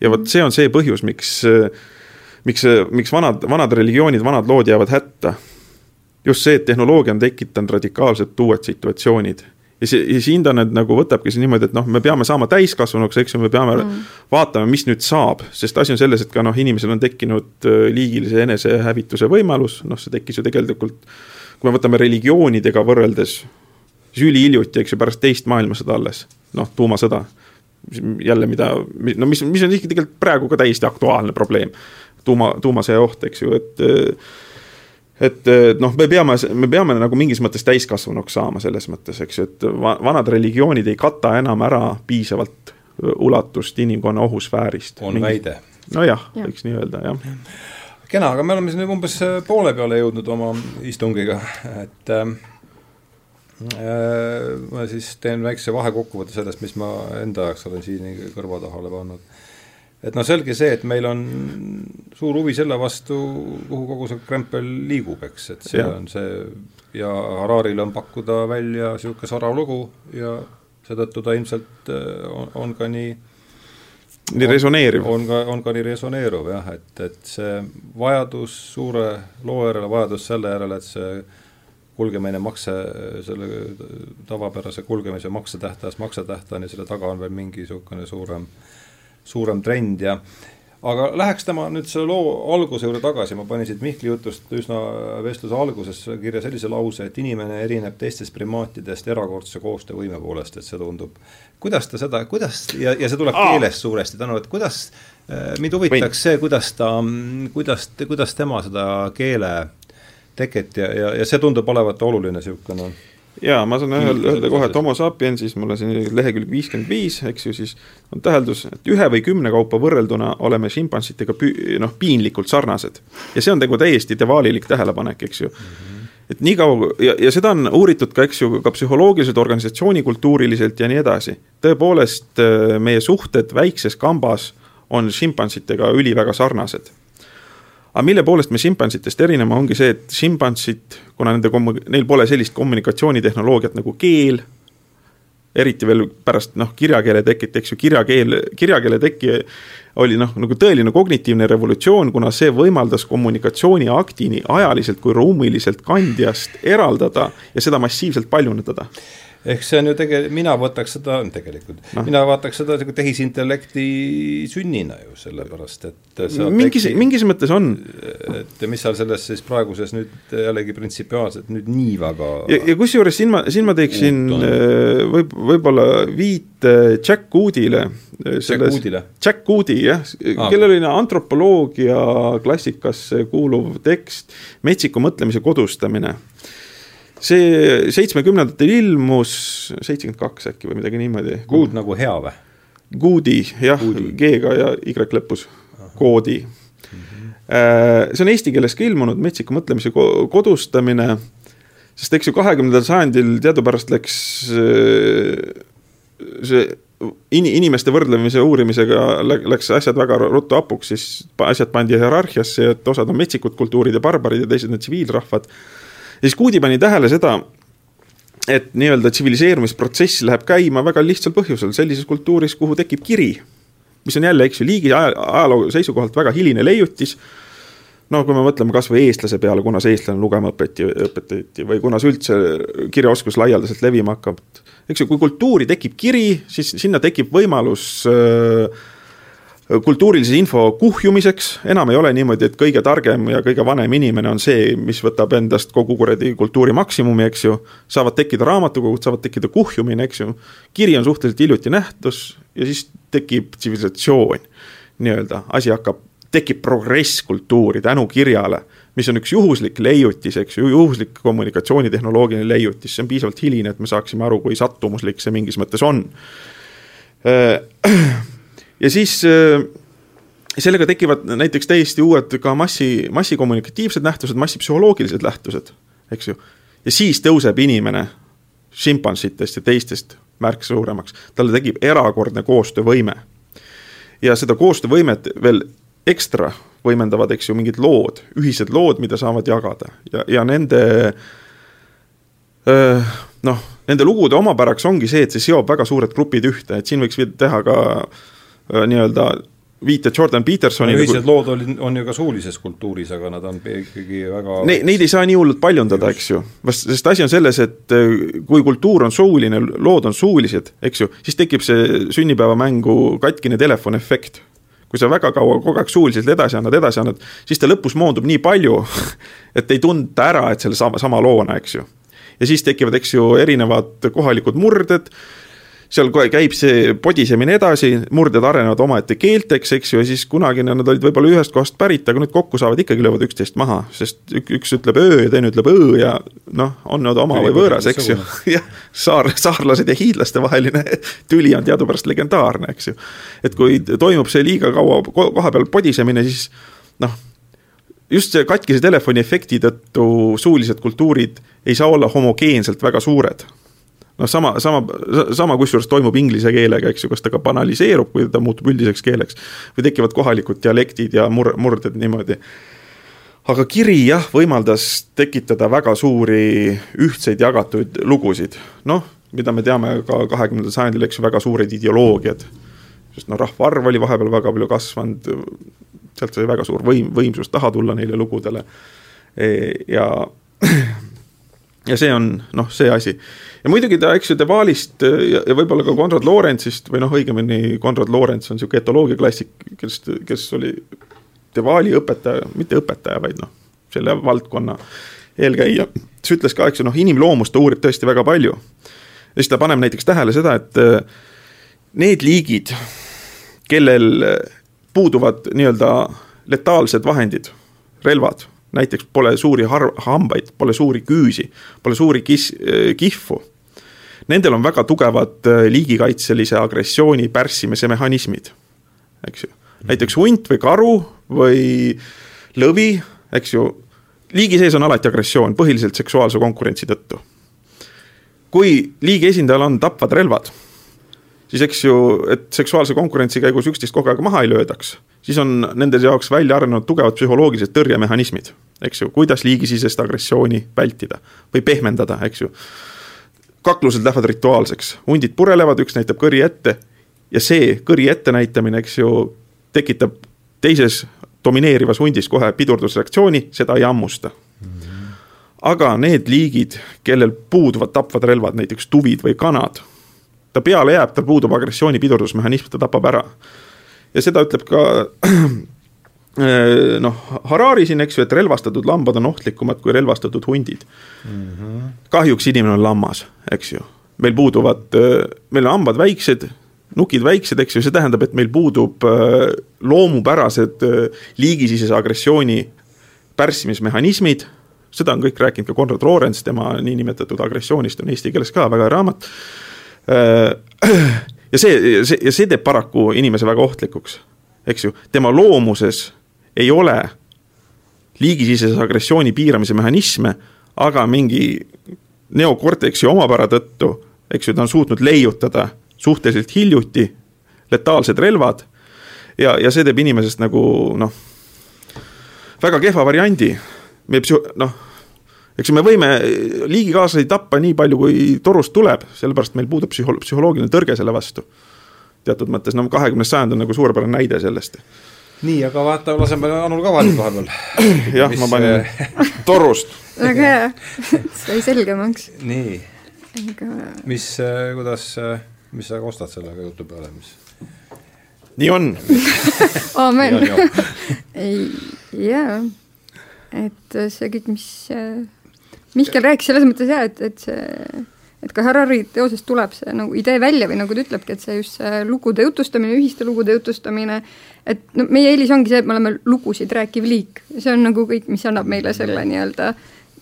Speaker 2: ja vot see on see põhjus, miks, miks, miks vanad, vanad religioonid, vanad lood jäävad hätta. just see, et tehnoloogia on tekitanud radikaalselt uued situatsioonid. Ja see, ja siin ta nüüd nagu võtabki see niimoodi, et noh, me peame saama täiskasvanuks, eks ju, me peame mm. vaatama, mis nüüd saab, sest asi on selles, et ka noh, inimesel on tekkinud äh, liigilise enesehävituse võimalus, noh, see tekkis ju tegelikult, kui me võtame religioonidega võrreldes, siis ülihiljuti, eks ju, pärast teist maailmasõda alles, noh, tuumasõda jälle, mida, no mis, mis on ikkagi tegelikult praegu ka täiesti aktuaalne probleem. tuuma, tuumasõja oht, eks ju, et et noh, me peame, me peame nagu mingis mõttes täiskasvanuks saama selles mõttes, eks ju, et vanad religioonid ei kata enam ära piisavalt ulatust inimkonna ohusfäärist.
Speaker 1: on Mingi... väide.
Speaker 2: nojah ja., võiks nii öelda, jah.
Speaker 1: kena, aga me oleme siin umbes poole peale jõudnud oma istungiga, et Äh, ma siis teen väikse vahekokkuvõtte sellest, mis ma enda jaoks olen siin kõrva tahale pannud. et noh, selge see, et meil on suur huvi selle vastu, kuhu kogu see krempel liigub, eks, et see ja. on see ja Hararil on pakkuda välja niisugune sorav lugu ja seetõttu ta ilmselt äh, on, on ka nii
Speaker 2: nii resoneeriv.
Speaker 1: on ka, on ka nii resoneeruv jah, et, et see vajadus suure loo järele, vajadus selle järele, et see kulgemine makse, selle tavapärase kulgemise maksetähtajast maksetähtajani, selle taga on veel mingi niisugune suurem, suurem trend ja aga läheks tema nüüd selle loo alguse juurde tagasi, ma panin siit Mihkli jutust üsna vestluse alguses kirja sellise lause, et inimene erineb teistest primaatidest erakordse koostöövõime poolest, et see tundub, kuidas ta seda, kuidas ja, ja see tuleb Aa. keelest suuresti tänu, et kuidas äh, mind huvitaks see, kuidas ta, kuidas, kuidas tema seda keele teket ja, ja, ja see tundub olevat oluline niisugune
Speaker 2: jaa, ma saan öelda, öelda kohe, et homo sapiensis, mul on siin lehekülg viiskümmend viis, eks ju, siis on täheldus, et ühe või kümne kaupa võrrelduna oleme šimpansitega pü-, noh, piinlikult sarnased. ja see on nagu täiesti devaalilik tähelepanek, eks ju mm. -hmm et niikaua ja, ja seda on uuritud ka, eks ju, ka psühholoogiliselt, organisatsioonikultuuriliselt ja nii edasi. tõepoolest, meie suhted väikses kambas on šimpansitega üliväga sarnased aga mille poolest me šimpansitest erineme, ongi see, et šimpansid, kuna nende kommu-, neil pole sellist kommunikatsioonitehnoloogiat nagu keel, eriti veel pärast noh, kirjakeele tekit, eks ju, kirjakeel, kirjakeele teki oli noh, nagu tõeline kognitiivne revolutsioon, kuna see võimaldas kommunikatsiooniakti nii ajaliselt kui ruumiliselt kandjast eraldada ja seda massiivselt paljundada
Speaker 1: ehk see on ju tege-, mina võtaks seda, tegelikult no., mina vaataks seda nagu tehisintellekti sünnina ju, sellepärast et
Speaker 2: mingis, mingis mõttes on.
Speaker 1: et mis seal selles siis praeguses nüüd jällegi printsipiaalselt nüüd nii väga
Speaker 2: ja, ja kusjuures siin ma, siin ma teeksin äh, võib, võib-olla viite Jack Goodile.
Speaker 1: Äh, Jack Goodile?
Speaker 2: Jack Goodi, jah ah., kellel oli antropoloogia klassikasse kuuluv tekst Metsiku mõtlemise kodustamine see seitsmekümnendatel ilmus seitsekümmend kaks äkki või midagi niimoodi.
Speaker 1: Good nagu hea või?
Speaker 2: Goodi, jah, G-ga ja Y lõpus, koodi. Äh, see on eesti keeles ka ilmunud, metsiku mõtlemise kodustamine, sest eks ju kahekümnendal sajandil teadupärast läks äh, see in-, inimeste võrdlemise uurimisega läks asjad väga ruttu hapuks, siis asjad pandi hierarhiasse, et osad on metsikud kultuurid ja barbarid ja teised on tsiviilrahvad. Ja siis Kuudi pani tähele seda, et nii-öelda tsiviliseerumisprotsess läheb käima väga lihtsal põhjusel, sellises kultuuris, kuhu tekib kiri, mis on jälle, eks ju, liigi ajaloo seisukohalt väga hiline leiutis, no kui me mõtleme kas või eestlase peale, kuna see eestlane lugema õpeti, õpetati või kuna see üldse kirjaoskus laialdaselt levima hakkab, eks ju, kui kultuuri tekib kiri, siis sinna tekib võimalus äh, kultuurilise info kuhjumiseks, enam ei ole niimoodi, et kõige targem ja kõige vanem inimene on see, mis võtab endast kogu kuradi kultuuri maksimumi, eks ju, saavad tekkida raamatukogud, saavad tekkida kuhjumine, eks ju, kiri on suhteliselt hiljuti nähtus ja siis tekib tsivilisatsioon, nii-öelda, asi hakkab, tekib progress kultuuri tänu kirjale, mis on üks juhuslik leiutis, eks ju, juhuslik kommunikatsioonitehnoloogiline leiutis, see on piisavalt hiline, et me saaksime aru, kui sattumuslik see mingis mõttes on. Äh, ja siis äh, sellega tekivad näiteks täiesti uued ka massi, massikommunikatiivsed nähtused, massipsühholoogilised nähtused, eks ju. ja siis tõuseb inimene šimpansitest ja teistest märksa suuremaks, talle tekib erakordne koostöövõime. ja seda koostöövõimet veel ekstra võimendavad, eks ju, mingid lood, ühised lood, mida saavad jagada ja, ja nende äh, noh, nende lugude omapäraks ongi see, et see seob väga suured grupid ühte, et siin võiks teha ka Äh, nii-öelda viite Jordan Petersonile.
Speaker 1: ühised lood oli, on ju ka suulises kultuuris, aga nad on ikkagi väga
Speaker 2: ne, Neid ei saa nii hullult paljundada, eks ju. sest asi on selles, et äh, kui kultuur on suuline, lood on suulised, eks ju, siis tekib see sünnipäevamängu katkine telefon efekt. kui sa väga kaua kogu aeg suuliselt edasi annad, edasi annad, siis ta lõpus moondub nii palju, [laughs] et ei tunta ära, et selle sama, sama loona, eks ju. ja siis tekivad, eks ju, erinevad kohalikud murded seal kohe käib see podisemine edasi, murded arenevad omaette keelteks, eks ju, ja siis kunagine nad olid võib-olla ühest kohast pärit, aga nüüd kokku saavad ikkagi löövad üksteist maha, sest üks ütleb öö ja teine ütleb õõ ja noh, on nad oma või võõras, eks ju. jah, saar, saarlased ja hiidlaste vaheline [laughs] tüli on teadupärast legendaarne, eks ju. et kui toimub see liiga kaua koha peal podisemine, siis noh, just see katkise telefoni efekti tõttu suulised kultuurid ei saa olla homogeenselt väga suured noh, sama, sama, sama kusjuures toimub inglise keelega, eks ju, kas ta ka banaliseerub, kui ta muutub üldiseks keeleks. või tekivad kohalikud dialektid ja mur-, murded niimoodi. aga kiri jah, võimaldas tekitada väga suuri ühtseid jagatuid lugusid. noh, mida me teame ka kahekümnendal sajandil, eks ju, väga suured ideoloogiad. sest noh, rahvaarv oli vahepeal väga palju kasvanud, sealt sai väga suur võim, võimsus taha tulla neile lugudele e, ja [clears throat] ja see on noh, see asi ja muidugi ta, eks ju, De Waalist äh, ja, ja võib-olla ka Konrad Lorentzist või noh, õigemini Konrad Lorentz on niisugune etoloogia klassik, kes, kes oli De Waali õpetaja, mitte õpetaja, vaid noh, selle valdkonna eelkäija, kes ütles ka, eks ju, noh, inimloomust ta uurib tõesti väga palju. ja siis ta paneb näiteks tähele seda, et äh, need liigid, kellel puuduvad nii-öelda letaalsed vahendid, relvad, näiteks pole suuri har-, hambaid, pole suuri küüsi, pole suuri kis-, kihvu nendel on väga tugevad äh, liigikaitselise agressiooni pärssimise mehhanismid, eks ju. näiteks hunt või karu või lõvi, eks ju, liigi sees on alati agressioon, põhiliselt seksuaalse konkurentsi tõttu. kui liigi esindajal on tapvad relvad, siis eks ju, et seksuaalse konkurentsi käigus üksteist kogu aeg maha ei löödaks, siis on nende jaoks välja arenenud tugevad psühholoogilised tõrjemehhanismid, eks ju, kuidas liigisisest agressiooni vältida või pehmendada, eks ju kaklused lähevad rituaalseks, hundid purelevad, üks näitab kõri ette ja see kõri ette näitamine, eks ju, tekitab teises domineerivas hundis kohe pidurdusreaktsiooni, seda ei hammusta mm. -hmm. aga need liigid, kellel puuduvad tapvad relvad, näiteks tuvid või kanad, ta peale jääb, tal puudub agressiooni pidurdusmehhanism, ta tapab ära. ja seda ütleb ka [clears throat] noh, Harari siin, eks ju, et relvastatud lambad on ohtlikumad kui relvastatud hundid mm. -hmm. kahjuks inimene on lammas, eks ju, meil puuduvad, äh, meil on hambad väiksed, nukid väiksed, eks ju, see tähendab, et meil puudub äh, loomupärased liigisisese agressiooni pärssimismehhanismid, seda on kõik rääkinud ka Konrad Lorenz, tema niinimetatud agressioonist on eesti keeles ka väga hea raamat. [clears throat] ja see, see, ja see teeb paraku inimese väga ohtlikuks, eks ju, tema loomuses ei ole liigisisese agressiooni piiramise mehhanisme, aga mingi neokorteksi omapära tõttu, eks ju, ta on suutnud leiutada suhteliselt hiljuti letaalsed relvad ja, ja see teeb inimesest nagu noh, väga kehva variandi. me psü-, noh, eks me võime liigikaaslasi tappa nii palju, kui torust tuleb, sellepärast meil puudub psühho-, psühholoogiline tõrge selle vastu. teatud mõttes, no kahekümnes sajand on nagu suurepärane näide sellest
Speaker 1: nii, aga vaata, laseme Anul ka vahele vahepeal. [clears throat]
Speaker 2: jah, ma panin [laughs] torust.
Speaker 3: väga hea, [laughs] sai selgemaks.
Speaker 1: nii aga.... mis, äh, kuidas, äh, mis sa kostad sellega jutu peale, mis?
Speaker 2: nii on [laughs]
Speaker 3: aamen. ei, jaa, et see kõik, mis Mihkel rääkis selles mõttes jaa, et, et see et ka Harari teosest tuleb see nagu idee välja või nagu ta ütlebki, et see just see lugude jutustamine, ühiste lugude jutustamine, et no meie eelis ongi see, et me oleme lugusid rääkiv liik, see on nagu kõik, mis annab meile selle nii-öelda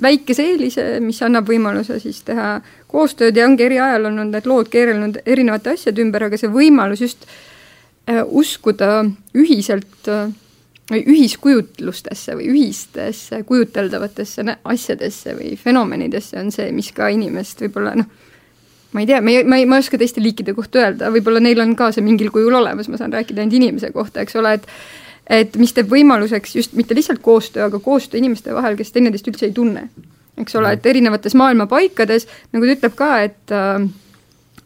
Speaker 3: väikese eelise, mis annab võimaluse siis teha koostööd. Ja ongi eri ajal olnud need lood keerelnud erinevate asjade ümber, aga see võimalus just äh, uskuda ühiselt äh, ühiskujutlustesse või ühistesse kujuteldavatesse asjadesse või fenomenidesse on see, mis ka inimest võib-olla noh, ma ei tea, ma ei, ma ei, ma ei oska teiste liikide kohta öelda, võib-olla neil on ka see mingil kujul olemas, ma saan rääkida ainult inimese kohta, eks ole, et et mis teeb võimaluseks just mitte lihtsalt koostöö, aga koostöö inimeste vahel, kes teineteist üldse ei tunne. eks ole, et erinevates maailma paikades, nagu ta ütleb ka, et äh,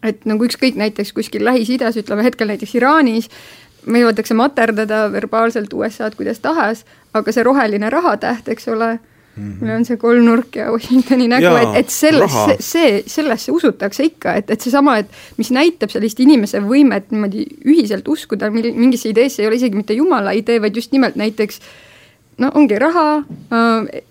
Speaker 3: et nagu ükskõik näiteks kuskil Lähis-Idas, ütleme hetkel näiteks Iraanis, võivatakse materdada verbaalselt USA-d kuidas tahes, aga see roheline rahatäht, eks ole mm, -hmm. meil on see kolmnurk ja Washingtoni nägu, et, et sellesse, see, sellesse usutakse ikka, et, et seesama, et mis näitab sellist inimese võimet niimoodi ühiselt uskuda mingisse ideesse, ei ole isegi mitte jumala idee, vaid just nimelt näiteks no ongi raha äh,,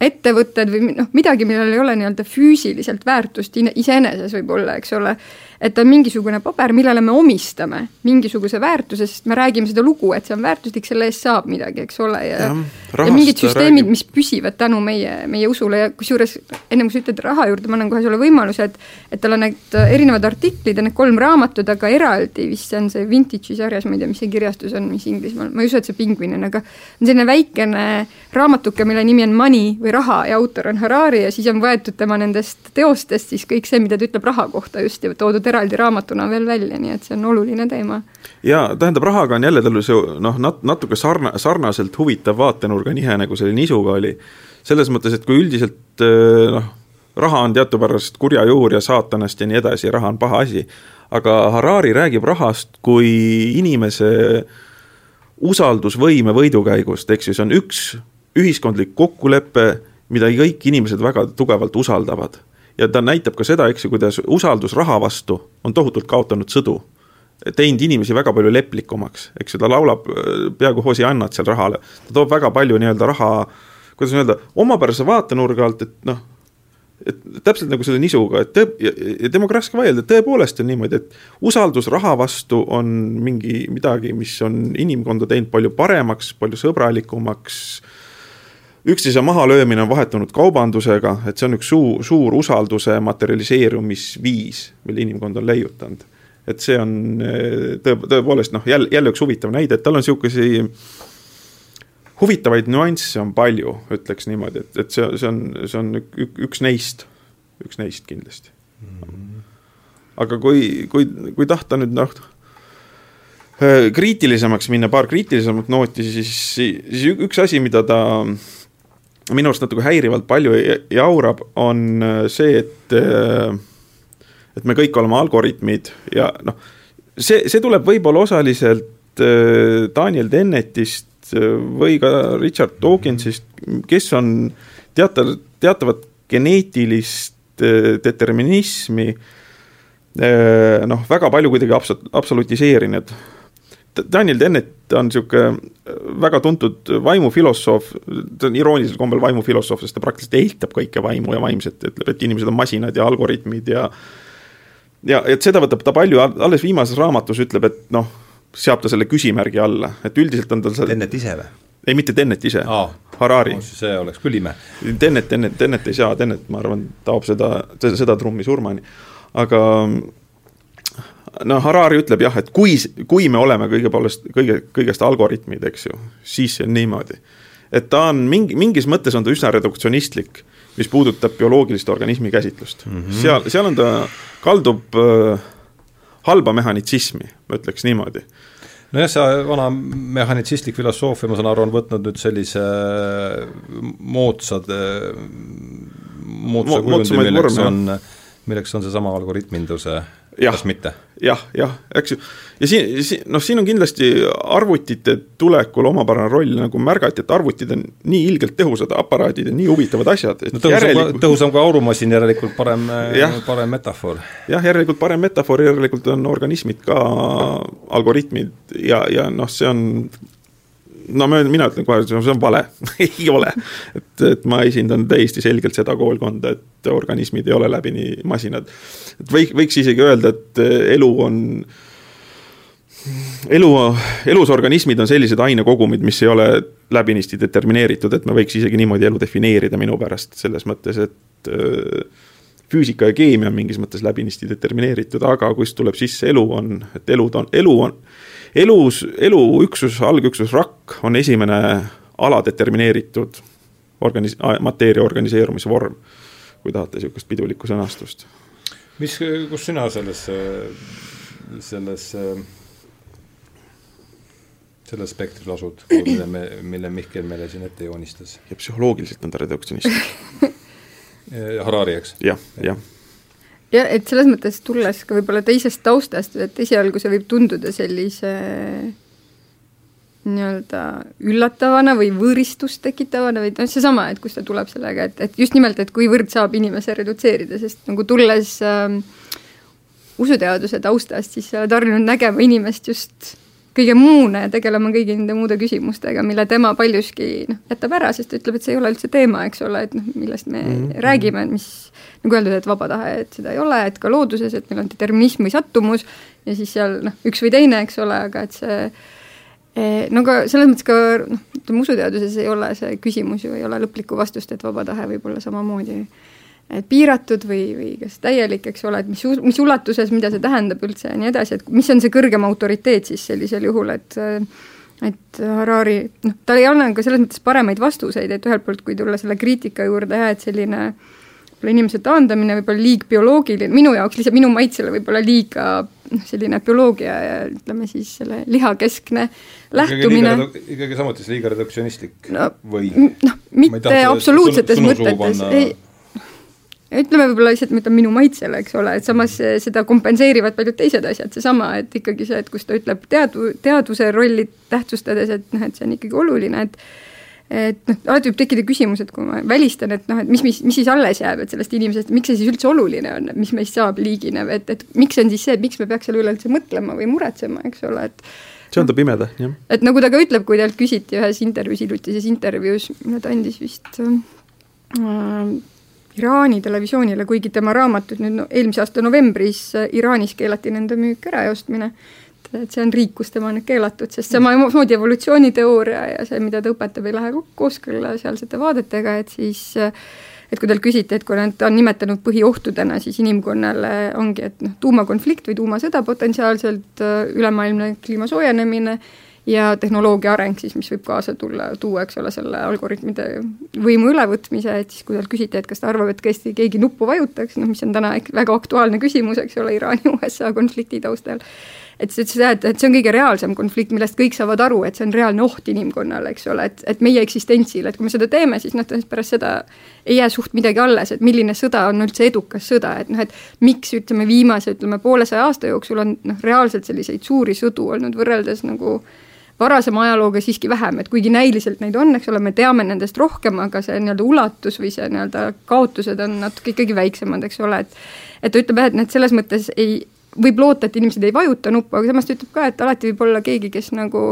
Speaker 3: ettevõtted või noh, midagi, millel ei ole nii-öelda füüsiliselt väärtust iseeneses võib-olla, eks ole et on mingisugune paber, millele me omistame mingisuguse väärtuse, sest me räägime seda lugu, et see on väärtuslik, selle eest saab midagi, eks ole, ja ja, mingid süsteemid, mis püsivad tänu meie, meie usule ja kusjuures ennem kui sa ütled raha juurde, ma annan kohe sulle võimaluse, et et tal on need erinevad artiklid ja need kolm raamatut, aga eraldi vist see on see Vintage'i sarjas, ma ei tea, mis see kirjastus on, mis Inglismaal, ma ei usu, et see Pingvin on, aga on selline väikene raamatuke, mille nimi on Money või raha ja autor on Harari ja siis on võetud tema nendest teostest siis kõik see, mida ta ütleb raha kohta just ja toodud toodud eraldi raamatuna veel välja, nii et see on oluline teema.
Speaker 2: ja tähendab, rahaga on jälle tal see noh, nat-, natuke sarna-, sarnaselt huvitav vaatenurga nihe, nagu selle nisuga oli. selles mõttes, et kui üldiselt noh, raha on teadupärast kurja juur ja saatanast ja nii edasi raha on paha asi, aga Harari räägib rahast kui inimese usaldusvõime võidukäigust, ju, see on üks ühiskondlik kokkulepe, mida kõik inimesed väga tugevalt usaldavad ja ta näitab ka seda, eks ju, kuidas usaldus raha vastu on tohutult kaotanud sõdu. teinud inimesi väga palju leplikumaks, eks ju, ta laulab äh, peaaegu Hosiannat seal rahale, ta toob väga palju nii-öelda raha, kuidas öelda, omapärase vaatenurga alt, et noh, et täpselt nagu selle nisuga, et tõe- ja, ja temaga raske vaielda, tõepoolest on niimoodi, et usaldus raha vastu on mingi midagi, mis on inimkonda teinud palju paremaks, palju sõbralikumaks üksteise mahalöömine on vahetunud kaubandusega, et see on üks suur, suur usalduse materialiseerumisviis, mille inimkond on leiutanud. et see on tõe, tõepoolest noh, jälle, jälle üks huvitav näide, et tal on sihukesi huvitavaid nüansse on palju, ütleks niimoodi, et, et see, see on, see on ük, üks neist, üks neist kindlasti mm. aga kui, kui, kui tahta nüüd noh, kriitilisemaks minna, paar kriitilisemat nooti, siis, siis üks asi, mida ta minu arust natuke häirivalt palju jaurab, on äh, see, et äh, et me kõik oleme algoritmid ja noh, see, see tuleb võib-olla osaliselt äh, Daniel Dennetist või ka Richard Dawkinsist, kes on teatav, teatavat geneetilist determinismi noh, väga palju kuidagi abs-, absolutiseerinud Daniel Dennett on niisugune äh, väga tuntud vaimufilosoof, ta on iroonilisel kombel vaimufilosoof, sest ta praktiliselt eitab kõike vaimu ja vaimset, ütleb, et inimesed on masinad ja algoritmid ja ja et seda võtab ta palju, alles viimases raamatus ütleb, et noh, seab ta selle küsimärgi alla, et üldiselt on tal
Speaker 1: seal Dennett ise või?
Speaker 2: ei, mitte Tenet ise.
Speaker 1: Ah,,
Speaker 2: Harari.
Speaker 1: see oleks küll ime.
Speaker 2: Tenet, Tenet, Tenet ei saa, Tenet, ma arvan, taob seda, seda trummi surmani, aga no Harari ütleb jah, et kui, kui me oleme kõige poolest, kõige, kõigest algoritmid, eks ju, siis see on niimoodi. et ta on mingi, mingis mõttes on ta üsna reduktsionistlik, mis puudutab bioloogilist organismi käsitlust mm. -hmm. seal, seal on ta, kaldub äh, halba mehhanitsismi, ma ütleks niimoodi
Speaker 1: nojah, see vana mehhanitsistlik filosoofia, ma saan aru, on võtnud nüüd sellise moodsad, moodsa kujundi, milleks on, milleks on seesama algoritminduse kas mitte?
Speaker 2: jah, jah, eks ju, ja siin, siin, noh, siin on kindlasti arvutite tulekul omapärane roll, nagu märgati, et arvutid on nii ilgelt tõhusad aparaadid ja nii huvitavad asjad.
Speaker 1: no tõhusam järelikult... tõhusam kui aurumasin, järelikult parem, parem metafoor.
Speaker 2: jah, järelikult parem metafoor, järelikult on organismid ka algoritmid ja, ja noh, see on no ma, mina ütlen kohe, see on vale [laughs] ei ole. et, et ma esindan täiesti selgelt seda koolkonda, et organismid ei ole läbini masinad. et võik-, võiks isegi öelda, et elu on elu, elus organismid on sellised ainekogumid, mis ei ole läbinisti determineeritud, et me võiks isegi niimoodi elu defineerida minu pärast, selles mõttes, et füüsika ja keemia on mingis mõttes läbinisti determineeritud, aga kust tuleb sisse elu, on, et elud on, elu on, elus, eluüksus, algüksus rakk on esimene aladetermineeritud organis-, mateeria organiseerumise vorm, kui tahate niisugust pidulikku sõnastust.
Speaker 1: mis, kus sina selles, selles, selles spektris asud, mille me, mille Mihkel meile siin ette joonistas?
Speaker 2: ja psühholoogiliselt on ta reduktsionist [laughs]
Speaker 1: Harari, eks
Speaker 2: ja,? jah, jah
Speaker 3: jah, et selles mõttes tulles ka võib-olla teisest taustast, et esialgu see võib tunduda sellise nii-öelda üllatavana või võõristust tekitavana või noh, seesama, et kust ta tuleb sellega, et, et just nimelt, et kuivõrd saab inimese redutseerida, sest nagu tulles äh, usuteaduse taustast, siis sa oled harjunud nägema inimest just kõige muuna ja tegelema kõigi nende muude küsimustega, mille tema paljuski noh, jätab ära, sest ta ütleb, et see ei ole üldse teema, eks ole, et noh, millest me mm -hmm. räägime, mis nagu öeldud, et vaba tahe, et seda ei ole, et ka looduses, et meil on determinism või sattumus ja siis seal noh, üks või teine, eks ole, aga et see eh, no aga selles mõttes ka noh, ütleme usuteaduses ei ole see küsimus ju, ei ole lõplikku vastust, et vaba tahe võib olla samamoodi et piiratud või, või kas täielik, eks ole, et mis, mis ulatuses, mida see tähendab üldse ja nii edasi, et mis on see kõrgem autoriteet siis sellisel juhul, et et Harari, noh, ta ei anna ka selles mõttes paremaid vastuseid, et ühelt poolt, kui tulla selle kriitika juurde jah, et selline võib-olla inimese taandamine võib-olla liig bioloogiline, minu jaoks lihtsalt minu maitsele võib-olla liiga noh, selline bioloogia ja ütleme siis selle lihakeskne lähtumine.
Speaker 1: ikkagi samuti see liiga reduktsionistlik
Speaker 3: no, või? noh, mitte absoluutsetes mõtetes, ei ütleme võib-olla lihtsalt, ma ütlen minu maitsele, eks ole, et samas seda kompenseerivad paljud teised asjad, seesama, et ikkagi see, et kus ta ütleb teadu, teaduse rolli tähtsustades, et noh, et see on ikkagi oluline, et et noh, alati võib tekkida küsimus, et kui ma välistan, et noh, et mis, mis, mis siis alles jääb, et sellest inimesest, miks see siis üldse oluline on, mis meist saab liigina, et, et miks on siis see, miks me peaks selle üle üldse mõtlema või muretsema, eks ole, et
Speaker 2: see on ta pimeda, jah.
Speaker 3: et nagu ta ka ütleb, kui talt küsiti ühes intervjuus, hiljutises intervjuus, mille ta andis vist äh, Iraani televisioonile, kuigi tema raamatud nüüd no, eelmise aasta novembris äh, Iraanis keelati nende müük ära ja ostmine, et see on riik, kus tema on nüüd keelatud, sest samamoodi evolutsiooniteooria ja see, mida ta õpetab, ei lähe kooskõlla sealsete vaadetega, et siis äh, et kui talt küsiti, et kui nad, on nimetanud põhiohtudena siis inimkonnale ongi, et noh, tuumakonflikt või tuumasõda potentsiaalselt, äh, ülemaailmne kliima soojenemine ja tehnoloogia areng siis, mis võib kaasa tulla, tuua, eks ole, selle algoritmide võimu ülevõtmise, et siis kui talt küsiti, et kas ta arvab, et tõesti keegi nuppu vajutaks, noh, mis on täna väga aktuaalne küsimus, eks ole, Iraani-USA konflikti taustal, et sa ütlesid jah, et, et see on kõige reaalsem konflikt, millest kõik saavad aru, et see on reaalne oht inimkonnale, eks ole, et, et meie eksistentsile, et kui me seda teeme, siis noh, pärast seda ei jää suht midagi alles, et milline sõda on üldse edukas sõda, et noh, et miks ütleme, viimase ütleme poolesaja aasta jooksul on noh, reaalselt selliseid suuri sõdu olnud võrreldes nagu äh, varasema ajalooga siiski vähem, et kuigi näiliselt neid on, eks ole, me teame nendest rohkem, aga see nii-öelda ulatus või see nii-öelda kaotused on natuke ikkagi väiksemad, eks ole, et et ta ütleb jah, et need selles mõttes ei, võib loota, et inimesed ei vajuta nuppu, aga samas ta ütleb ka, et alati võib olla keegi, kes nagu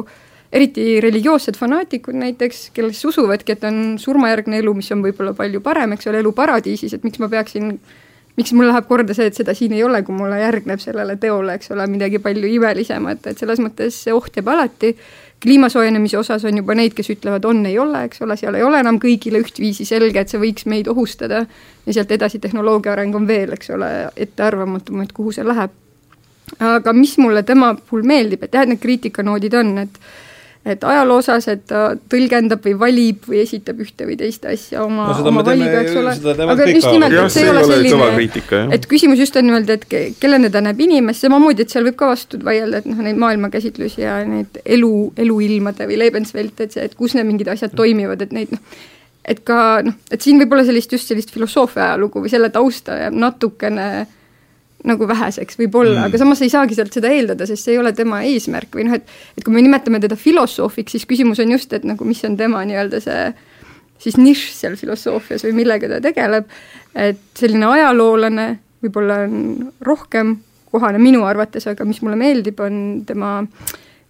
Speaker 3: eriti religioossed fanaatikud näiteks, kes usuvadki, et on surmajärgne elu, mis on võib-olla palju parem, eks ole, elu paradiisis, et miks ma peaksin miks mul läheb korda see, et seda siin ei ole, kui mulle järgneb sellele teole, eks ole, midagi palju imelisemat, et selles mõttes see oht jääb alati. kliima soojenemise osas on juba neid, kes ütlevad, on, ei ole, eks ole, seal ei ole enam kõigile ühtviisi selge, et see võiks meid ohustada. ja sealt edasi tehnoloogia areng on veel, eks ole, ettearvamatum, et kuhu see läheb. aga mis mulle tema puhul meeldib, et jah, et need kriitikanoodid on, et et ajaloo osas, et ta tõlgendab või valib või esitab ühte või teist asja oma no,, oma valiga, eks ole. aga just nimelt, et see ei ole selline, et küsimus just on niimoodi, et kellena ta näeb inimest, samamoodi, et seal võib ka vastu vaielda, et noh, neid maailmakäsitlusi ja neid elu, eluilmade või Lebenswelt, et see, et kus need mingid asjad toimivad, et neid noh, et ka noh, et siin võib olla sellist, just sellist filosoofia ajalugu või selle tausta jääb natukene äh, nagu väheseks võib-olla mm., aga samas ei saagi sealt seda eeldada, sest see ei ole tema eesmärk või noh, et et kui me nimetame teda filosoofiks, siis küsimus on just, et nagu mis on tema nii-öelda see siis nišš seal filosoofias või millega ta tegeleb, et selline ajaloolane võib-olla on rohkem kohane minu arvates, aga mis mulle meeldib, on tema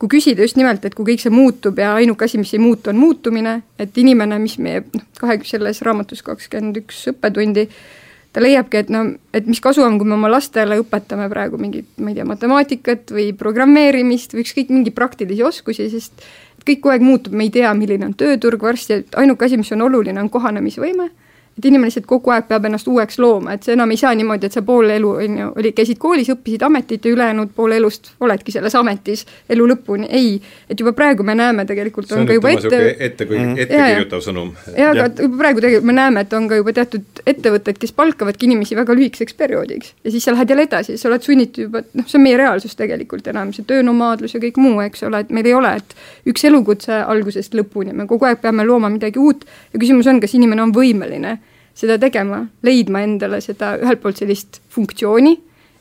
Speaker 3: kui küsida just nimelt, et kui kõik see muutub ja ainuke asi, mis ei muutu, on muutumine, et inimene, mis meie noh, kahe selles raamatus kakskümmend üks õppetundi, ta leiabki, et no, et mis kasu on, kui me oma lastele õpetame praegu mingit, ma ei tea, matemaatikat või programmeerimist või ükskõik mingeid praktilisi oskusi, sest kõik kogu aeg muutub, me ei tea, milline on tööturg varsti, et ainuke asi, mis on oluline, on kohanemisvõime et inimene lihtsalt kogu aeg peab ennast uueks looma, et see enam ei saa niimoodi, et sa pool elu, on ju, oli, käisid koolis, õppisid ametit ja ülejäänud pool elust oledki selles ametis elu lõpuni, ei. et juba praegu me näeme tegelikult
Speaker 1: see on,
Speaker 3: on ka juba
Speaker 1: ette ette, mhm. ettekirjutav sõnum.
Speaker 3: jaa, aga juba praegu tegelikult me näeme, et on ka juba teatud ettevõtted, kes palkavadki inimesi väga lühikeseks perioodiks ja siis sa lähed jälle edasi, sa oled sunnitud juba, noh, see on meie reaalsus tegelikult enam, see töönomaadlus ja kõik muu, eks ole, et meil ei ole, et üks elukutse algusest lõpuni, me kogu aeg peame looma midagi uut ja küsimus on, kas inimene on võimeline seda tegema, leidma endale seda ühelt poolt sellist funktsiooni,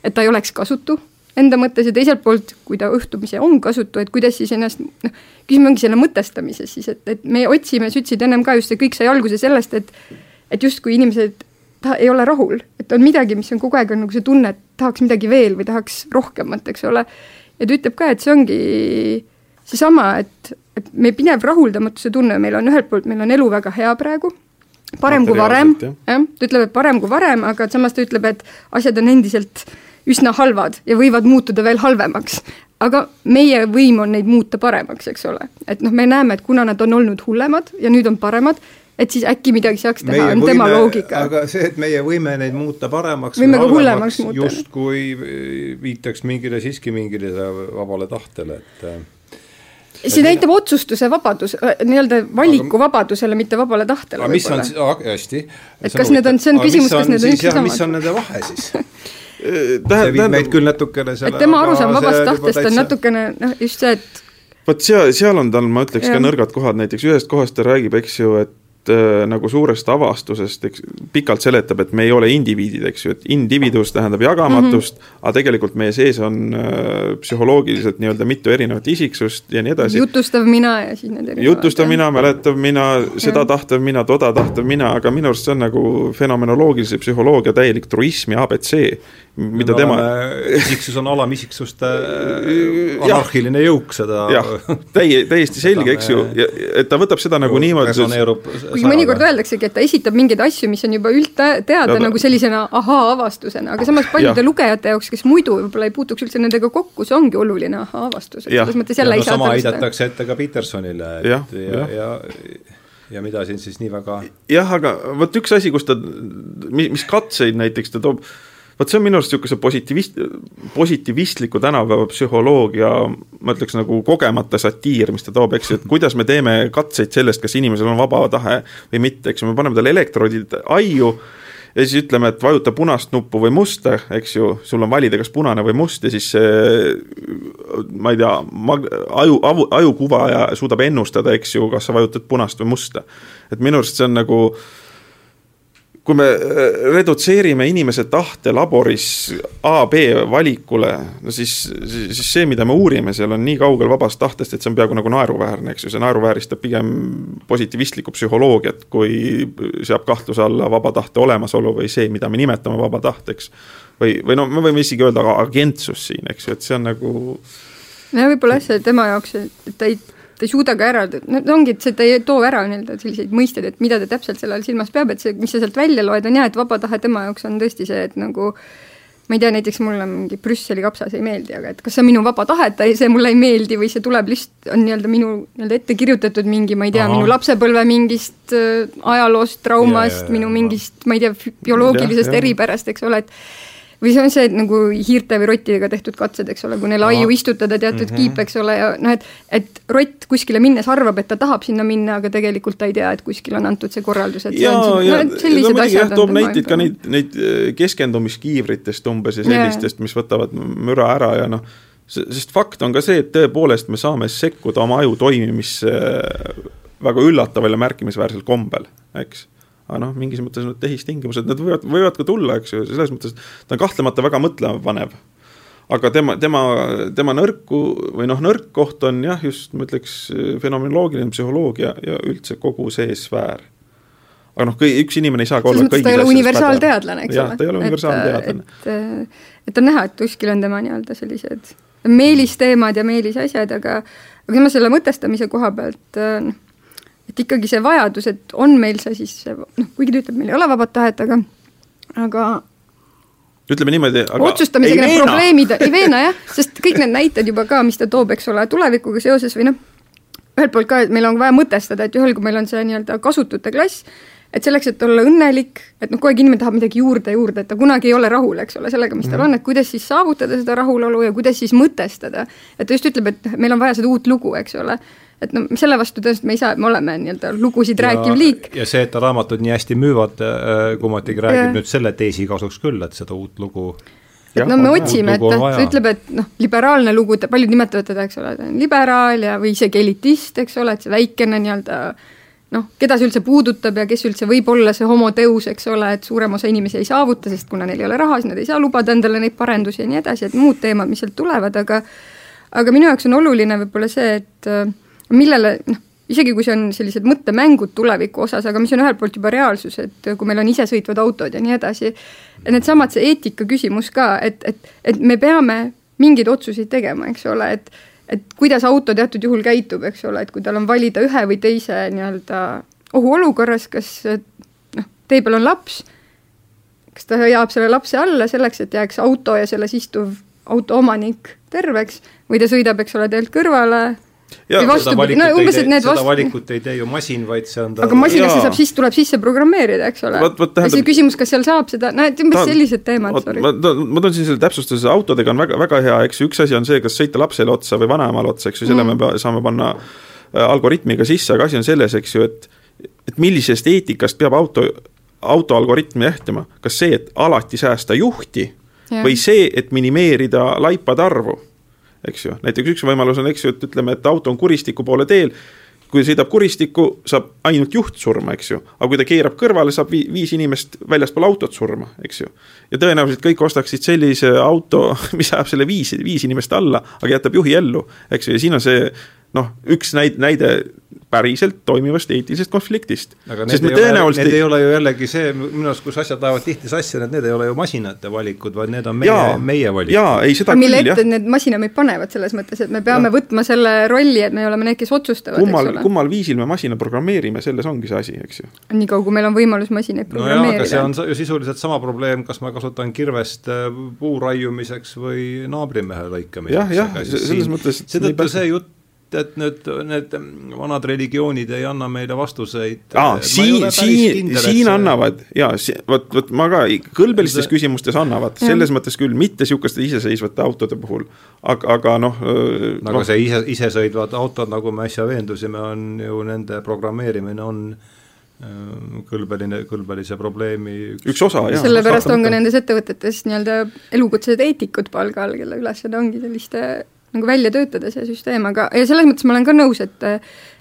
Speaker 3: et ta ei oleks kasutu enda mõttes ja teiselt poolt, kui ta õhtumise on kasutu, et kuidas siis ennast noh, küsimus ongi selle mõtestamises siis, et, et me otsime, sa ütlesid ennem ka just, see kõik sai alguse sellest, et et justkui inimesed ta ei ole rahul, et on midagi, mis on kogu aeg on nagu see tunne, et tahaks midagi veel või tahaks rohkemat, eks ole. ja ta ütleb ka, et see ongi seesama, et, et meie pidev rahuldamatuse tunne, meil on ühelt poolt, meil on elu väga hea praegu parem kui varem, jah, ta ütleb, et parem kui varem, aga samas ta ütleb, et asjad on endiselt üsna halvad ja võivad muutuda veel halvemaks. aga meie võim on neid muuta paremaks, eks ole. et noh, me näeme, et kuna nad on olnud hullemad ja nüüd on paremad, et siis äkki midagi saaks teha, on võime, tema loogika.
Speaker 1: aga see, et meie võime neid muuta paremaks
Speaker 3: võime ka hullemaks muuta.
Speaker 1: justkui viitaks mingile, siiski mingile vabale tahtele, et
Speaker 3: see näitab otsustuse vabadus, äh, nii-öelda valikuvabadusele, mitte vabale tahtele.
Speaker 1: aga mis on, hästi.
Speaker 3: et kas need on, see on küsimus, kas need on üks ja sama.
Speaker 1: mis on nende vahe siis [laughs] see viib meid küll natukene
Speaker 3: selle et tema arusaam vabast tahtest on natukene noh, just see, et
Speaker 2: vot seal, seal on tal, ma ütleks ja. ka nõrgad kohad, näiteks ühest kohast ta räägib, eks ju, et nagu suurest avastusest, eks pikalt seletab, et me ei ole indiviidid, eks ju, et individuus tähendab jagamatust mm, -hmm. aga tegelikult meie sees on äh, psühholoogiliselt nii-öelda mitu erinevat isiksust ja nii edasi.
Speaker 3: jutustav mina ja siis need erinevad.
Speaker 2: jutustav mina, mäletav mina, seda ja. tahtav mina, toda tahtav mina, aga minu arust see on nagu fenomenoloogilise psühholoogia täielik truism ja abc mida tema.
Speaker 1: isiksus on alamisiksuste anarhiline jõuk, seda.
Speaker 2: jah, täie, täiesti selge, eks ju, et ta võtab seda nagu niimoodi.
Speaker 3: kuigi mõnikord öeldaksegi, et ta esitab mingeid asju, mis on juba üldteada nagu sellisena ahaa-avastusena, aga samas paljude ja. lugejate jaoks, kes muidu võib-olla ei puutuks üldse nendega kokku, see ongi oluline ahaa-avastus, et selles mõttes jälle ja,
Speaker 1: ei no, saa sama heidetakse ette ka Petersonile, et ja, ja, ja, ja ja mida siin siis nii väga
Speaker 2: jah, aga vot üks asi, kus ta, mis katseid näiteks ta toob vot see on minu arust niisuguse positiivist, positiivistliku tänapäeva psühholoogia, ma ütleks nagu kogemata satiir, mis ta toob, eks ju, et kuidas me teeme katseid sellest, kas inimesel on vaba tahe või mitte, eks ju, me paneme talle elektroodid aiu ja siis ütleme, et vajuta punast nuppu või musta, eks ju, sul on valida, kas punane või must ja siis ma ei tea, mag-, aju, aju, ajukuvaja suudab ennustada, eks ju, kas sa vajutad punast või musta. et minu arust see on nagu äh, kui me äh, redutseerime inimese tahte laboris A-B valikule, no siis, siis see, mida me uurime seal on nii kaugel vabast tahtest, et see on peaaegu nagu naeruväärne, eks ju, see naeruvääristab pigem positiivistlikku psühholoogiat, kui seab kahtluse alla vaba tahte olemasolu või see, mida me nimetame vaba tahteks. või, või no me võime isegi öelda agentsus siin, eks ju, et see on nagu
Speaker 3: no võib-olla see tema jaoks, et ta ei ta ei suuda ka ära, no ongi, et see, ta ei too ära nii-öelda selliseid mõisteid, et mida ta täpselt selle all silmas peab, et see, mis sa sealt välja loed, on jah, et vaba tahe tema jaoks on tõesti see, et nagu ma ei tea, näiteks mulle mingi Brüsseli kapsas ei meeldi, aga et kas see on minu vaba tahe, et see mulle ei meeldi või see tuleb lihtsalt, on nii-öelda minu nii-öelda ette kirjutatud mingi, ma ei tea, minu lapsepõlve mingist äh, ajaloost, traumast, minu mingist, ma ei tea, bioloogilisest eripärast, eks ole, et või see on see et nagu hiirte või rottidega tehtud katsed, eks ole, kui neile aiu istutada teatud mm -hmm. kiip, eks ole, ja noh, et et rott kuskile minnes arvab, et ta tahab sinna minna, aga tegelikult ta ei tea, et kuskil on antud see korraldus, et
Speaker 2: ja, see on ja, no, sellised no, asjad. toob näiteid ka neid, neid äh, keskendumiskiivritest umbes ja sellistest, mis võtavad müra ära ja noh, sest fakt on ka see, et tõepoolest me saame sekkuda oma aju toimimisse väga üllataval ja märkimisväärsel kombel, eks aga noh, mingis mõttes need tehistingimused, need võivad, võivad ka tulla, eks ju, selles mõttes ta on kahtlemata väga mõtlemapanev. aga tema, tema, tema nõrku või noh, nõrk koht on jah, just ma ütleks, fenomenoloogiline psühholoogia ja üldse kogu see sfäär aga noh, üks inimene ei saa ka olla
Speaker 3: ei ole universaalteadlane, eks
Speaker 2: ole. ta ei ole universaalteadlane.
Speaker 3: et, et on näha, et kuskil on tema nii-öelda sellised meelisteemad ja meelisasjad, aga aga samas selle mõtestamise koha pealt noh, et ikkagi see vajadus, et on meil see siis, noh, kuigi ta ütleb, meil ei ole vabat tahet, aga, aga
Speaker 2: ütleme niimoodi,
Speaker 3: aga otsustamisega need probleemid, ei veena jah, [laughs] sest kõik need näited juba ka, mis ta toob, eks ole, tulevikuga seoses või noh, ühelt poolt ka, et meil on vaja mõtestada, et juhul, kui meil on see nii-öelda kasutute klass, et selleks, et olla õnnelik, et noh, kogu aeg inimene tahab midagi juurde, juurde, et ta kunagi ei ole rahul, eks ole, sellega, mis tal mhm. on, et kuidas siis saavutada seda rahulolu ja kuidas siis mõtestada. et ta just ütleb, et meil on vaja seda uut lugu, eks ole et no selle vastu tõenäoliselt me ei saa, me oleme nii-öelda lugusid ja, rääkiv liik.
Speaker 1: ja see, et raamatud nii hästi müüvad äh,, kummatigi räägib ja. nüüd selle teesi kasuks küll, et seda uut lugu
Speaker 3: et no me otsime, et ta ütleb, et noh, liberaalne lugu, paljud nimetavad teda, eks ole, ta on liberaal ja, või isegi elitist, eks ole, et see väikene nii-öelda noh, keda see üldse puudutab ja kes üldse võib olla see homoteus, eks ole, et suurem osa inimesi ei saavuta, sest kuna neil ei ole raha, siis nad ei saa lubada endale neid parendusi ja nii edasi, et muud teemad, mis sealt tulevad, aga aga minu jaoks on oluline võib-olla see, et millele noh, isegi kui see on sellised mõttemängud tuleviku osas, aga mis on ühelt poolt juba reaalsus, et kui meil on isesõitvad autod ja nii edasi, needsamad, see eetika küsimus ka, et, et, et me peame mingeid otsuseid tegema, eks ole, et et kuidas auto teatud juhul käitub, eks ole, et kui tal on valida ühe või teise nii-öelda ohuolukorras, kas noh, tee peal on laps, kas ta ajab selle lapse alla selleks, et jääks auto ja selles istuv auto omanik terveks või ta sõidab, eks ole, teelt kõrvale
Speaker 1: või vastupidi, no umbes, et need vastu-. valikut ei tee ju masin, vaid see on
Speaker 3: ta aga masinasse saab siis, tuleb sisse programmeerida, eks ole. ja siis küsimus, kas seal saab seda, no et umbes sellised teemad,
Speaker 2: sorry. ma, toon siin selle täpsustuse, autodega on väga, väga hea, eks ju, üks asi on see, kas sõita lapsele otsa või vanaemale otsa, eks ju, selle mm. me saame panna äh, algoritmiga sisse, aga asi on selles, eks ju, et et millisest eetikast peab auto, auto algoritmi jähtima, kas see, et alati säästa juhti ja. või see, et minimeerida laipade arvu eks ju, näiteks üks võimalus on, eks ju, et ütleme, et auto on kuristiku poole teel, kui sõidab kuristikku, saab ainult juht surma, eks ju, aga kui ta keerab kõrvale, saab vi viis inimest väljaspool autot surma, eks ju. ja tõenäoliselt kõik ostaksid sellise auto, [laughs] mis ajab selle viis, viis inimest alla, aga jätab juhi ellu, eks ju, ja siin on see noh, üks näide, näide päriselt toimivast eetilisest konfliktist.
Speaker 1: aga need, ei, tõenäoliselt... ole, need ei ole ju jällegi see, minu arust, kus asjad lähevad tihti sassi, et need ei ole ju masinate valikud, vaid need on meie, meie valikud.
Speaker 2: jaa, ei seda
Speaker 3: mille küll, jah. need masina meid panevad selles mõttes, et me peame ja. võtma selle rolli, et me oleme need, kes otsustavad,
Speaker 2: kummal, kummal viisil me masina programmeerime, selles ongi see asi, eks ju.
Speaker 3: niikaua, kui meil on võimalus masinaid programmeerida.
Speaker 1: no see on ju sisuliselt sama probleem, kas ma kasutan kirvest äh, puu raiumiseks või naabrimehe lõikamiseks.
Speaker 2: jah, jah, selles mõttes
Speaker 1: seetõttu see jutt et nüüd need vanad religioonid ei anna meile vastuseid.
Speaker 2: siin, siin, siin annavad ja vot, vot ma ka kõlbelistes see... küsimustes annavad, selles mõttes küll, mitte sihukeste iseseisvate autode puhul, aga, aga noh.
Speaker 1: aga no. see ise, isesõitvad autod, nagu me äsja veendusime, on ju nende programmeerimine on kõlbeline, kõlbelise probleemi
Speaker 2: üks, üks osa, jah.
Speaker 3: sellepärast on ka nendes ettevõtetes nii-öelda elukutsed eetikud palga all, kelle ülesanne ongi selliste nagu välja töötada, see süsteem, aga, ja selles mõttes ma olen ka nõus, et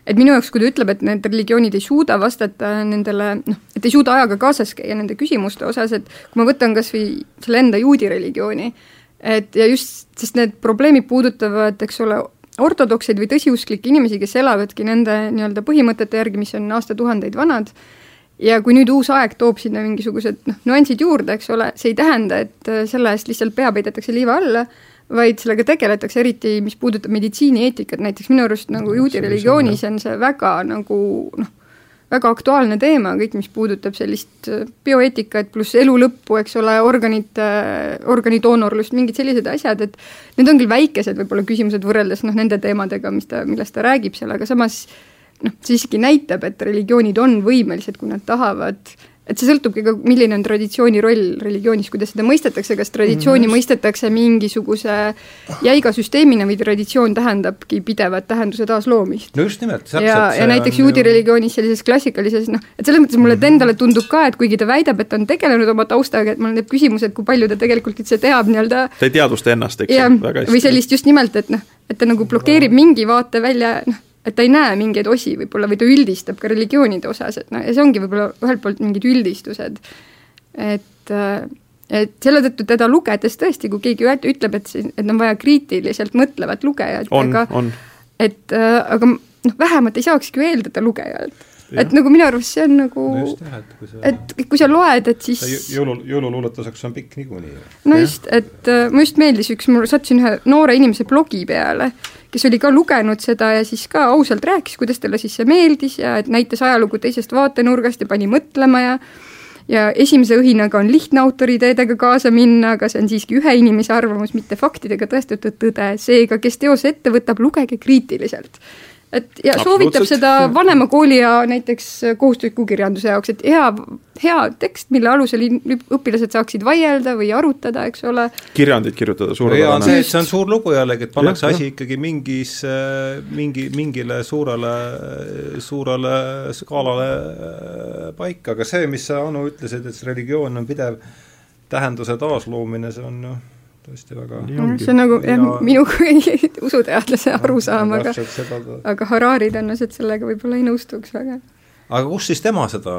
Speaker 3: et minu jaoks, kui ta ütleb, et need religioonid ei suuda vastata nendele noh, et ei suuda ajaga kaasas käia nende küsimuste osas, et kui ma võtan kas või selle enda juudi religiooni, et ja just, sest need probleemid puudutavad, eks ole, ortodokseid või tõsiusklikke inimesi, kes elavadki nende nii-öelda põhimõtete järgi, mis on aastatuhandeid vanad, ja kui nüüd uus aeg toob sinna mingisugused noh, nüansid juurde, eks ole, see ei tähenda, et selle eest lihtsalt pea peidetakse liiva alla vaid sellega tegeletakse, eriti mis puudutab meditsiinieetikat, näiteks minu arust nagu juudi religioonis on see väga nagu noh, väga aktuaalne teema, kõik, mis puudutab sellist äh, bioeetikat pluss elu lõppu, eks ole, organite, organidoonorlust, mingid sellised asjad, et need on küll väikesed võib-olla küsimused võrreldes noh, nende teemadega, mis ta, millest ta räägib seal, aga samas noh, see siiski näitab, et religioonid on võimelised, kui nad tahavad äh, et see sõltubki ka, milline on traditsiooni roll religioonis, kuidas seda mõistetakse, kas traditsiooni mm. mõistetakse mingisuguse jäiga süsteemina või traditsioon tähendabki pidevat tähenduse taasloomist.
Speaker 1: no just nimelt.
Speaker 3: ja, ja näiteks juudi ju... religioonis sellises klassikalises noh, et selles mõttes mulle mm endale tundub ka, et kuigi ta väidab, et ta on tegelenud oma taustaga, et mul teeb küsimus, et kui palju ta tegelikult üldse teab nii-öelda
Speaker 2: ta ei teadvusta ennast, eks
Speaker 3: ju, väga hästi. või sellist just nimelt, et noh, et ta nagu blokeerib mingi vaate välja, noh, et ta ei näe mingeid osi võib-olla või ta üldistab ka religioonide osas, et noh, ja see ongi võib-olla ühelt poolt mingid üldistused. et, äh, et selle tõttu teda lugedes tõesti, kui keegi ütleb, et see, et on vaja kriitiliselt mõtlevat lugejat,
Speaker 2: aga
Speaker 3: et äh, aga noh, vähemat ei saakski ju eeldada lugejalt et nagu minu arust see on nagu no, et kui sa loed, et siis
Speaker 1: jõulu, jõululuuletuseks on pikk niikuinii.
Speaker 3: no just, et äh, mulle just meeldis üks, mul sattusin ühe noore inimese blogi peale, kes oli ka lugenud seda ja siis ka ausalt rääkis, kuidas talle siis see meeldis ja et näitas ajalugu teisest vaatenurgast ja pani mõtlema ja ja esimese õhinaga on lihtne autoriideedega kaasa minna, aga see on siiski ühe inimese arvamus, mitte faktidega tõestatud tõde, seega kes teose ette võtab, lugege kriitiliselt et ja soovitab seda vanema kooli ja näiteks kohustusliku kirjanduse jaoks, et hea, hea tekst, mille alusel õpilased saaksid vaielda või arutada, eks ole.
Speaker 2: kirjandit kirjutada
Speaker 1: suurepärane. see, see on suur lugu jällegi, et pannakse asi ikkagi mingis, mingi, mingile suurele, suurele skaalale äh, paika, aga see, mis sa, Anu, ütlesid, et see religioon on pidev tähenduse taasloomine, see on noh tõesti väga
Speaker 3: see on nagu jah ja..., minu kui [laughs] usuteadlase arusaam, aga aga Harari tõenäoliselt sellega võib-olla ei nõustuks väga.
Speaker 1: aga kus siis tema seda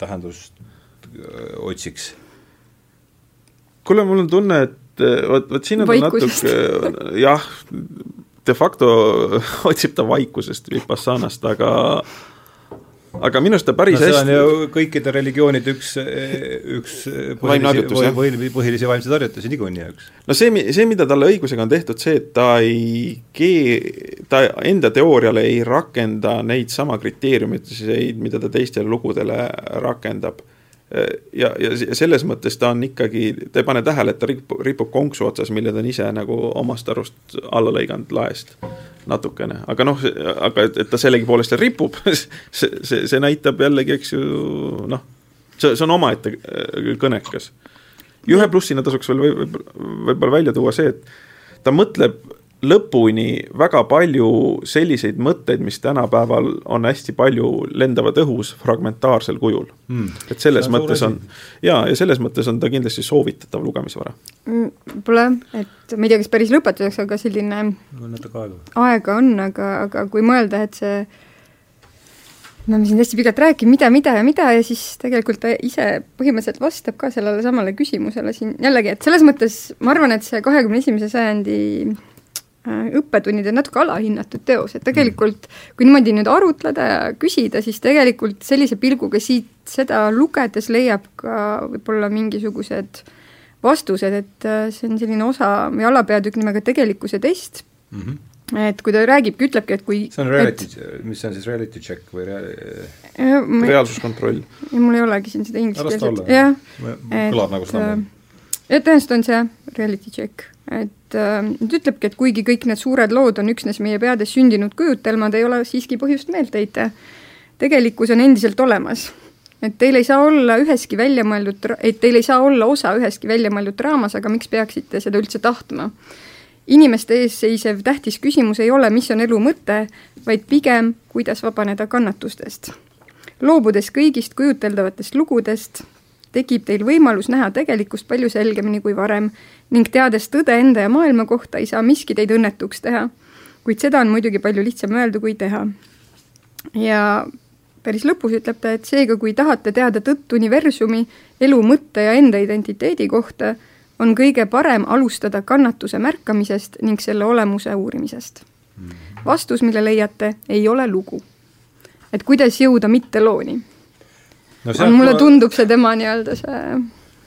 Speaker 1: tähendust äh, otsiks?
Speaker 2: kuule, mul on tunne, et vot, vot siin on Vaikusest. natuke jah, de facto otsib ta vaikusest, vipassanast, aga aga minu arust ta päris no, hästi
Speaker 1: see on ju kõikide religioonide üks, üks põhilisi, või, põhilisi vaimseid harjutusi niikuinii, eks.
Speaker 2: no see, see, mida talle õigusega on tehtud, see, et ta ei kee-, ta enda teooriale ei rakenda neid sama kriteeriumeid, mida ta teistele lugudele rakendab. Ja, ja selles mõttes ta on ikkagi, ta ei pane tähele, et ta ripub, ripub konksu otsas, mille ta on ise nagu omast arust alla lõiganud laest natukene, aga noh, aga et, et ta sellegipoolest seal ripub see, see, see näitab jällegi, eks ju, noh, see, see on omaette äh, kõnekas. ühe plussina tasuks veel võib-olla võib välja tuua see, et ta mõtleb lõpuni väga palju selliseid mõtteid, mis tänapäeval on hästi palju lendavad õhus fragmentaarsel kujul. Mm.. et selles mõttes on jaa, ja selles mõttes on ta kindlasti soovitatav lugemisvara.
Speaker 3: Mm,. Võib-olla, et ma ei tea, kas päris lõpetuseks, aga selline aega on, aga, aga kui mõelda, et see me oleme siin hästi pikalt rääkinud, mida, mida ja mida ja siis tegelikult ta ise põhimõtteliselt vastab ka sellele samale küsimusele siin jällegi, et selles mõttes ma arvan, et see kahekümne esimese sajandi õppetunnid on natuke alahinnatud teos, et tegelikult kui niimoodi nüüd arutleda ja küsida, siis tegelikult sellise pilguga siit seda lugedes leiab ka võib-olla mingisugused vastused, et äh, see on selline osa või alapeatükk nimega tegelikkuse test mm, -hmm. et kui ta räägibki, ütlebki, et kui
Speaker 1: see on reality, mis see on siis, reality check või rea-?
Speaker 2: Äh, reaalsuskontroll?
Speaker 3: mul ei olegi siin seda inglise keelt, jah.
Speaker 1: kõlab nagu seda.
Speaker 3: jah, tõenäoliselt on see reality check et äh, ta ütlebki, et kuigi kõik need suured lood on üksnes meie peades sündinud kujutelmad, ei ole siiski põhjust meelt heita. tegelikkus on endiselt olemas. et teil ei saa olla üheski välja mõeldud, et teil ei saa olla osa üheski välja mõeldud draamas, aga miks peaksite seda üldse tahtma? inimeste ees seisev tähtis küsimus ei ole, mis on elu mõte, vaid pigem, kuidas vabaneda kannatustest. loobudes kõigist kujuteldavatest lugudest, tekib teil võimalus näha tegelikkust palju selgemini kui varem ning teades tõde enda ja maailma kohta, ei saa miski teid õnnetuks teha. kuid seda on muidugi palju lihtsam öelda kui teha. ja päris lõpus ütleb ta, et seega, kui tahate teada tõtt universumi, elu mõtte ja enda identiteedi kohta, on kõige parem alustada kannatuse märkamisest ning selle olemuse uurimisest. vastus, mille leiate, ei ole lugu. et kuidas jõuda mittelooni no,. mulle ma... tundub see tema nii-öelda see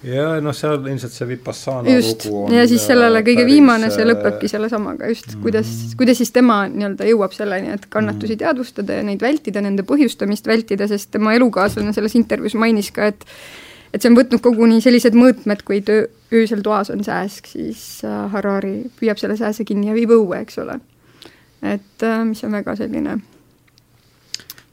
Speaker 1: ja noh, seal ilmselt see Vipassana
Speaker 3: just, ja siis sellele kõige päris... viimane, see lõpebki sellesamaga just, mhm. kuidas, kuidas siis tema nii-öelda jõuab selleni, et kannatusi mm. teadvustada ja neid vältida, nende põhjustamist vältida, sest tema elukaaslane selles intervjuus mainis ka, et et see on võtnud koguni sellised mõõtmed, kui töö, öösel toas on sääsk, siis äh, Harari püüab selle sääse kinni ja viib õue, eks ole. et äh, mis on väga selline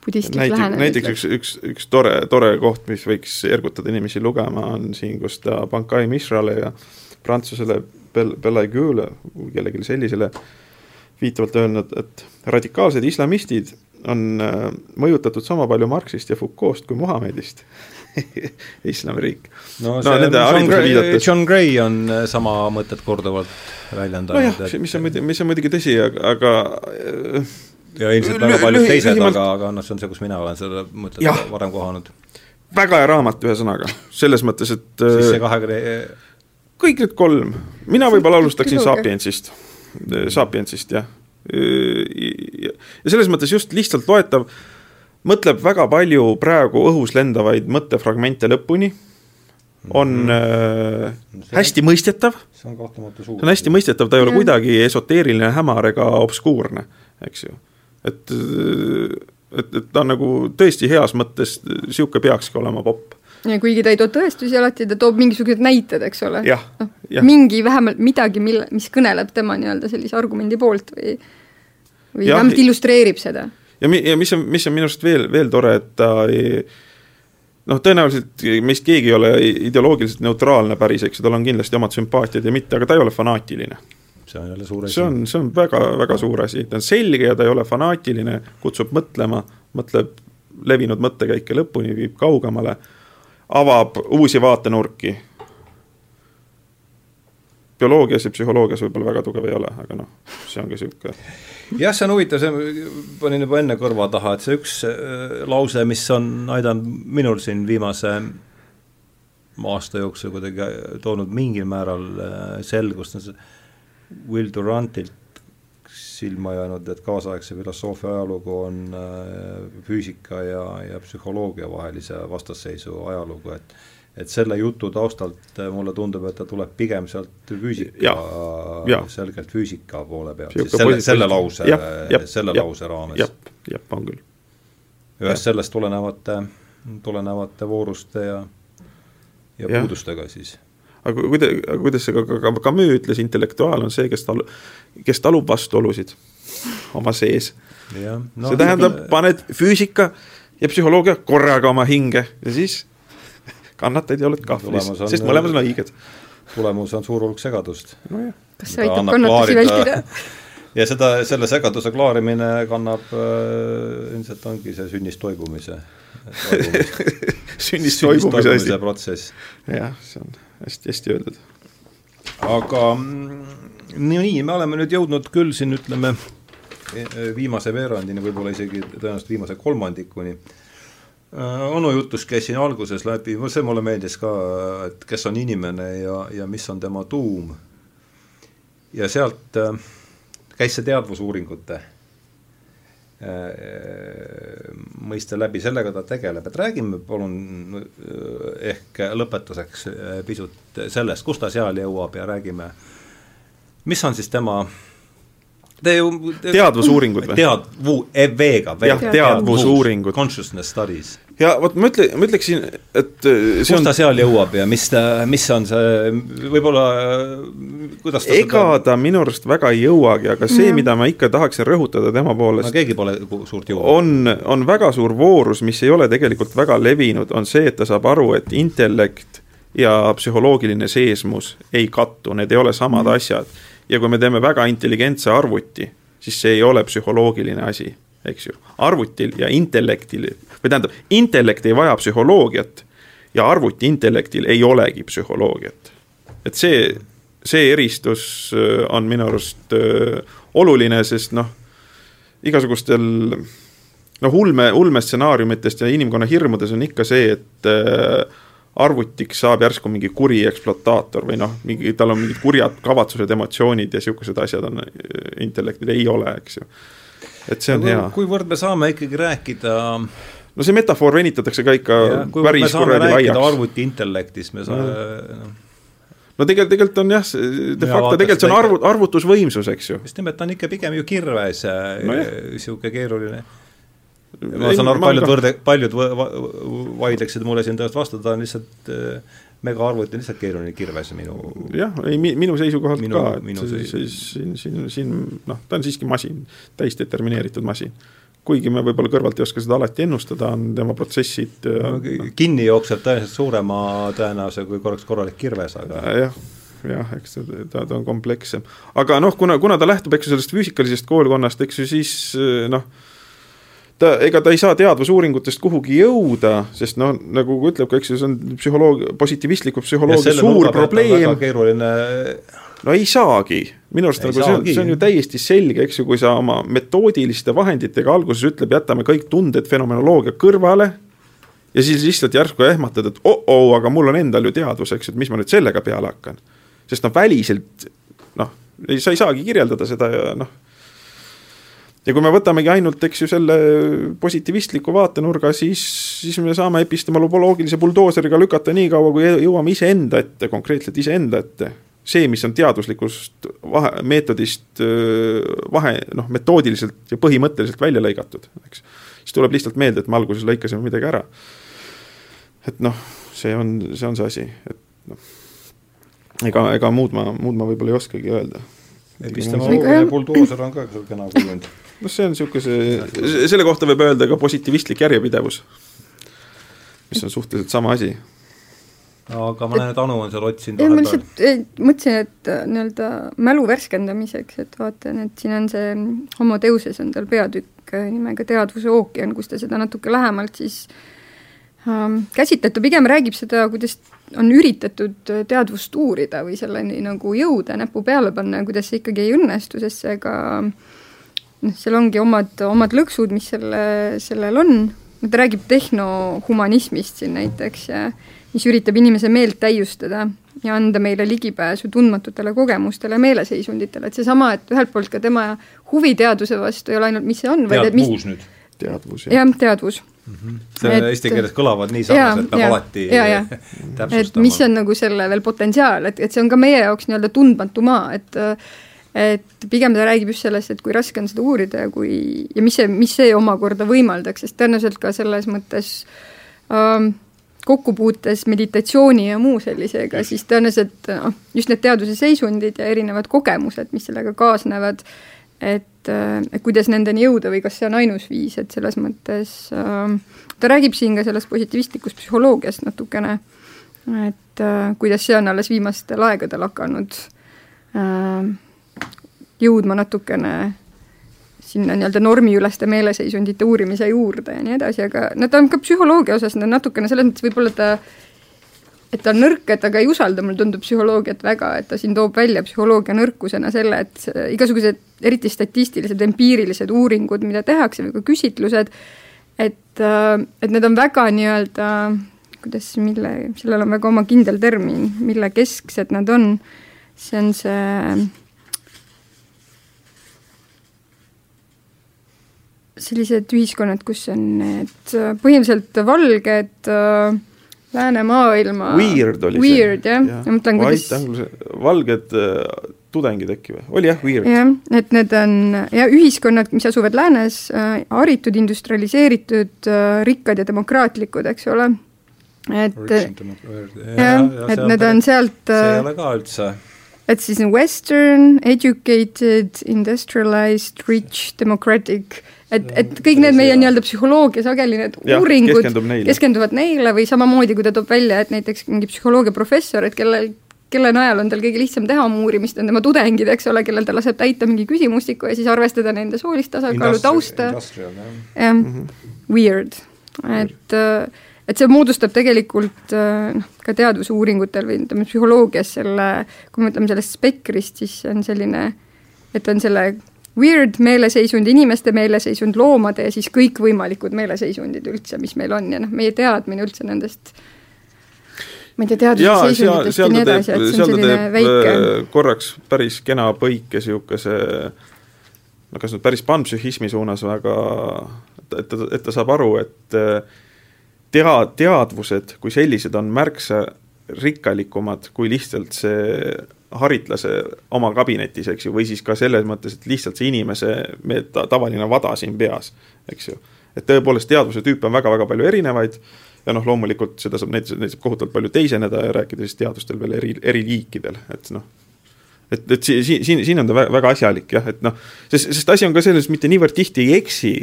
Speaker 3: budistlik
Speaker 2: näiteks, lähenemine. näiteks üks, üks, üks tore, tore koht, mis võiks ergutada inimesi lugema, on siin, kus ta Bankai Mishrale ja prantsusele Bel-, Belaigue'le, kellelegi sellisele, viitavalt öelnud, et radikaalsed islamistid on äh, mõjutatud sama palju Marxist ja Foucault'st kui Muhamedist [laughs] islamiriik.
Speaker 1: no, no see John Gray, John Gray on äh, sama mõtet korduvalt väljendanud.
Speaker 2: nojah et..., mis on muidugi, mis on muidugi tõsi, aga, aga äh,
Speaker 1: ja ilmselt väga paljud teised, aga, aga noh, see on see, kus mina olen seda mõtet varem kohanud.
Speaker 2: väga hea raamat, ühesõnaga, selles mõttes, et [laughs]
Speaker 1: siis see kahekümne
Speaker 2: kõik need kolm, mina võib-olla alustaksin Sapiensist, Sapiensist jah. ja selles mõttes just lihtsalt loetav, mõtleb väga palju praegu õhus lendavaid mõttefragmente lõpuni, on mm -hmm. äh, hästi mõistetav,
Speaker 1: see on kahtlemata suur.
Speaker 2: see on hästi mõistetav, ta ei ole kuidagi esoteeriline, hämar ega obskuurne, eks ju et, et, et ta on nagu tõesti heas mõttes, niisugune peakski olema popp
Speaker 3: ja kuigi ta ei too tõestusi alati, ta toob mingisugused näited, eks ole.
Speaker 2: noh,
Speaker 3: mingi vähemalt midagi, mille, mis kõneleb tema nii-öelda sellise argumendi poolt või või ja, vähemalt illustreerib seda.
Speaker 2: ja mi-, ja mis on, mis on minu arust veel, veel tore, et ta ei noh, tõenäoliselt meist keegi ei ole ideoloogiliselt neutraalne päris, eks ju, tal on kindlasti omad sümpaatiad ja mitte, aga ta ei ole fanaatiline
Speaker 1: see on jälle suur asi.
Speaker 2: see on, see on väga, väga suur asi, ta on selge ja ta ei ole fanaatiline, kutsub mõtlema, mõtleb levinud mõttekäike lõpuni, viib kaugemale, avab uusi vaatenurki. bioloogias ja psühholoogias võib-olla väga tugev ei ole, aga noh, see ongi niisugune
Speaker 1: jah, see on huvitav, see panin juba enne kõrva taha, et see üks äh, lause, mis on aidanud minul siin viimase aasta jooksul kuidagi toonud mingil määral äh, selgust, on see Will Durantilt silma jäänud, et kaasaegse filosoofia ajalugu on äh, füüsika ja, ja psühholoogia vahelise vastasseisu ajalugu, et et selle jutu taustalt äh, mulle tundub, et ta tuleb pigem sealt füüsika, selgelt füüsika poole pealt, siis selle, selle lause, selle ja, lause raames.
Speaker 2: jah, jah, on küll.
Speaker 1: ühest sellest tulenevate, tulenevate vooruste ja, ja, ja puudustega siis
Speaker 2: aga kuida-, kuidas see ka, ka Camus ütles, intellektuaal on see, kes talu-, kes talub vastuolusid oma sees. No, see tähendab, paned füüsika ja psühholoogia korraga oma hinge ja siis kannatad ja oled kahvlis, sest mõlemad on õiged.
Speaker 1: tulemus on suur hulk segadust
Speaker 3: no. kas see aitab kannatusi vältida? [laughs]
Speaker 1: ja seda, selle segaduse klaarimine kannab äh,, ilmselt ongi see sünnist toibumise [laughs]
Speaker 2: sünnist toibumise asi.
Speaker 1: protsess.
Speaker 2: jah, see on hästi-hästi öeldud.
Speaker 1: aga mm, nii, me oleme nüüd jõudnud küll siin ütleme viimase veerandini, võib-olla isegi tõenäoliselt viimase kolmandikuni. Äh, onu jutust käis siin alguses läbi, see mulle meeldis ka, et kes on inimene ja, ja mis on tema tuum. ja sealt äh, käis see teadvusuuringute Äh, mõiste läbi, sellega ta tegeleb, et räägime palun äh, ehk lõpetuseks äh, pisut sellest, kus ta seal jõuab ja räägime, mis on siis tema
Speaker 2: Te ju teadvusuuringud või?
Speaker 1: teadvu-, V-ga.
Speaker 2: jah, teadvusuuringud.
Speaker 1: Consciousness studies
Speaker 2: ja vot ma ütle, ma ütleksin, et
Speaker 1: äh, kus on... ta seal jõuab ja mis mis on see, võib-olla kuidas
Speaker 2: ta ega seda... ta minu arust väga ei jõuagi, aga see mm., mida ma ikka tahaksin rõhutada tema poolest
Speaker 1: no keegi pole suurt jõudu.
Speaker 2: on, on väga suur voorus, mis ei ole tegelikult väga levinud, on see, et ta saab aru, et intellekt ja psühholoogiline seesmus ei kattu, need ei ole samad mm. asjad. ja kui me teeme väga intelligentse arvuti, siis see ei ole psühholoogiline asi eks ju, arvutil ja intellektil, või tähendab, intellekt ei vaja psühholoogiat ja arvuti intellektil ei olegi psühholoogiat. et see, see eristus äh, on minu arust äh, oluline, sest noh, igasugustel noh, ulme, ulmestsenaariumitest ja inimkonna hirmudes on ikka see, et äh, arvutiks saab järsku mingi kuri ekspluataator või noh, mingi, tal on mingid kurjad kavatsused, emotsioonid ja niisugused asjad on intellektil, ei ole, eks ju et see on hea.
Speaker 1: kuivõrd me saame ikkagi rääkida
Speaker 2: no see metafoor venitatakse ka ikka päris kuradi laiaks.
Speaker 1: arvuti intellektist, me saame
Speaker 2: no no tegelikult, tegelikult on jah, de facto tegelikult see on arvu, arvutusvõimsus, eks ju.
Speaker 1: just nimelt, ta on ikka pigem ju kirves niisugune no keeruline. ma saan aru, paljud võrde, paljud vaidleksid mulle siin tõesti vastu, ta on lihtsalt äh, megaarvuti on lihtsalt keeruline kirves minu
Speaker 2: jah, ei mi, minu seisukohalt minu, ka, et siis siin, siin, siin noh, ta on siiski masin, täisdetermineeritud masin kuigi me võib-olla kõrvalt ei oska seda alati ennustada, on tema protsessid no,
Speaker 1: no, kinni jookseb tõenäoliselt suurema tõenäosusega, kui korraks korralik kirves, aga
Speaker 2: jah, jah, eks ta, ta, ta on komplekssem. aga noh, kuna, kuna ta lähtub, eks ju, sellest füüsikalisest koolkonnast, eks ju, siis noh, ta, ega ta ei saa teadusuuringutest kuhugi jõuda, sest noh, nagu ütleb ka, eks ju, see on psühholoog, positiivistliku psühholoogia suur probleem.
Speaker 1: keeruline
Speaker 2: no ei saagi, minu arust nagu see on, see on ju täiesti selge, eks ju, kui sa oma metoodiliste vahenditega alguses ütleb, jätame kõik tunded, fenomenoloogia kõrvale. ja siis lihtsalt järsku ehmatad, et oh-oh, aga mul on endal ju teadvus, eks et mis ma nüüd sellega peale hakkan. sest noh, väliselt noh, sa ei saagi kirjeldada seda ja noh ja kui me võtamegi ainult, eks ju, selle positiivistliku vaatenurga, siis, siis me saame epistemoloogilise buldooseriga lükata nii kaua, kui jõuame iseenda ette, konkreetselt iseenda ette see, mis on teaduslikust vahe, meetodist vahe, noh, metoodiliselt ja põhimõtteliselt välja lõigatud, eks. siis tuleb lihtsalt meelde, et me alguses lõikasime midagi ära. et noh, see on, see on see asi, et noh, ega, ega muud ma, muud ma võib-olla ei oskagi öelda.
Speaker 1: epistemoloogia buldooser on ka kena kujund.
Speaker 2: Noh, see on niisuguse, selle kohta võib öelda ka positiivistlik järjepidevus, mis on suhteliselt sama asi
Speaker 1: aga ma näen, et Anu on seal otsinud
Speaker 3: vahepeal. ma lihtsalt mõtlesin, et äh, nii-öelda mälu värskendamiseks, et vaatan, et siin on see Homo Deuses on tal peatükk äh, nimega Teadvuse ookean, kus ta seda natuke lähemalt siis ähm, käsitleb, ta pigem räägib seda, kuidas on üritatud teadvust uurida või selleni nagu jõuda, näpu peale panna ja kuidas see ikkagi ei õnnestu, sest see ka noh, seal ongi omad, omad lõksud, mis selle, sellel on, ta räägib tehnohumanismist siin näiteks ja mis üritab inimese meelt täiustada ja anda meile ligipääsu tundmatutele kogemustele, meeleseisunditele, et seesama, et ühelt poolt ka tema huvi teaduse vastu ei ole ainult, mis see on,
Speaker 1: vaid et mis nüüd?
Speaker 2: teadvus,
Speaker 3: jah. jah, teadvus
Speaker 1: mm. -hmm. see et, eesti keeles kõlavad nii sarnaselt, peab alati ja, ja. [laughs]
Speaker 3: täpsustama. et mis on nagu selle veel potentsiaal, et, et see on ka meie jaoks nii-öelda tundmatu maa, et et pigem ta räägib just sellest, et kui raske on seda uurida ja kui, ja mis see, mis see omakorda võimaldaks, sest tõenäoliselt ka selles mõttes ähm, kokkupuutes meditatsiooni ja muu sellisega, siis tõenäoliselt noh, just need teaduse seisundid ja erinevad kogemused, mis sellega kaasnevad, et, et kuidas nendeni jõuda või kas see on ainus viis, et selles mõttes äh, ta räägib siin ka sellest positiivistlikust psühholoogiast natukene, et äh, kuidas see on alles viimastel aegadel hakanud äh, jõudma natukene sinna nii-öelda normiüleste meeleseisundite uurimise juurde ja nii edasi, aga no ta on ka psühholoogia osas no natukene selles mõttes võib-olla ta et ta on nõrk, et ta ka ei usalda, mulle tundub, psühholoogiat väga, et ta siin toob välja psühholoogia nõrkusena selle, et igasugused eriti statistilised, empiirilised uuringud, mida tehakse või ka küsitlused, et, et need on väga nii-öelda, kuidas, mille, sellel on väga oma kindel termin, mille kesksed nad on, see on see sellised ühiskonnad, kus on need äh, põhimõtteliselt valged äh, läänemaailma
Speaker 2: Weird oli
Speaker 3: weird, see. jah ja., ma mõtlen,
Speaker 2: kuidas valged äh, tudengid äkki või, oli jah, weird?
Speaker 3: jah, et need on ja ühiskonnad, mis asuvad läänes äh,, haritud, industrialiseeritud äh,, rikkad ja demokraatlikud, eks ole. et jah, et need on sealt
Speaker 1: see ei äh, ole ka üldse
Speaker 3: et siis western, educated, industrialized, rich, democratic et, et kõik need meie nii-öelda psühholoogia sageli need ja, uuringud keskendub neile. keskenduvad neile või samamoodi, kui ta toob välja, et näiteks mingi psühholoogiaprofessor, et kellel, kelle najal on tal kõige lihtsam teha oma uurimist, on tema tudengid, eks ole, kellel ta laseb täita mingi küsimustiku ja siis arvestada nende soolist tasakaalu, tausta. jah, mhm. weird, et et see moodustab tegelikult noh, ka teadusuuringutel või ütleme, psühholoogias selle, kui me mõtleme sellest spektrist, siis see on selline, et on selle weird meeleseisund, inimeste meeleseisund, loomade ja siis kõikvõimalikud meeleseisundid üldse, mis meil on ja noh, meie teadmine üldse nendest ma ei tea, teadusseisunditest ja nii edasi, et see on selline väike
Speaker 2: äh, korraks päris kena põike niisuguse no kas nüüd päris panpsühhismi suunas väga et ta, et ta saab aru, et äh, tea-, teadvused kui sellised on märksa rikkalikumad kui lihtsalt see haritlase oma kabinetis, eks ju, või siis ka selles mõttes, et lihtsalt see inimese, me ta, tavaline vada siin peas, eks ju. et tõepoolest teadvuse tüüpe on väga-väga palju erinevaid ja noh, loomulikult seda saab, neid, neid saab kohutavalt palju teiseneda ja rääkida siis teadustel veel eri, eri liikidel, et noh, et, et siin, siin, siin on ta väga asjalik jah, et noh, sest, sest asi on ka selles, mitte niivõrd tihti ei eksi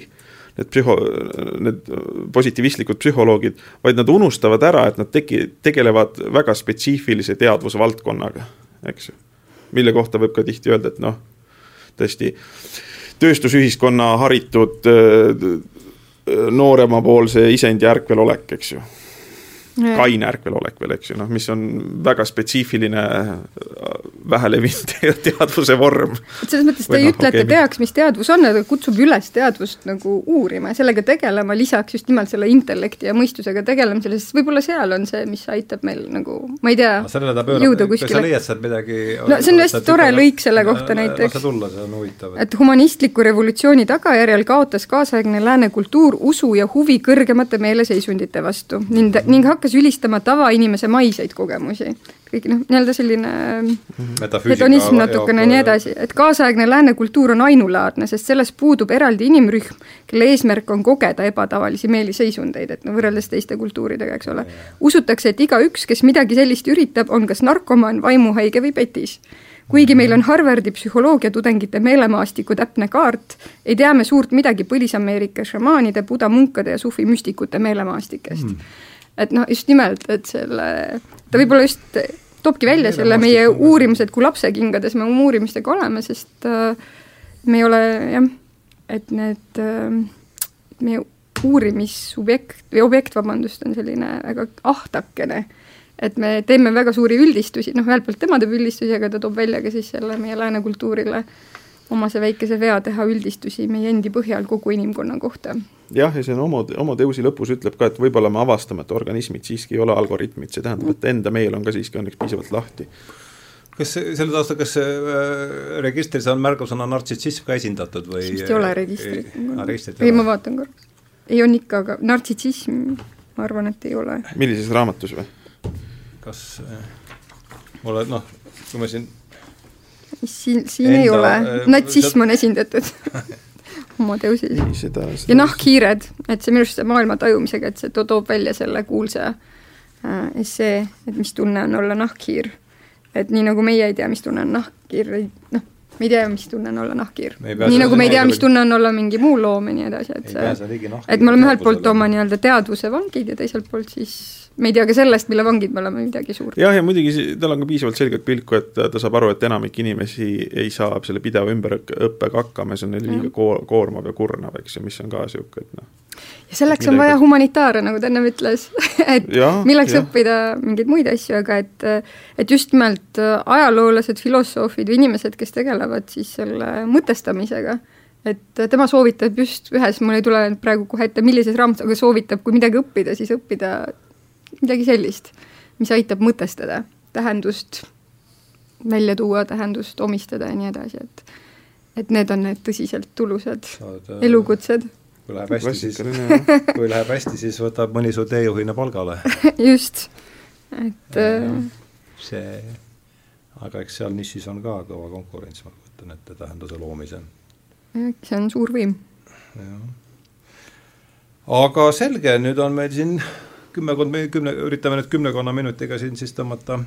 Speaker 2: need psühho, need positiivistlikud psühholoogid, vaid nad unustavad ära, et nad tegi, tegelevad väga spetsiifilise teadvusvaldkonnaga, eks ju. mille kohta võib ka tihti öelda, et noh, tõesti tööstusühiskonna haritud nooremapoolse isendi ärkvelolek, eks ju kaine ärkvelolek veel, eks ju, noh, mis on väga spetsiifiline vähelevinud [laughs] teadvuse vorm.
Speaker 3: et selles mõttes ta ei no, ütle, et ta teaks, mis teadvus on, ta kutsub üles teadvust nagu uurima ja sellega tegelema, lisaks just nimelt selle intellekti ja mõistusega tegelemisele, sest võib-olla seal on see, mis aitab meil nagu, ma ei tea, jõuda kuskile.
Speaker 1: kas sa leiad sealt midagi
Speaker 3: no see on hästi tore lõik selle kohta näiteks.
Speaker 1: lase tulla, see on huvitav.
Speaker 3: et humanistliku revolutsiooni tagajärjel kaotas kaasaegne lääne kultuur usu ja huvi kõrgemate meeleseisundite vastu ning, ning hakkas ülistama tavainimese maiseid kogemusi. Kõik noh, nii-öelda selline hedonism natukene ja nii edasi, et kaasaegne lääne kultuur on ainulaadne, sest selles puudub eraldi inimrühm, kelle eesmärk on kogeda ebatavalisi meeliseisundeid, et no võrreldes teiste kultuuridega, eks ole. usutakse, et igaüks, kes midagi sellist üritab, on kas narkomaan, vaimuhaige või petis. Kuigi meil on Harvardi psühholoogiatudengite meelemaastiku täpne kaart, ei tea me suurt midagi Põlis-Ameerika šamaanide, buda munkade ja sufi müstikute meelemaastikest. Mm et noh, just nimelt, et selle, ta võib-olla just toobki välja selle meie uurimused, kui lapsekingades me oma uurimistega oleme, sest äh, me ei ole jah, et need äh, meie uurimissubjekt või objekt, vabandust, on selline väga ahtakene. et me teeme väga suuri üldistusi, noh, ühelt poolt tema teeb üldistusi, aga ta toob välja ka siis selle meie lääne kultuurile omase väikese vea teha üldistusi meie endi põhjal kogu inimkonna kohta
Speaker 2: jah, ja see on Homo, Homo Deusi lõpus ütleb ka, et võib-olla me avastame, et organismid siiski ei ole algoritmid, see tähendab, et enda meel on ka siiski õnneks piisavalt lahti.
Speaker 1: kas selle taustal, kas äh, registris on märgusõna nartsissism ka esindatud või?
Speaker 3: vist ei ole registrit. ei, ma vaatan korra. ei, on ikka, aga nartsissism, ma arvan, et ei ole.
Speaker 2: millises raamatus või?
Speaker 1: kas äh, mulle noh, kui ma siin
Speaker 3: siin, siin enda, ei ole, äh, natsism on esindatud [laughs] homoteusis. ja nahkhiired, et see minu arust see maailma tajumisega, et see to toob välja selle kuulsa äh, essee, et mis tunne on olla nahkhiir. et nii nagu meie ei tea, mis tunne on nahkhiir, noh, me ei tea, mis tunne on olla nahkhiir. nii nagu me ei tea, mis tunne on olla mingi muu loom ja nii edasi, et see, et me oleme ühelt poolt oma nii-öelda teadvuse vangid ja teiselt poolt siis me ei tea ka sellest, mille vangid me oleme, midagi suurt.
Speaker 2: jah, ja muidugi tal on ka piisavalt selget pilku, et ta saab aru, et enamik inimesi ei saa selle pideva ümberõppega hakkama ja see on neile liiga koor-, koormav ja kurnav, eks ju, mis on ka niisugune, et noh.
Speaker 3: Ja selleks on vaja humanitaare, nagu ta ennem ütles [laughs] et ja, milleks ja. õppida mingeid muid asju, aga et et just nimelt ajaloolased, filosoofid või inimesed, kes tegelevad siis selle mõtestamisega, et tema soovitab just ühes, mul ei tule praegu kohe ette, millises raamatus, aga soovitab, kui midagi õppida, siis õppida midagi sellist, mis aitab mõtestada tähendust, välja tuua tähendust, omistada ja nii edasi, et et need on need tõsiselt tulusad Saad, äh, elukutsed.
Speaker 1: Kui läheb hästi, siis, [laughs] kui läheb hästi, siis võtab mõni su teejuhina palgale. [laughs]
Speaker 3: Just, et ja, äh,
Speaker 1: see, aga eks seal nišis on ka kõva konkurents, ma kujutan ette, tähenduse loomisel.
Speaker 3: see on suur võim.
Speaker 1: aga selge, nüüd on meil siin kümmekond, kümne, üritame nüüd kümnekonna minutiga siin siis tõmmata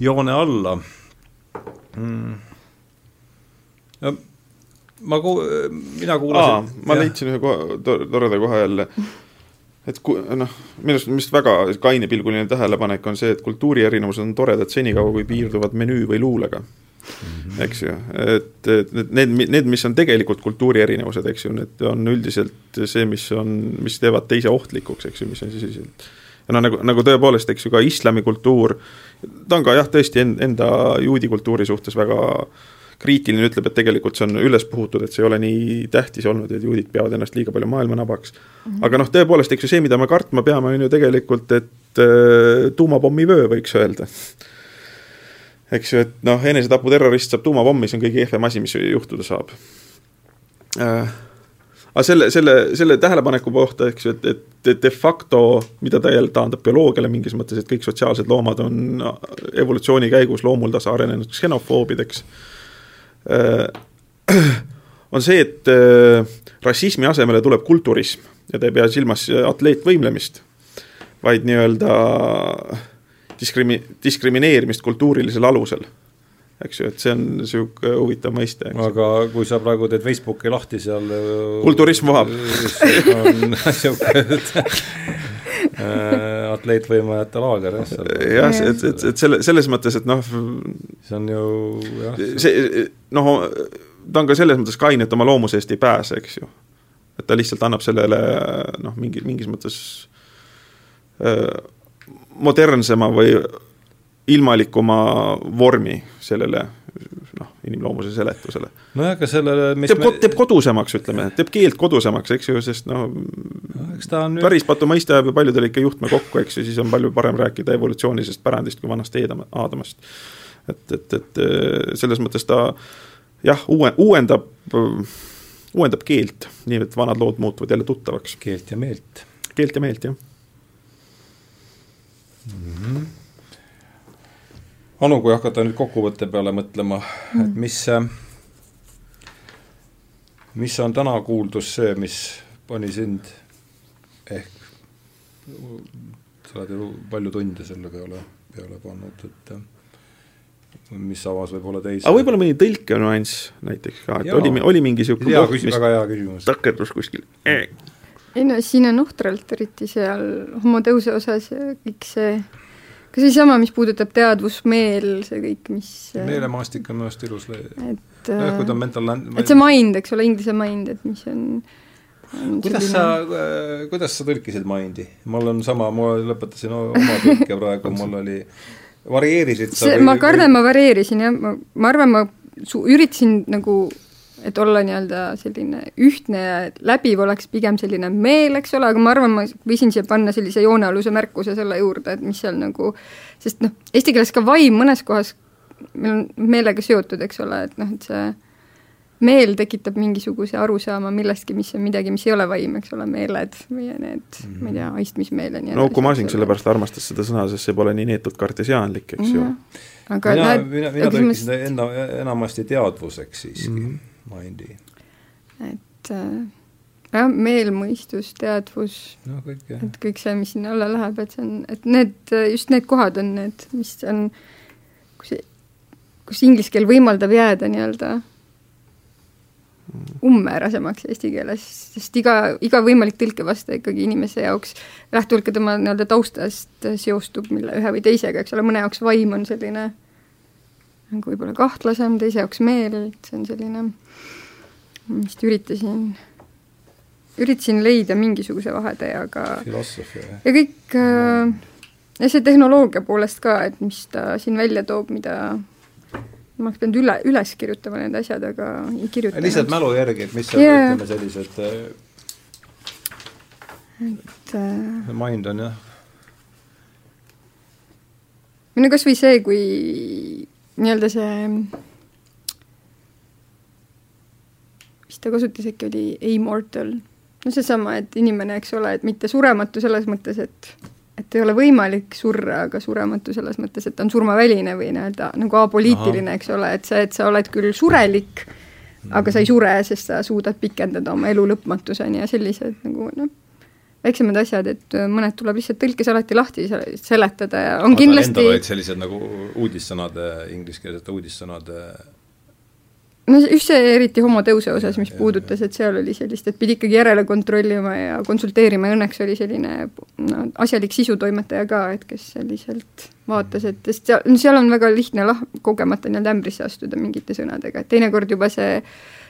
Speaker 1: joone alla. Mm.. no ma ku-, mina kuulasin.
Speaker 2: ma leidsin ühe koha, toreda koha jälle, et ku-, noh, minu arust, mis väga kainepilguline tähelepanek on see, et kultuuri erinevused on toredad senikaua, kui piirduvad menüü või luulega mm, -hmm. eks ju, et, et need, need, mis on tegelikult kultuuri erinevused, eks ju, need on üldiselt see, mis on, mis teevad teise ohtlikuks, eks ju, mis on siis sellised ja noh, nagu, nagu tõepoolest, eks ju, ka islamikultuur, ta on ka jah, tõesti enda juudi kultuuri suhtes väga kriitiline, ütleb, et tegelikult see on üles puhutud, et see ei ole nii tähtis olnud, et juudid peavad ennast liiga palju maailmanabaks mm. -hmm. aga noh, tõepoolest, eks ju, see, mida me kartma peame, on ju tegelikult, et äh, tuumapommivöö, võiks öelda eks ju, et noh, enesetaputerrorist saab tuumapommi, see on kõige kehvem asi, mis juhtuda saab äh,. aga selle, selle, selle tähelepaneku kohta, eks ju, et, et de facto, mida ta jälle taandab bioloogiale mingis mõttes, et kõik sotsiaalsed loomad on evolutsiooni käigus loomuldasa arenenud ksenofoobideks, [clears throat] on see, et rassismi asemele tuleb kulturism ja ta ei pea silmas atleetvõimlemist, vaid nii-öelda diskrimi-, diskrimineerimist kultuurilisel alusel eks ju, et see on niisugune huvitav mõiste.
Speaker 1: aga kui sa praegu teed Facebooki lahti seal
Speaker 2: kulturism vohab.
Speaker 1: on [laughs] niisugune [laughs] äh, atleetvõimajate laager jah, seal.
Speaker 2: jah, et, et, et selle, selles mõttes, et noh
Speaker 1: see on ju jah.
Speaker 2: see noh, ta on ka selles mõttes kaine, et oma loomuse eest ei pääse, eks ju. et ta lihtsalt annab sellele noh, mingi, mingis mõttes öö, modernsema või ilmalikuma vormi sellele noh, inimloomuse seletusele.
Speaker 1: nojah, aga sellele
Speaker 2: teeb me..., teeb kodusemaks, ütleme, teeb keelt kodusemaks, eks ju, sest noh no, päris patu mõiste ajab ju paljudele ikka juhtme kokku, eks ju, siis on palju parem rääkida evolutsioonilisest pärandist kui vanast Aadamast. et, et, et selles mõttes ta jah, uue, uuendab, uuendab keelt, nii et vanad lood muutuvad jälle tuttavaks.
Speaker 1: keelt ja meelt.
Speaker 2: keelt ja meelt, jah
Speaker 1: mm. -hmm Anu, kui hakata nüüd kokkuvõtte peale mõtlema mm., et mis, mis on täna kuuldus see, mis pani sind ehk, sa oled ju palju tunde selle peale, peale pannud, et mis avas võib-olla teisi.
Speaker 2: aga võib-olla mõni tõlkenüanss näiteks ka, et Jaa. oli, oli mingi niisugune
Speaker 1: koht, mis väga hea küsimus.
Speaker 2: takerdus kuskil
Speaker 3: ei no siin on ohtralt, eriti seal homoteuse osas kõik see ka seesama, mis puudutab teadvusmeel, see kõik, mis
Speaker 1: meelemaastik on minu arust ilus
Speaker 3: et
Speaker 1: nojah, kui ta on mental
Speaker 3: et see mind, eks ole, inglise mind, et mis on,
Speaker 1: on kuidas selline... sa, äh, kuidas sa tõlkisid mind'i? mul on sama, ma lõpetasin oma tõlke praegu, mul oli, varieerisid
Speaker 3: sa see, või, ma kardan või..., ma varieerisin jah, ma, ma arvan, ma su-, üritasin nagu et olla nii-öelda selline ühtne ja läbiv oleks pigem selline meel, eks ole, aga ma arvan, ma võisin siia panna sellise joonealuse märkuse selle juurde, et mis seal nagu, sest noh, eesti keeles ka vaim mõnes kohas meil on meelega seotud, eks ole, et noh, et see meel tekitab mingisuguse arusaama millestki, mis on midagi, mis ei ole vaim, eks ole, meeled või need mm, -hmm. ma ei tea, aistmismeel ja nii
Speaker 2: edasi. no Uku Masing sellepärast armastas seda sõna, sest see pole nii neetult kartesiaanlik, eks mm -hmm. ju.
Speaker 1: aga mina, mina, mina tõlkisin ta enna, enamasti teadvuseks siiski mm. -hmm mindi?
Speaker 3: et äh, jah, meel, mõistus, teadvus.
Speaker 1: No,,
Speaker 3: et kõik see, mis sinna alla läheb, et see on, et need, just need kohad on need, mis on, kus, kus inglise keel võimaldab jääda nii-öelda umbmäärasemaks eesti keeles, sest iga, iga võimalik tõlkevaste ikkagi inimese jaoks lähtuvalt ka tema nii-öelda taustast seostub mille ühe või teisega, eks ole, mõne jaoks vaim on selline nagu võib-olla kahtlasem, teise jaoks meel, see on selline, ma vist üritasin, üritasin leida mingisuguse vahetee, aga
Speaker 1: filosoofia.
Speaker 3: ja kõik äh, ja see tehnoloogia poolest ka, et mis ta siin välja toob, mida ma oleks pidanud üle, üles kirjutama need asjad, aga ei kirjutanud.
Speaker 1: lihtsalt mälu järgi, et mis seal yeah. ütleme sellised äh,
Speaker 3: et äh,
Speaker 1: mind on jah.
Speaker 3: no kas või see, kui nii-öelda see, mis ta kasutas äkki, oli immortal. no seesama, et inimene, eks ole, et mitte surematu selles mõttes, et et ei ole võimalik surra, aga surematu selles mõttes, et ta on surmaväline või nii-öelda nagu apoliitiline, eks ole, et see, et sa oled küll surelik, aga sa ei sure, sest sa suudad pikendada oma elu lõpmatuseni ja sellised nagu noh väiksemad asjad, et äh, mõned tuleb lihtsalt tõlkes alati lahti seletada ja on aga kindlasti
Speaker 1: endal olid sellised nagu uudissõnade, ingliskeelsete uudissõnade
Speaker 3: no just see eriti homoteuse osas, mis ja, puudutas, et seal oli sellist, et pidi ikkagi järele kontrollima ja konsulteerima ja õnneks oli selline no asjalik sisutoimetaja ka, et kes selliselt vaatas, et sest seal, seal on väga lihtne lah-, kogemata nii-öelda ämbrisse astuda mingite sõnadega, et teinekord juba see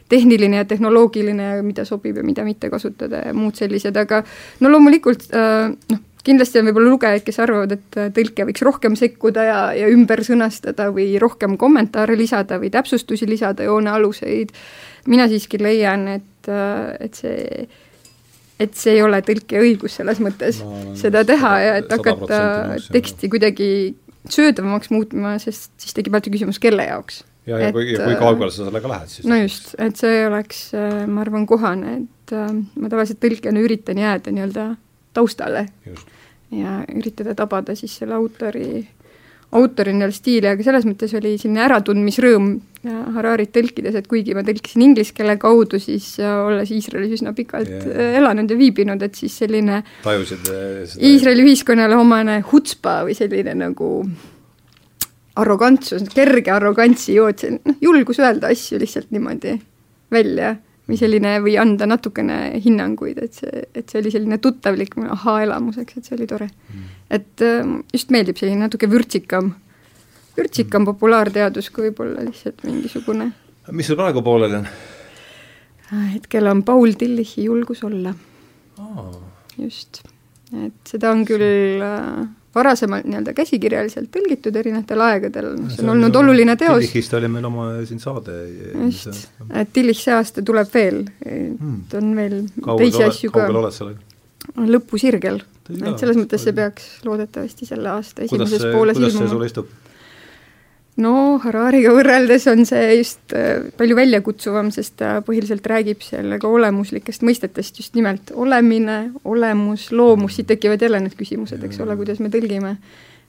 Speaker 3: tehniline ja tehnoloogiline, mida sobib ja mida mitte kasutada ja muud sellised, aga no loomulikult äh, noh, kindlasti on võib-olla lugejaid, kes arvavad, et äh, tõlke võiks rohkem sekkuda ja, ja ümber sõnastada või rohkem kommentaare lisada või täpsustusi lisada, joonealuseid. mina siiski leian, et, äh, et see et see ei ole tõlkija õigus selles mõttes no, seda teha ja et hakata teksti kuidagi söödavamaks muutma, sest siis tekib alati küsimus, kelle jaoks
Speaker 1: ja, ja kui, kui äh, kaugele sa sellega lähed siis?
Speaker 3: no just, et see oleks, äh, ma arvan, kohane, et äh, ma tavaliselt tõlkijana üritan jääda nii-öelda taustale
Speaker 1: just.
Speaker 3: ja üritada tabada siis selle autori, autori nii-öelda stiili, aga selles mõttes oli selline äratundmisrõõm Hararit tõlkides, et kuigi ma tõlkisin inglise keele kaudu, siis äh, olles Iisraelis üsna pikalt yeah. elanud ja viibinud, et siis selline
Speaker 1: tajusid
Speaker 3: Iisraeli ühiskonnale omane hutspa või selline nagu arrogantsus, kerge arrogantsi jootsen, noh, julgus öelda asju lihtsalt niimoodi välja või selline, või anda natukene hinnanguid, et see, et see oli selline tuttavlik ahaa-elamuseks, et see oli tore mm.. et ähm, just meeldib selline natuke vürtsikam, vürtsikam mm. populaarteadus kui võib-olla lihtsalt mingisugune.
Speaker 1: mis sul praegu pooleli on?
Speaker 3: hetkel on Paul Tillichi Julgus olla oh.. just, et seda on küll äh, varasemalt nii-öelda käsikirjaliselt tõlgitud erinevatel aegadel, see on olnud oluline teos.
Speaker 1: Tillichist oli meil oma siin saade.
Speaker 3: just, et Tillich see aasta tuleb veel et on veel kaugel teisi oled, asju ka.
Speaker 1: kaugel oled sellega?
Speaker 3: lõpusirgel, et selles mõttes see peaks loodetavasti selle aasta esimeses pooles
Speaker 1: ilmuma. kuidas see sulle istub?
Speaker 3: No Harariga võrreldes on see just äh, palju väljakutsuvam, sest ta põhiliselt räägib sellega olemuslikest mõistetest, just nimelt olemine, olemus, loomus, siit tekivad jälle need küsimused, eks ole, kuidas me tõlgime.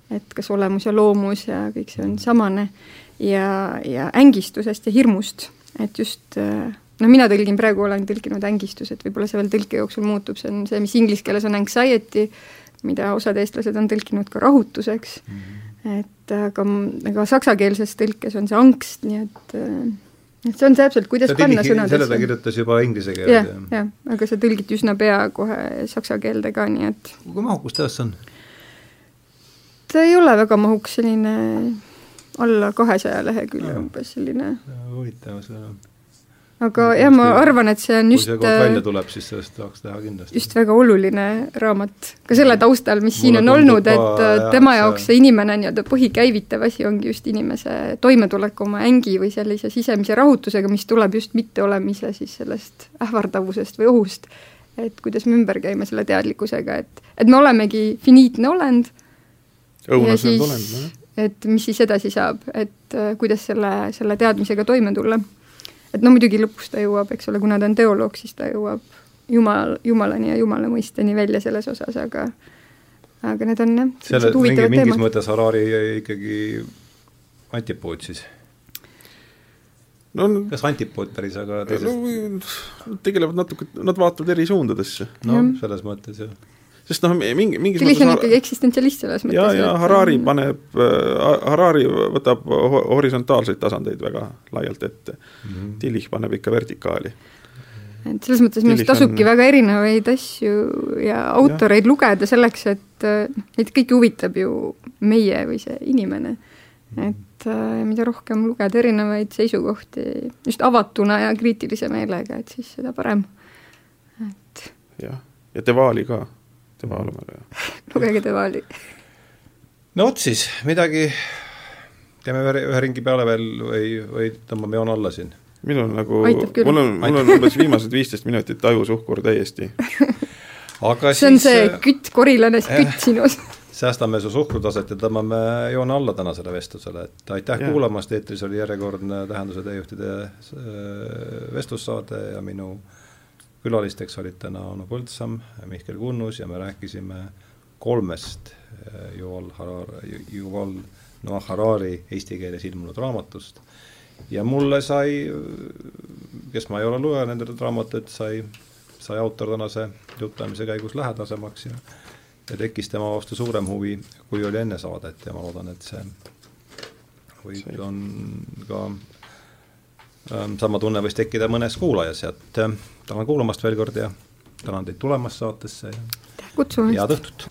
Speaker 3: et kas olemus ja loomus ja kõik see on samane. Ja, ja ängistusest ja hirmust, et just noh, mina tõlgin praegu, olen tõlkinud ängistus, et võib-olla see veel tõlke jooksul muutub, see on see, mis inglise keeles on anxiety, mida osad eestlased on tõlkinud ka rahutuseks. Mm. -hmm et aga, aga saksakeelses tõlkes on see angst, nii et et see on täpselt, kuidas ta panna sõnadesse.
Speaker 1: selle ta kirjutas juba inglise keeles
Speaker 3: ja,. jah, jah, aga see tõlgiti üsna pea kohe saksa keelde ka, nii et
Speaker 1: kui mahukas see on?
Speaker 3: ta ei ole väga mahukas, selline alla kahesaja lehekülje umbes selline.
Speaker 1: huvitav, see on
Speaker 3: aga jah, ma arvan, et see on just
Speaker 1: kui see kord välja tuleb, siis sellest tahaks teha kindlasti.
Speaker 3: just väga oluline raamat, ka selle taustal, mis siin on olnud, et jah, tema jaoks see inimene nii-öelda põhikäivitav asi ongi just inimese toimetulek oma ängi või sellise sisemise rahutusega, mis tuleb just mitteolemise siis sellest ähvardavusest või ohust. et kuidas me ümber käime selle teadlikkusega, et, et me olemegi finiitne olend.
Speaker 2: õunas olend, jah.
Speaker 3: et mis siis edasi saab, et äh, kuidas selle, selle teadmisega toime tulla et no muidugi lõpus ta jõuab, eks ole, kuna ta on teoloog, siis ta jõuab jumal, jumalani ja jumala mõisteni välja selles osas, aga aga need on jah,
Speaker 1: sellised huvitavad teemad. mingis mõttes Harari ikkagi antipood siis no kas antipood päris, aga
Speaker 2: teisest no, tegelevad natuke, nad vaatavad eri suundadesse.
Speaker 1: no selles mõttes jah
Speaker 2: sest noh, mingi, mingis
Speaker 3: mõttes on ikkagi eksistentsialist selles mõttes.
Speaker 2: ja, ja Harari et... paneb äh,, Harari võtab horisontaalseid tasandeid väga laialt ette mm. -hmm. Tillich paneb ikka vertikaali.
Speaker 3: et selles mõttes minu arust tasubki on... väga erinevaid asju ja autoreid ja. lugeda selleks, et äh, neid kõiki huvitab ju meie või see inimene. -hmm. et äh, mida rohkem lugeda erinevaid seisukohti just avatuna ja kriitilise meelega, et siis seda parem, et
Speaker 2: jah, ja Devali ka tema olema.
Speaker 3: lugege Devali.
Speaker 1: no vot siis, midagi, teeme ühe, ühe ringi peale veel või, või tõmbame joone alla siin?
Speaker 2: minul nagu, mul on, mul on umbes viimased viisteist minutit ajusuhkur täiesti [laughs]
Speaker 1: aga
Speaker 3: see on see kütt, korilane, kütt sinus [laughs]
Speaker 1: säästame su suhkrutaset ja tõmbame joone alla tänasele vestlusele, et aitäh ja. kuulamast, eetris oli järjekordne Tähenduse teejuhtide äh, vestlussaade ja minu äh, külalisteks olid täna Anu Põldsam, Mihkel Kunnus ja me rääkisime kolmest eh, Yuval Harari, Yuval Noah Harari eesti keeles ilmunud raamatust. ja mulle sai, kes ma ei ole lugenud nende raamatut, sai, sai autor tänase jutuajamise käigus lähedasemaks ja ja tekkis tema vastu suurem huvi, kui oli enne saadet ja ma loodan, et see võib, on ka ähm, sama tunne võis tekkida mõnes kuulajas, et äh, tänan kuulamast veel kord ja tänan teid tulemast saatesse ja head õhtut!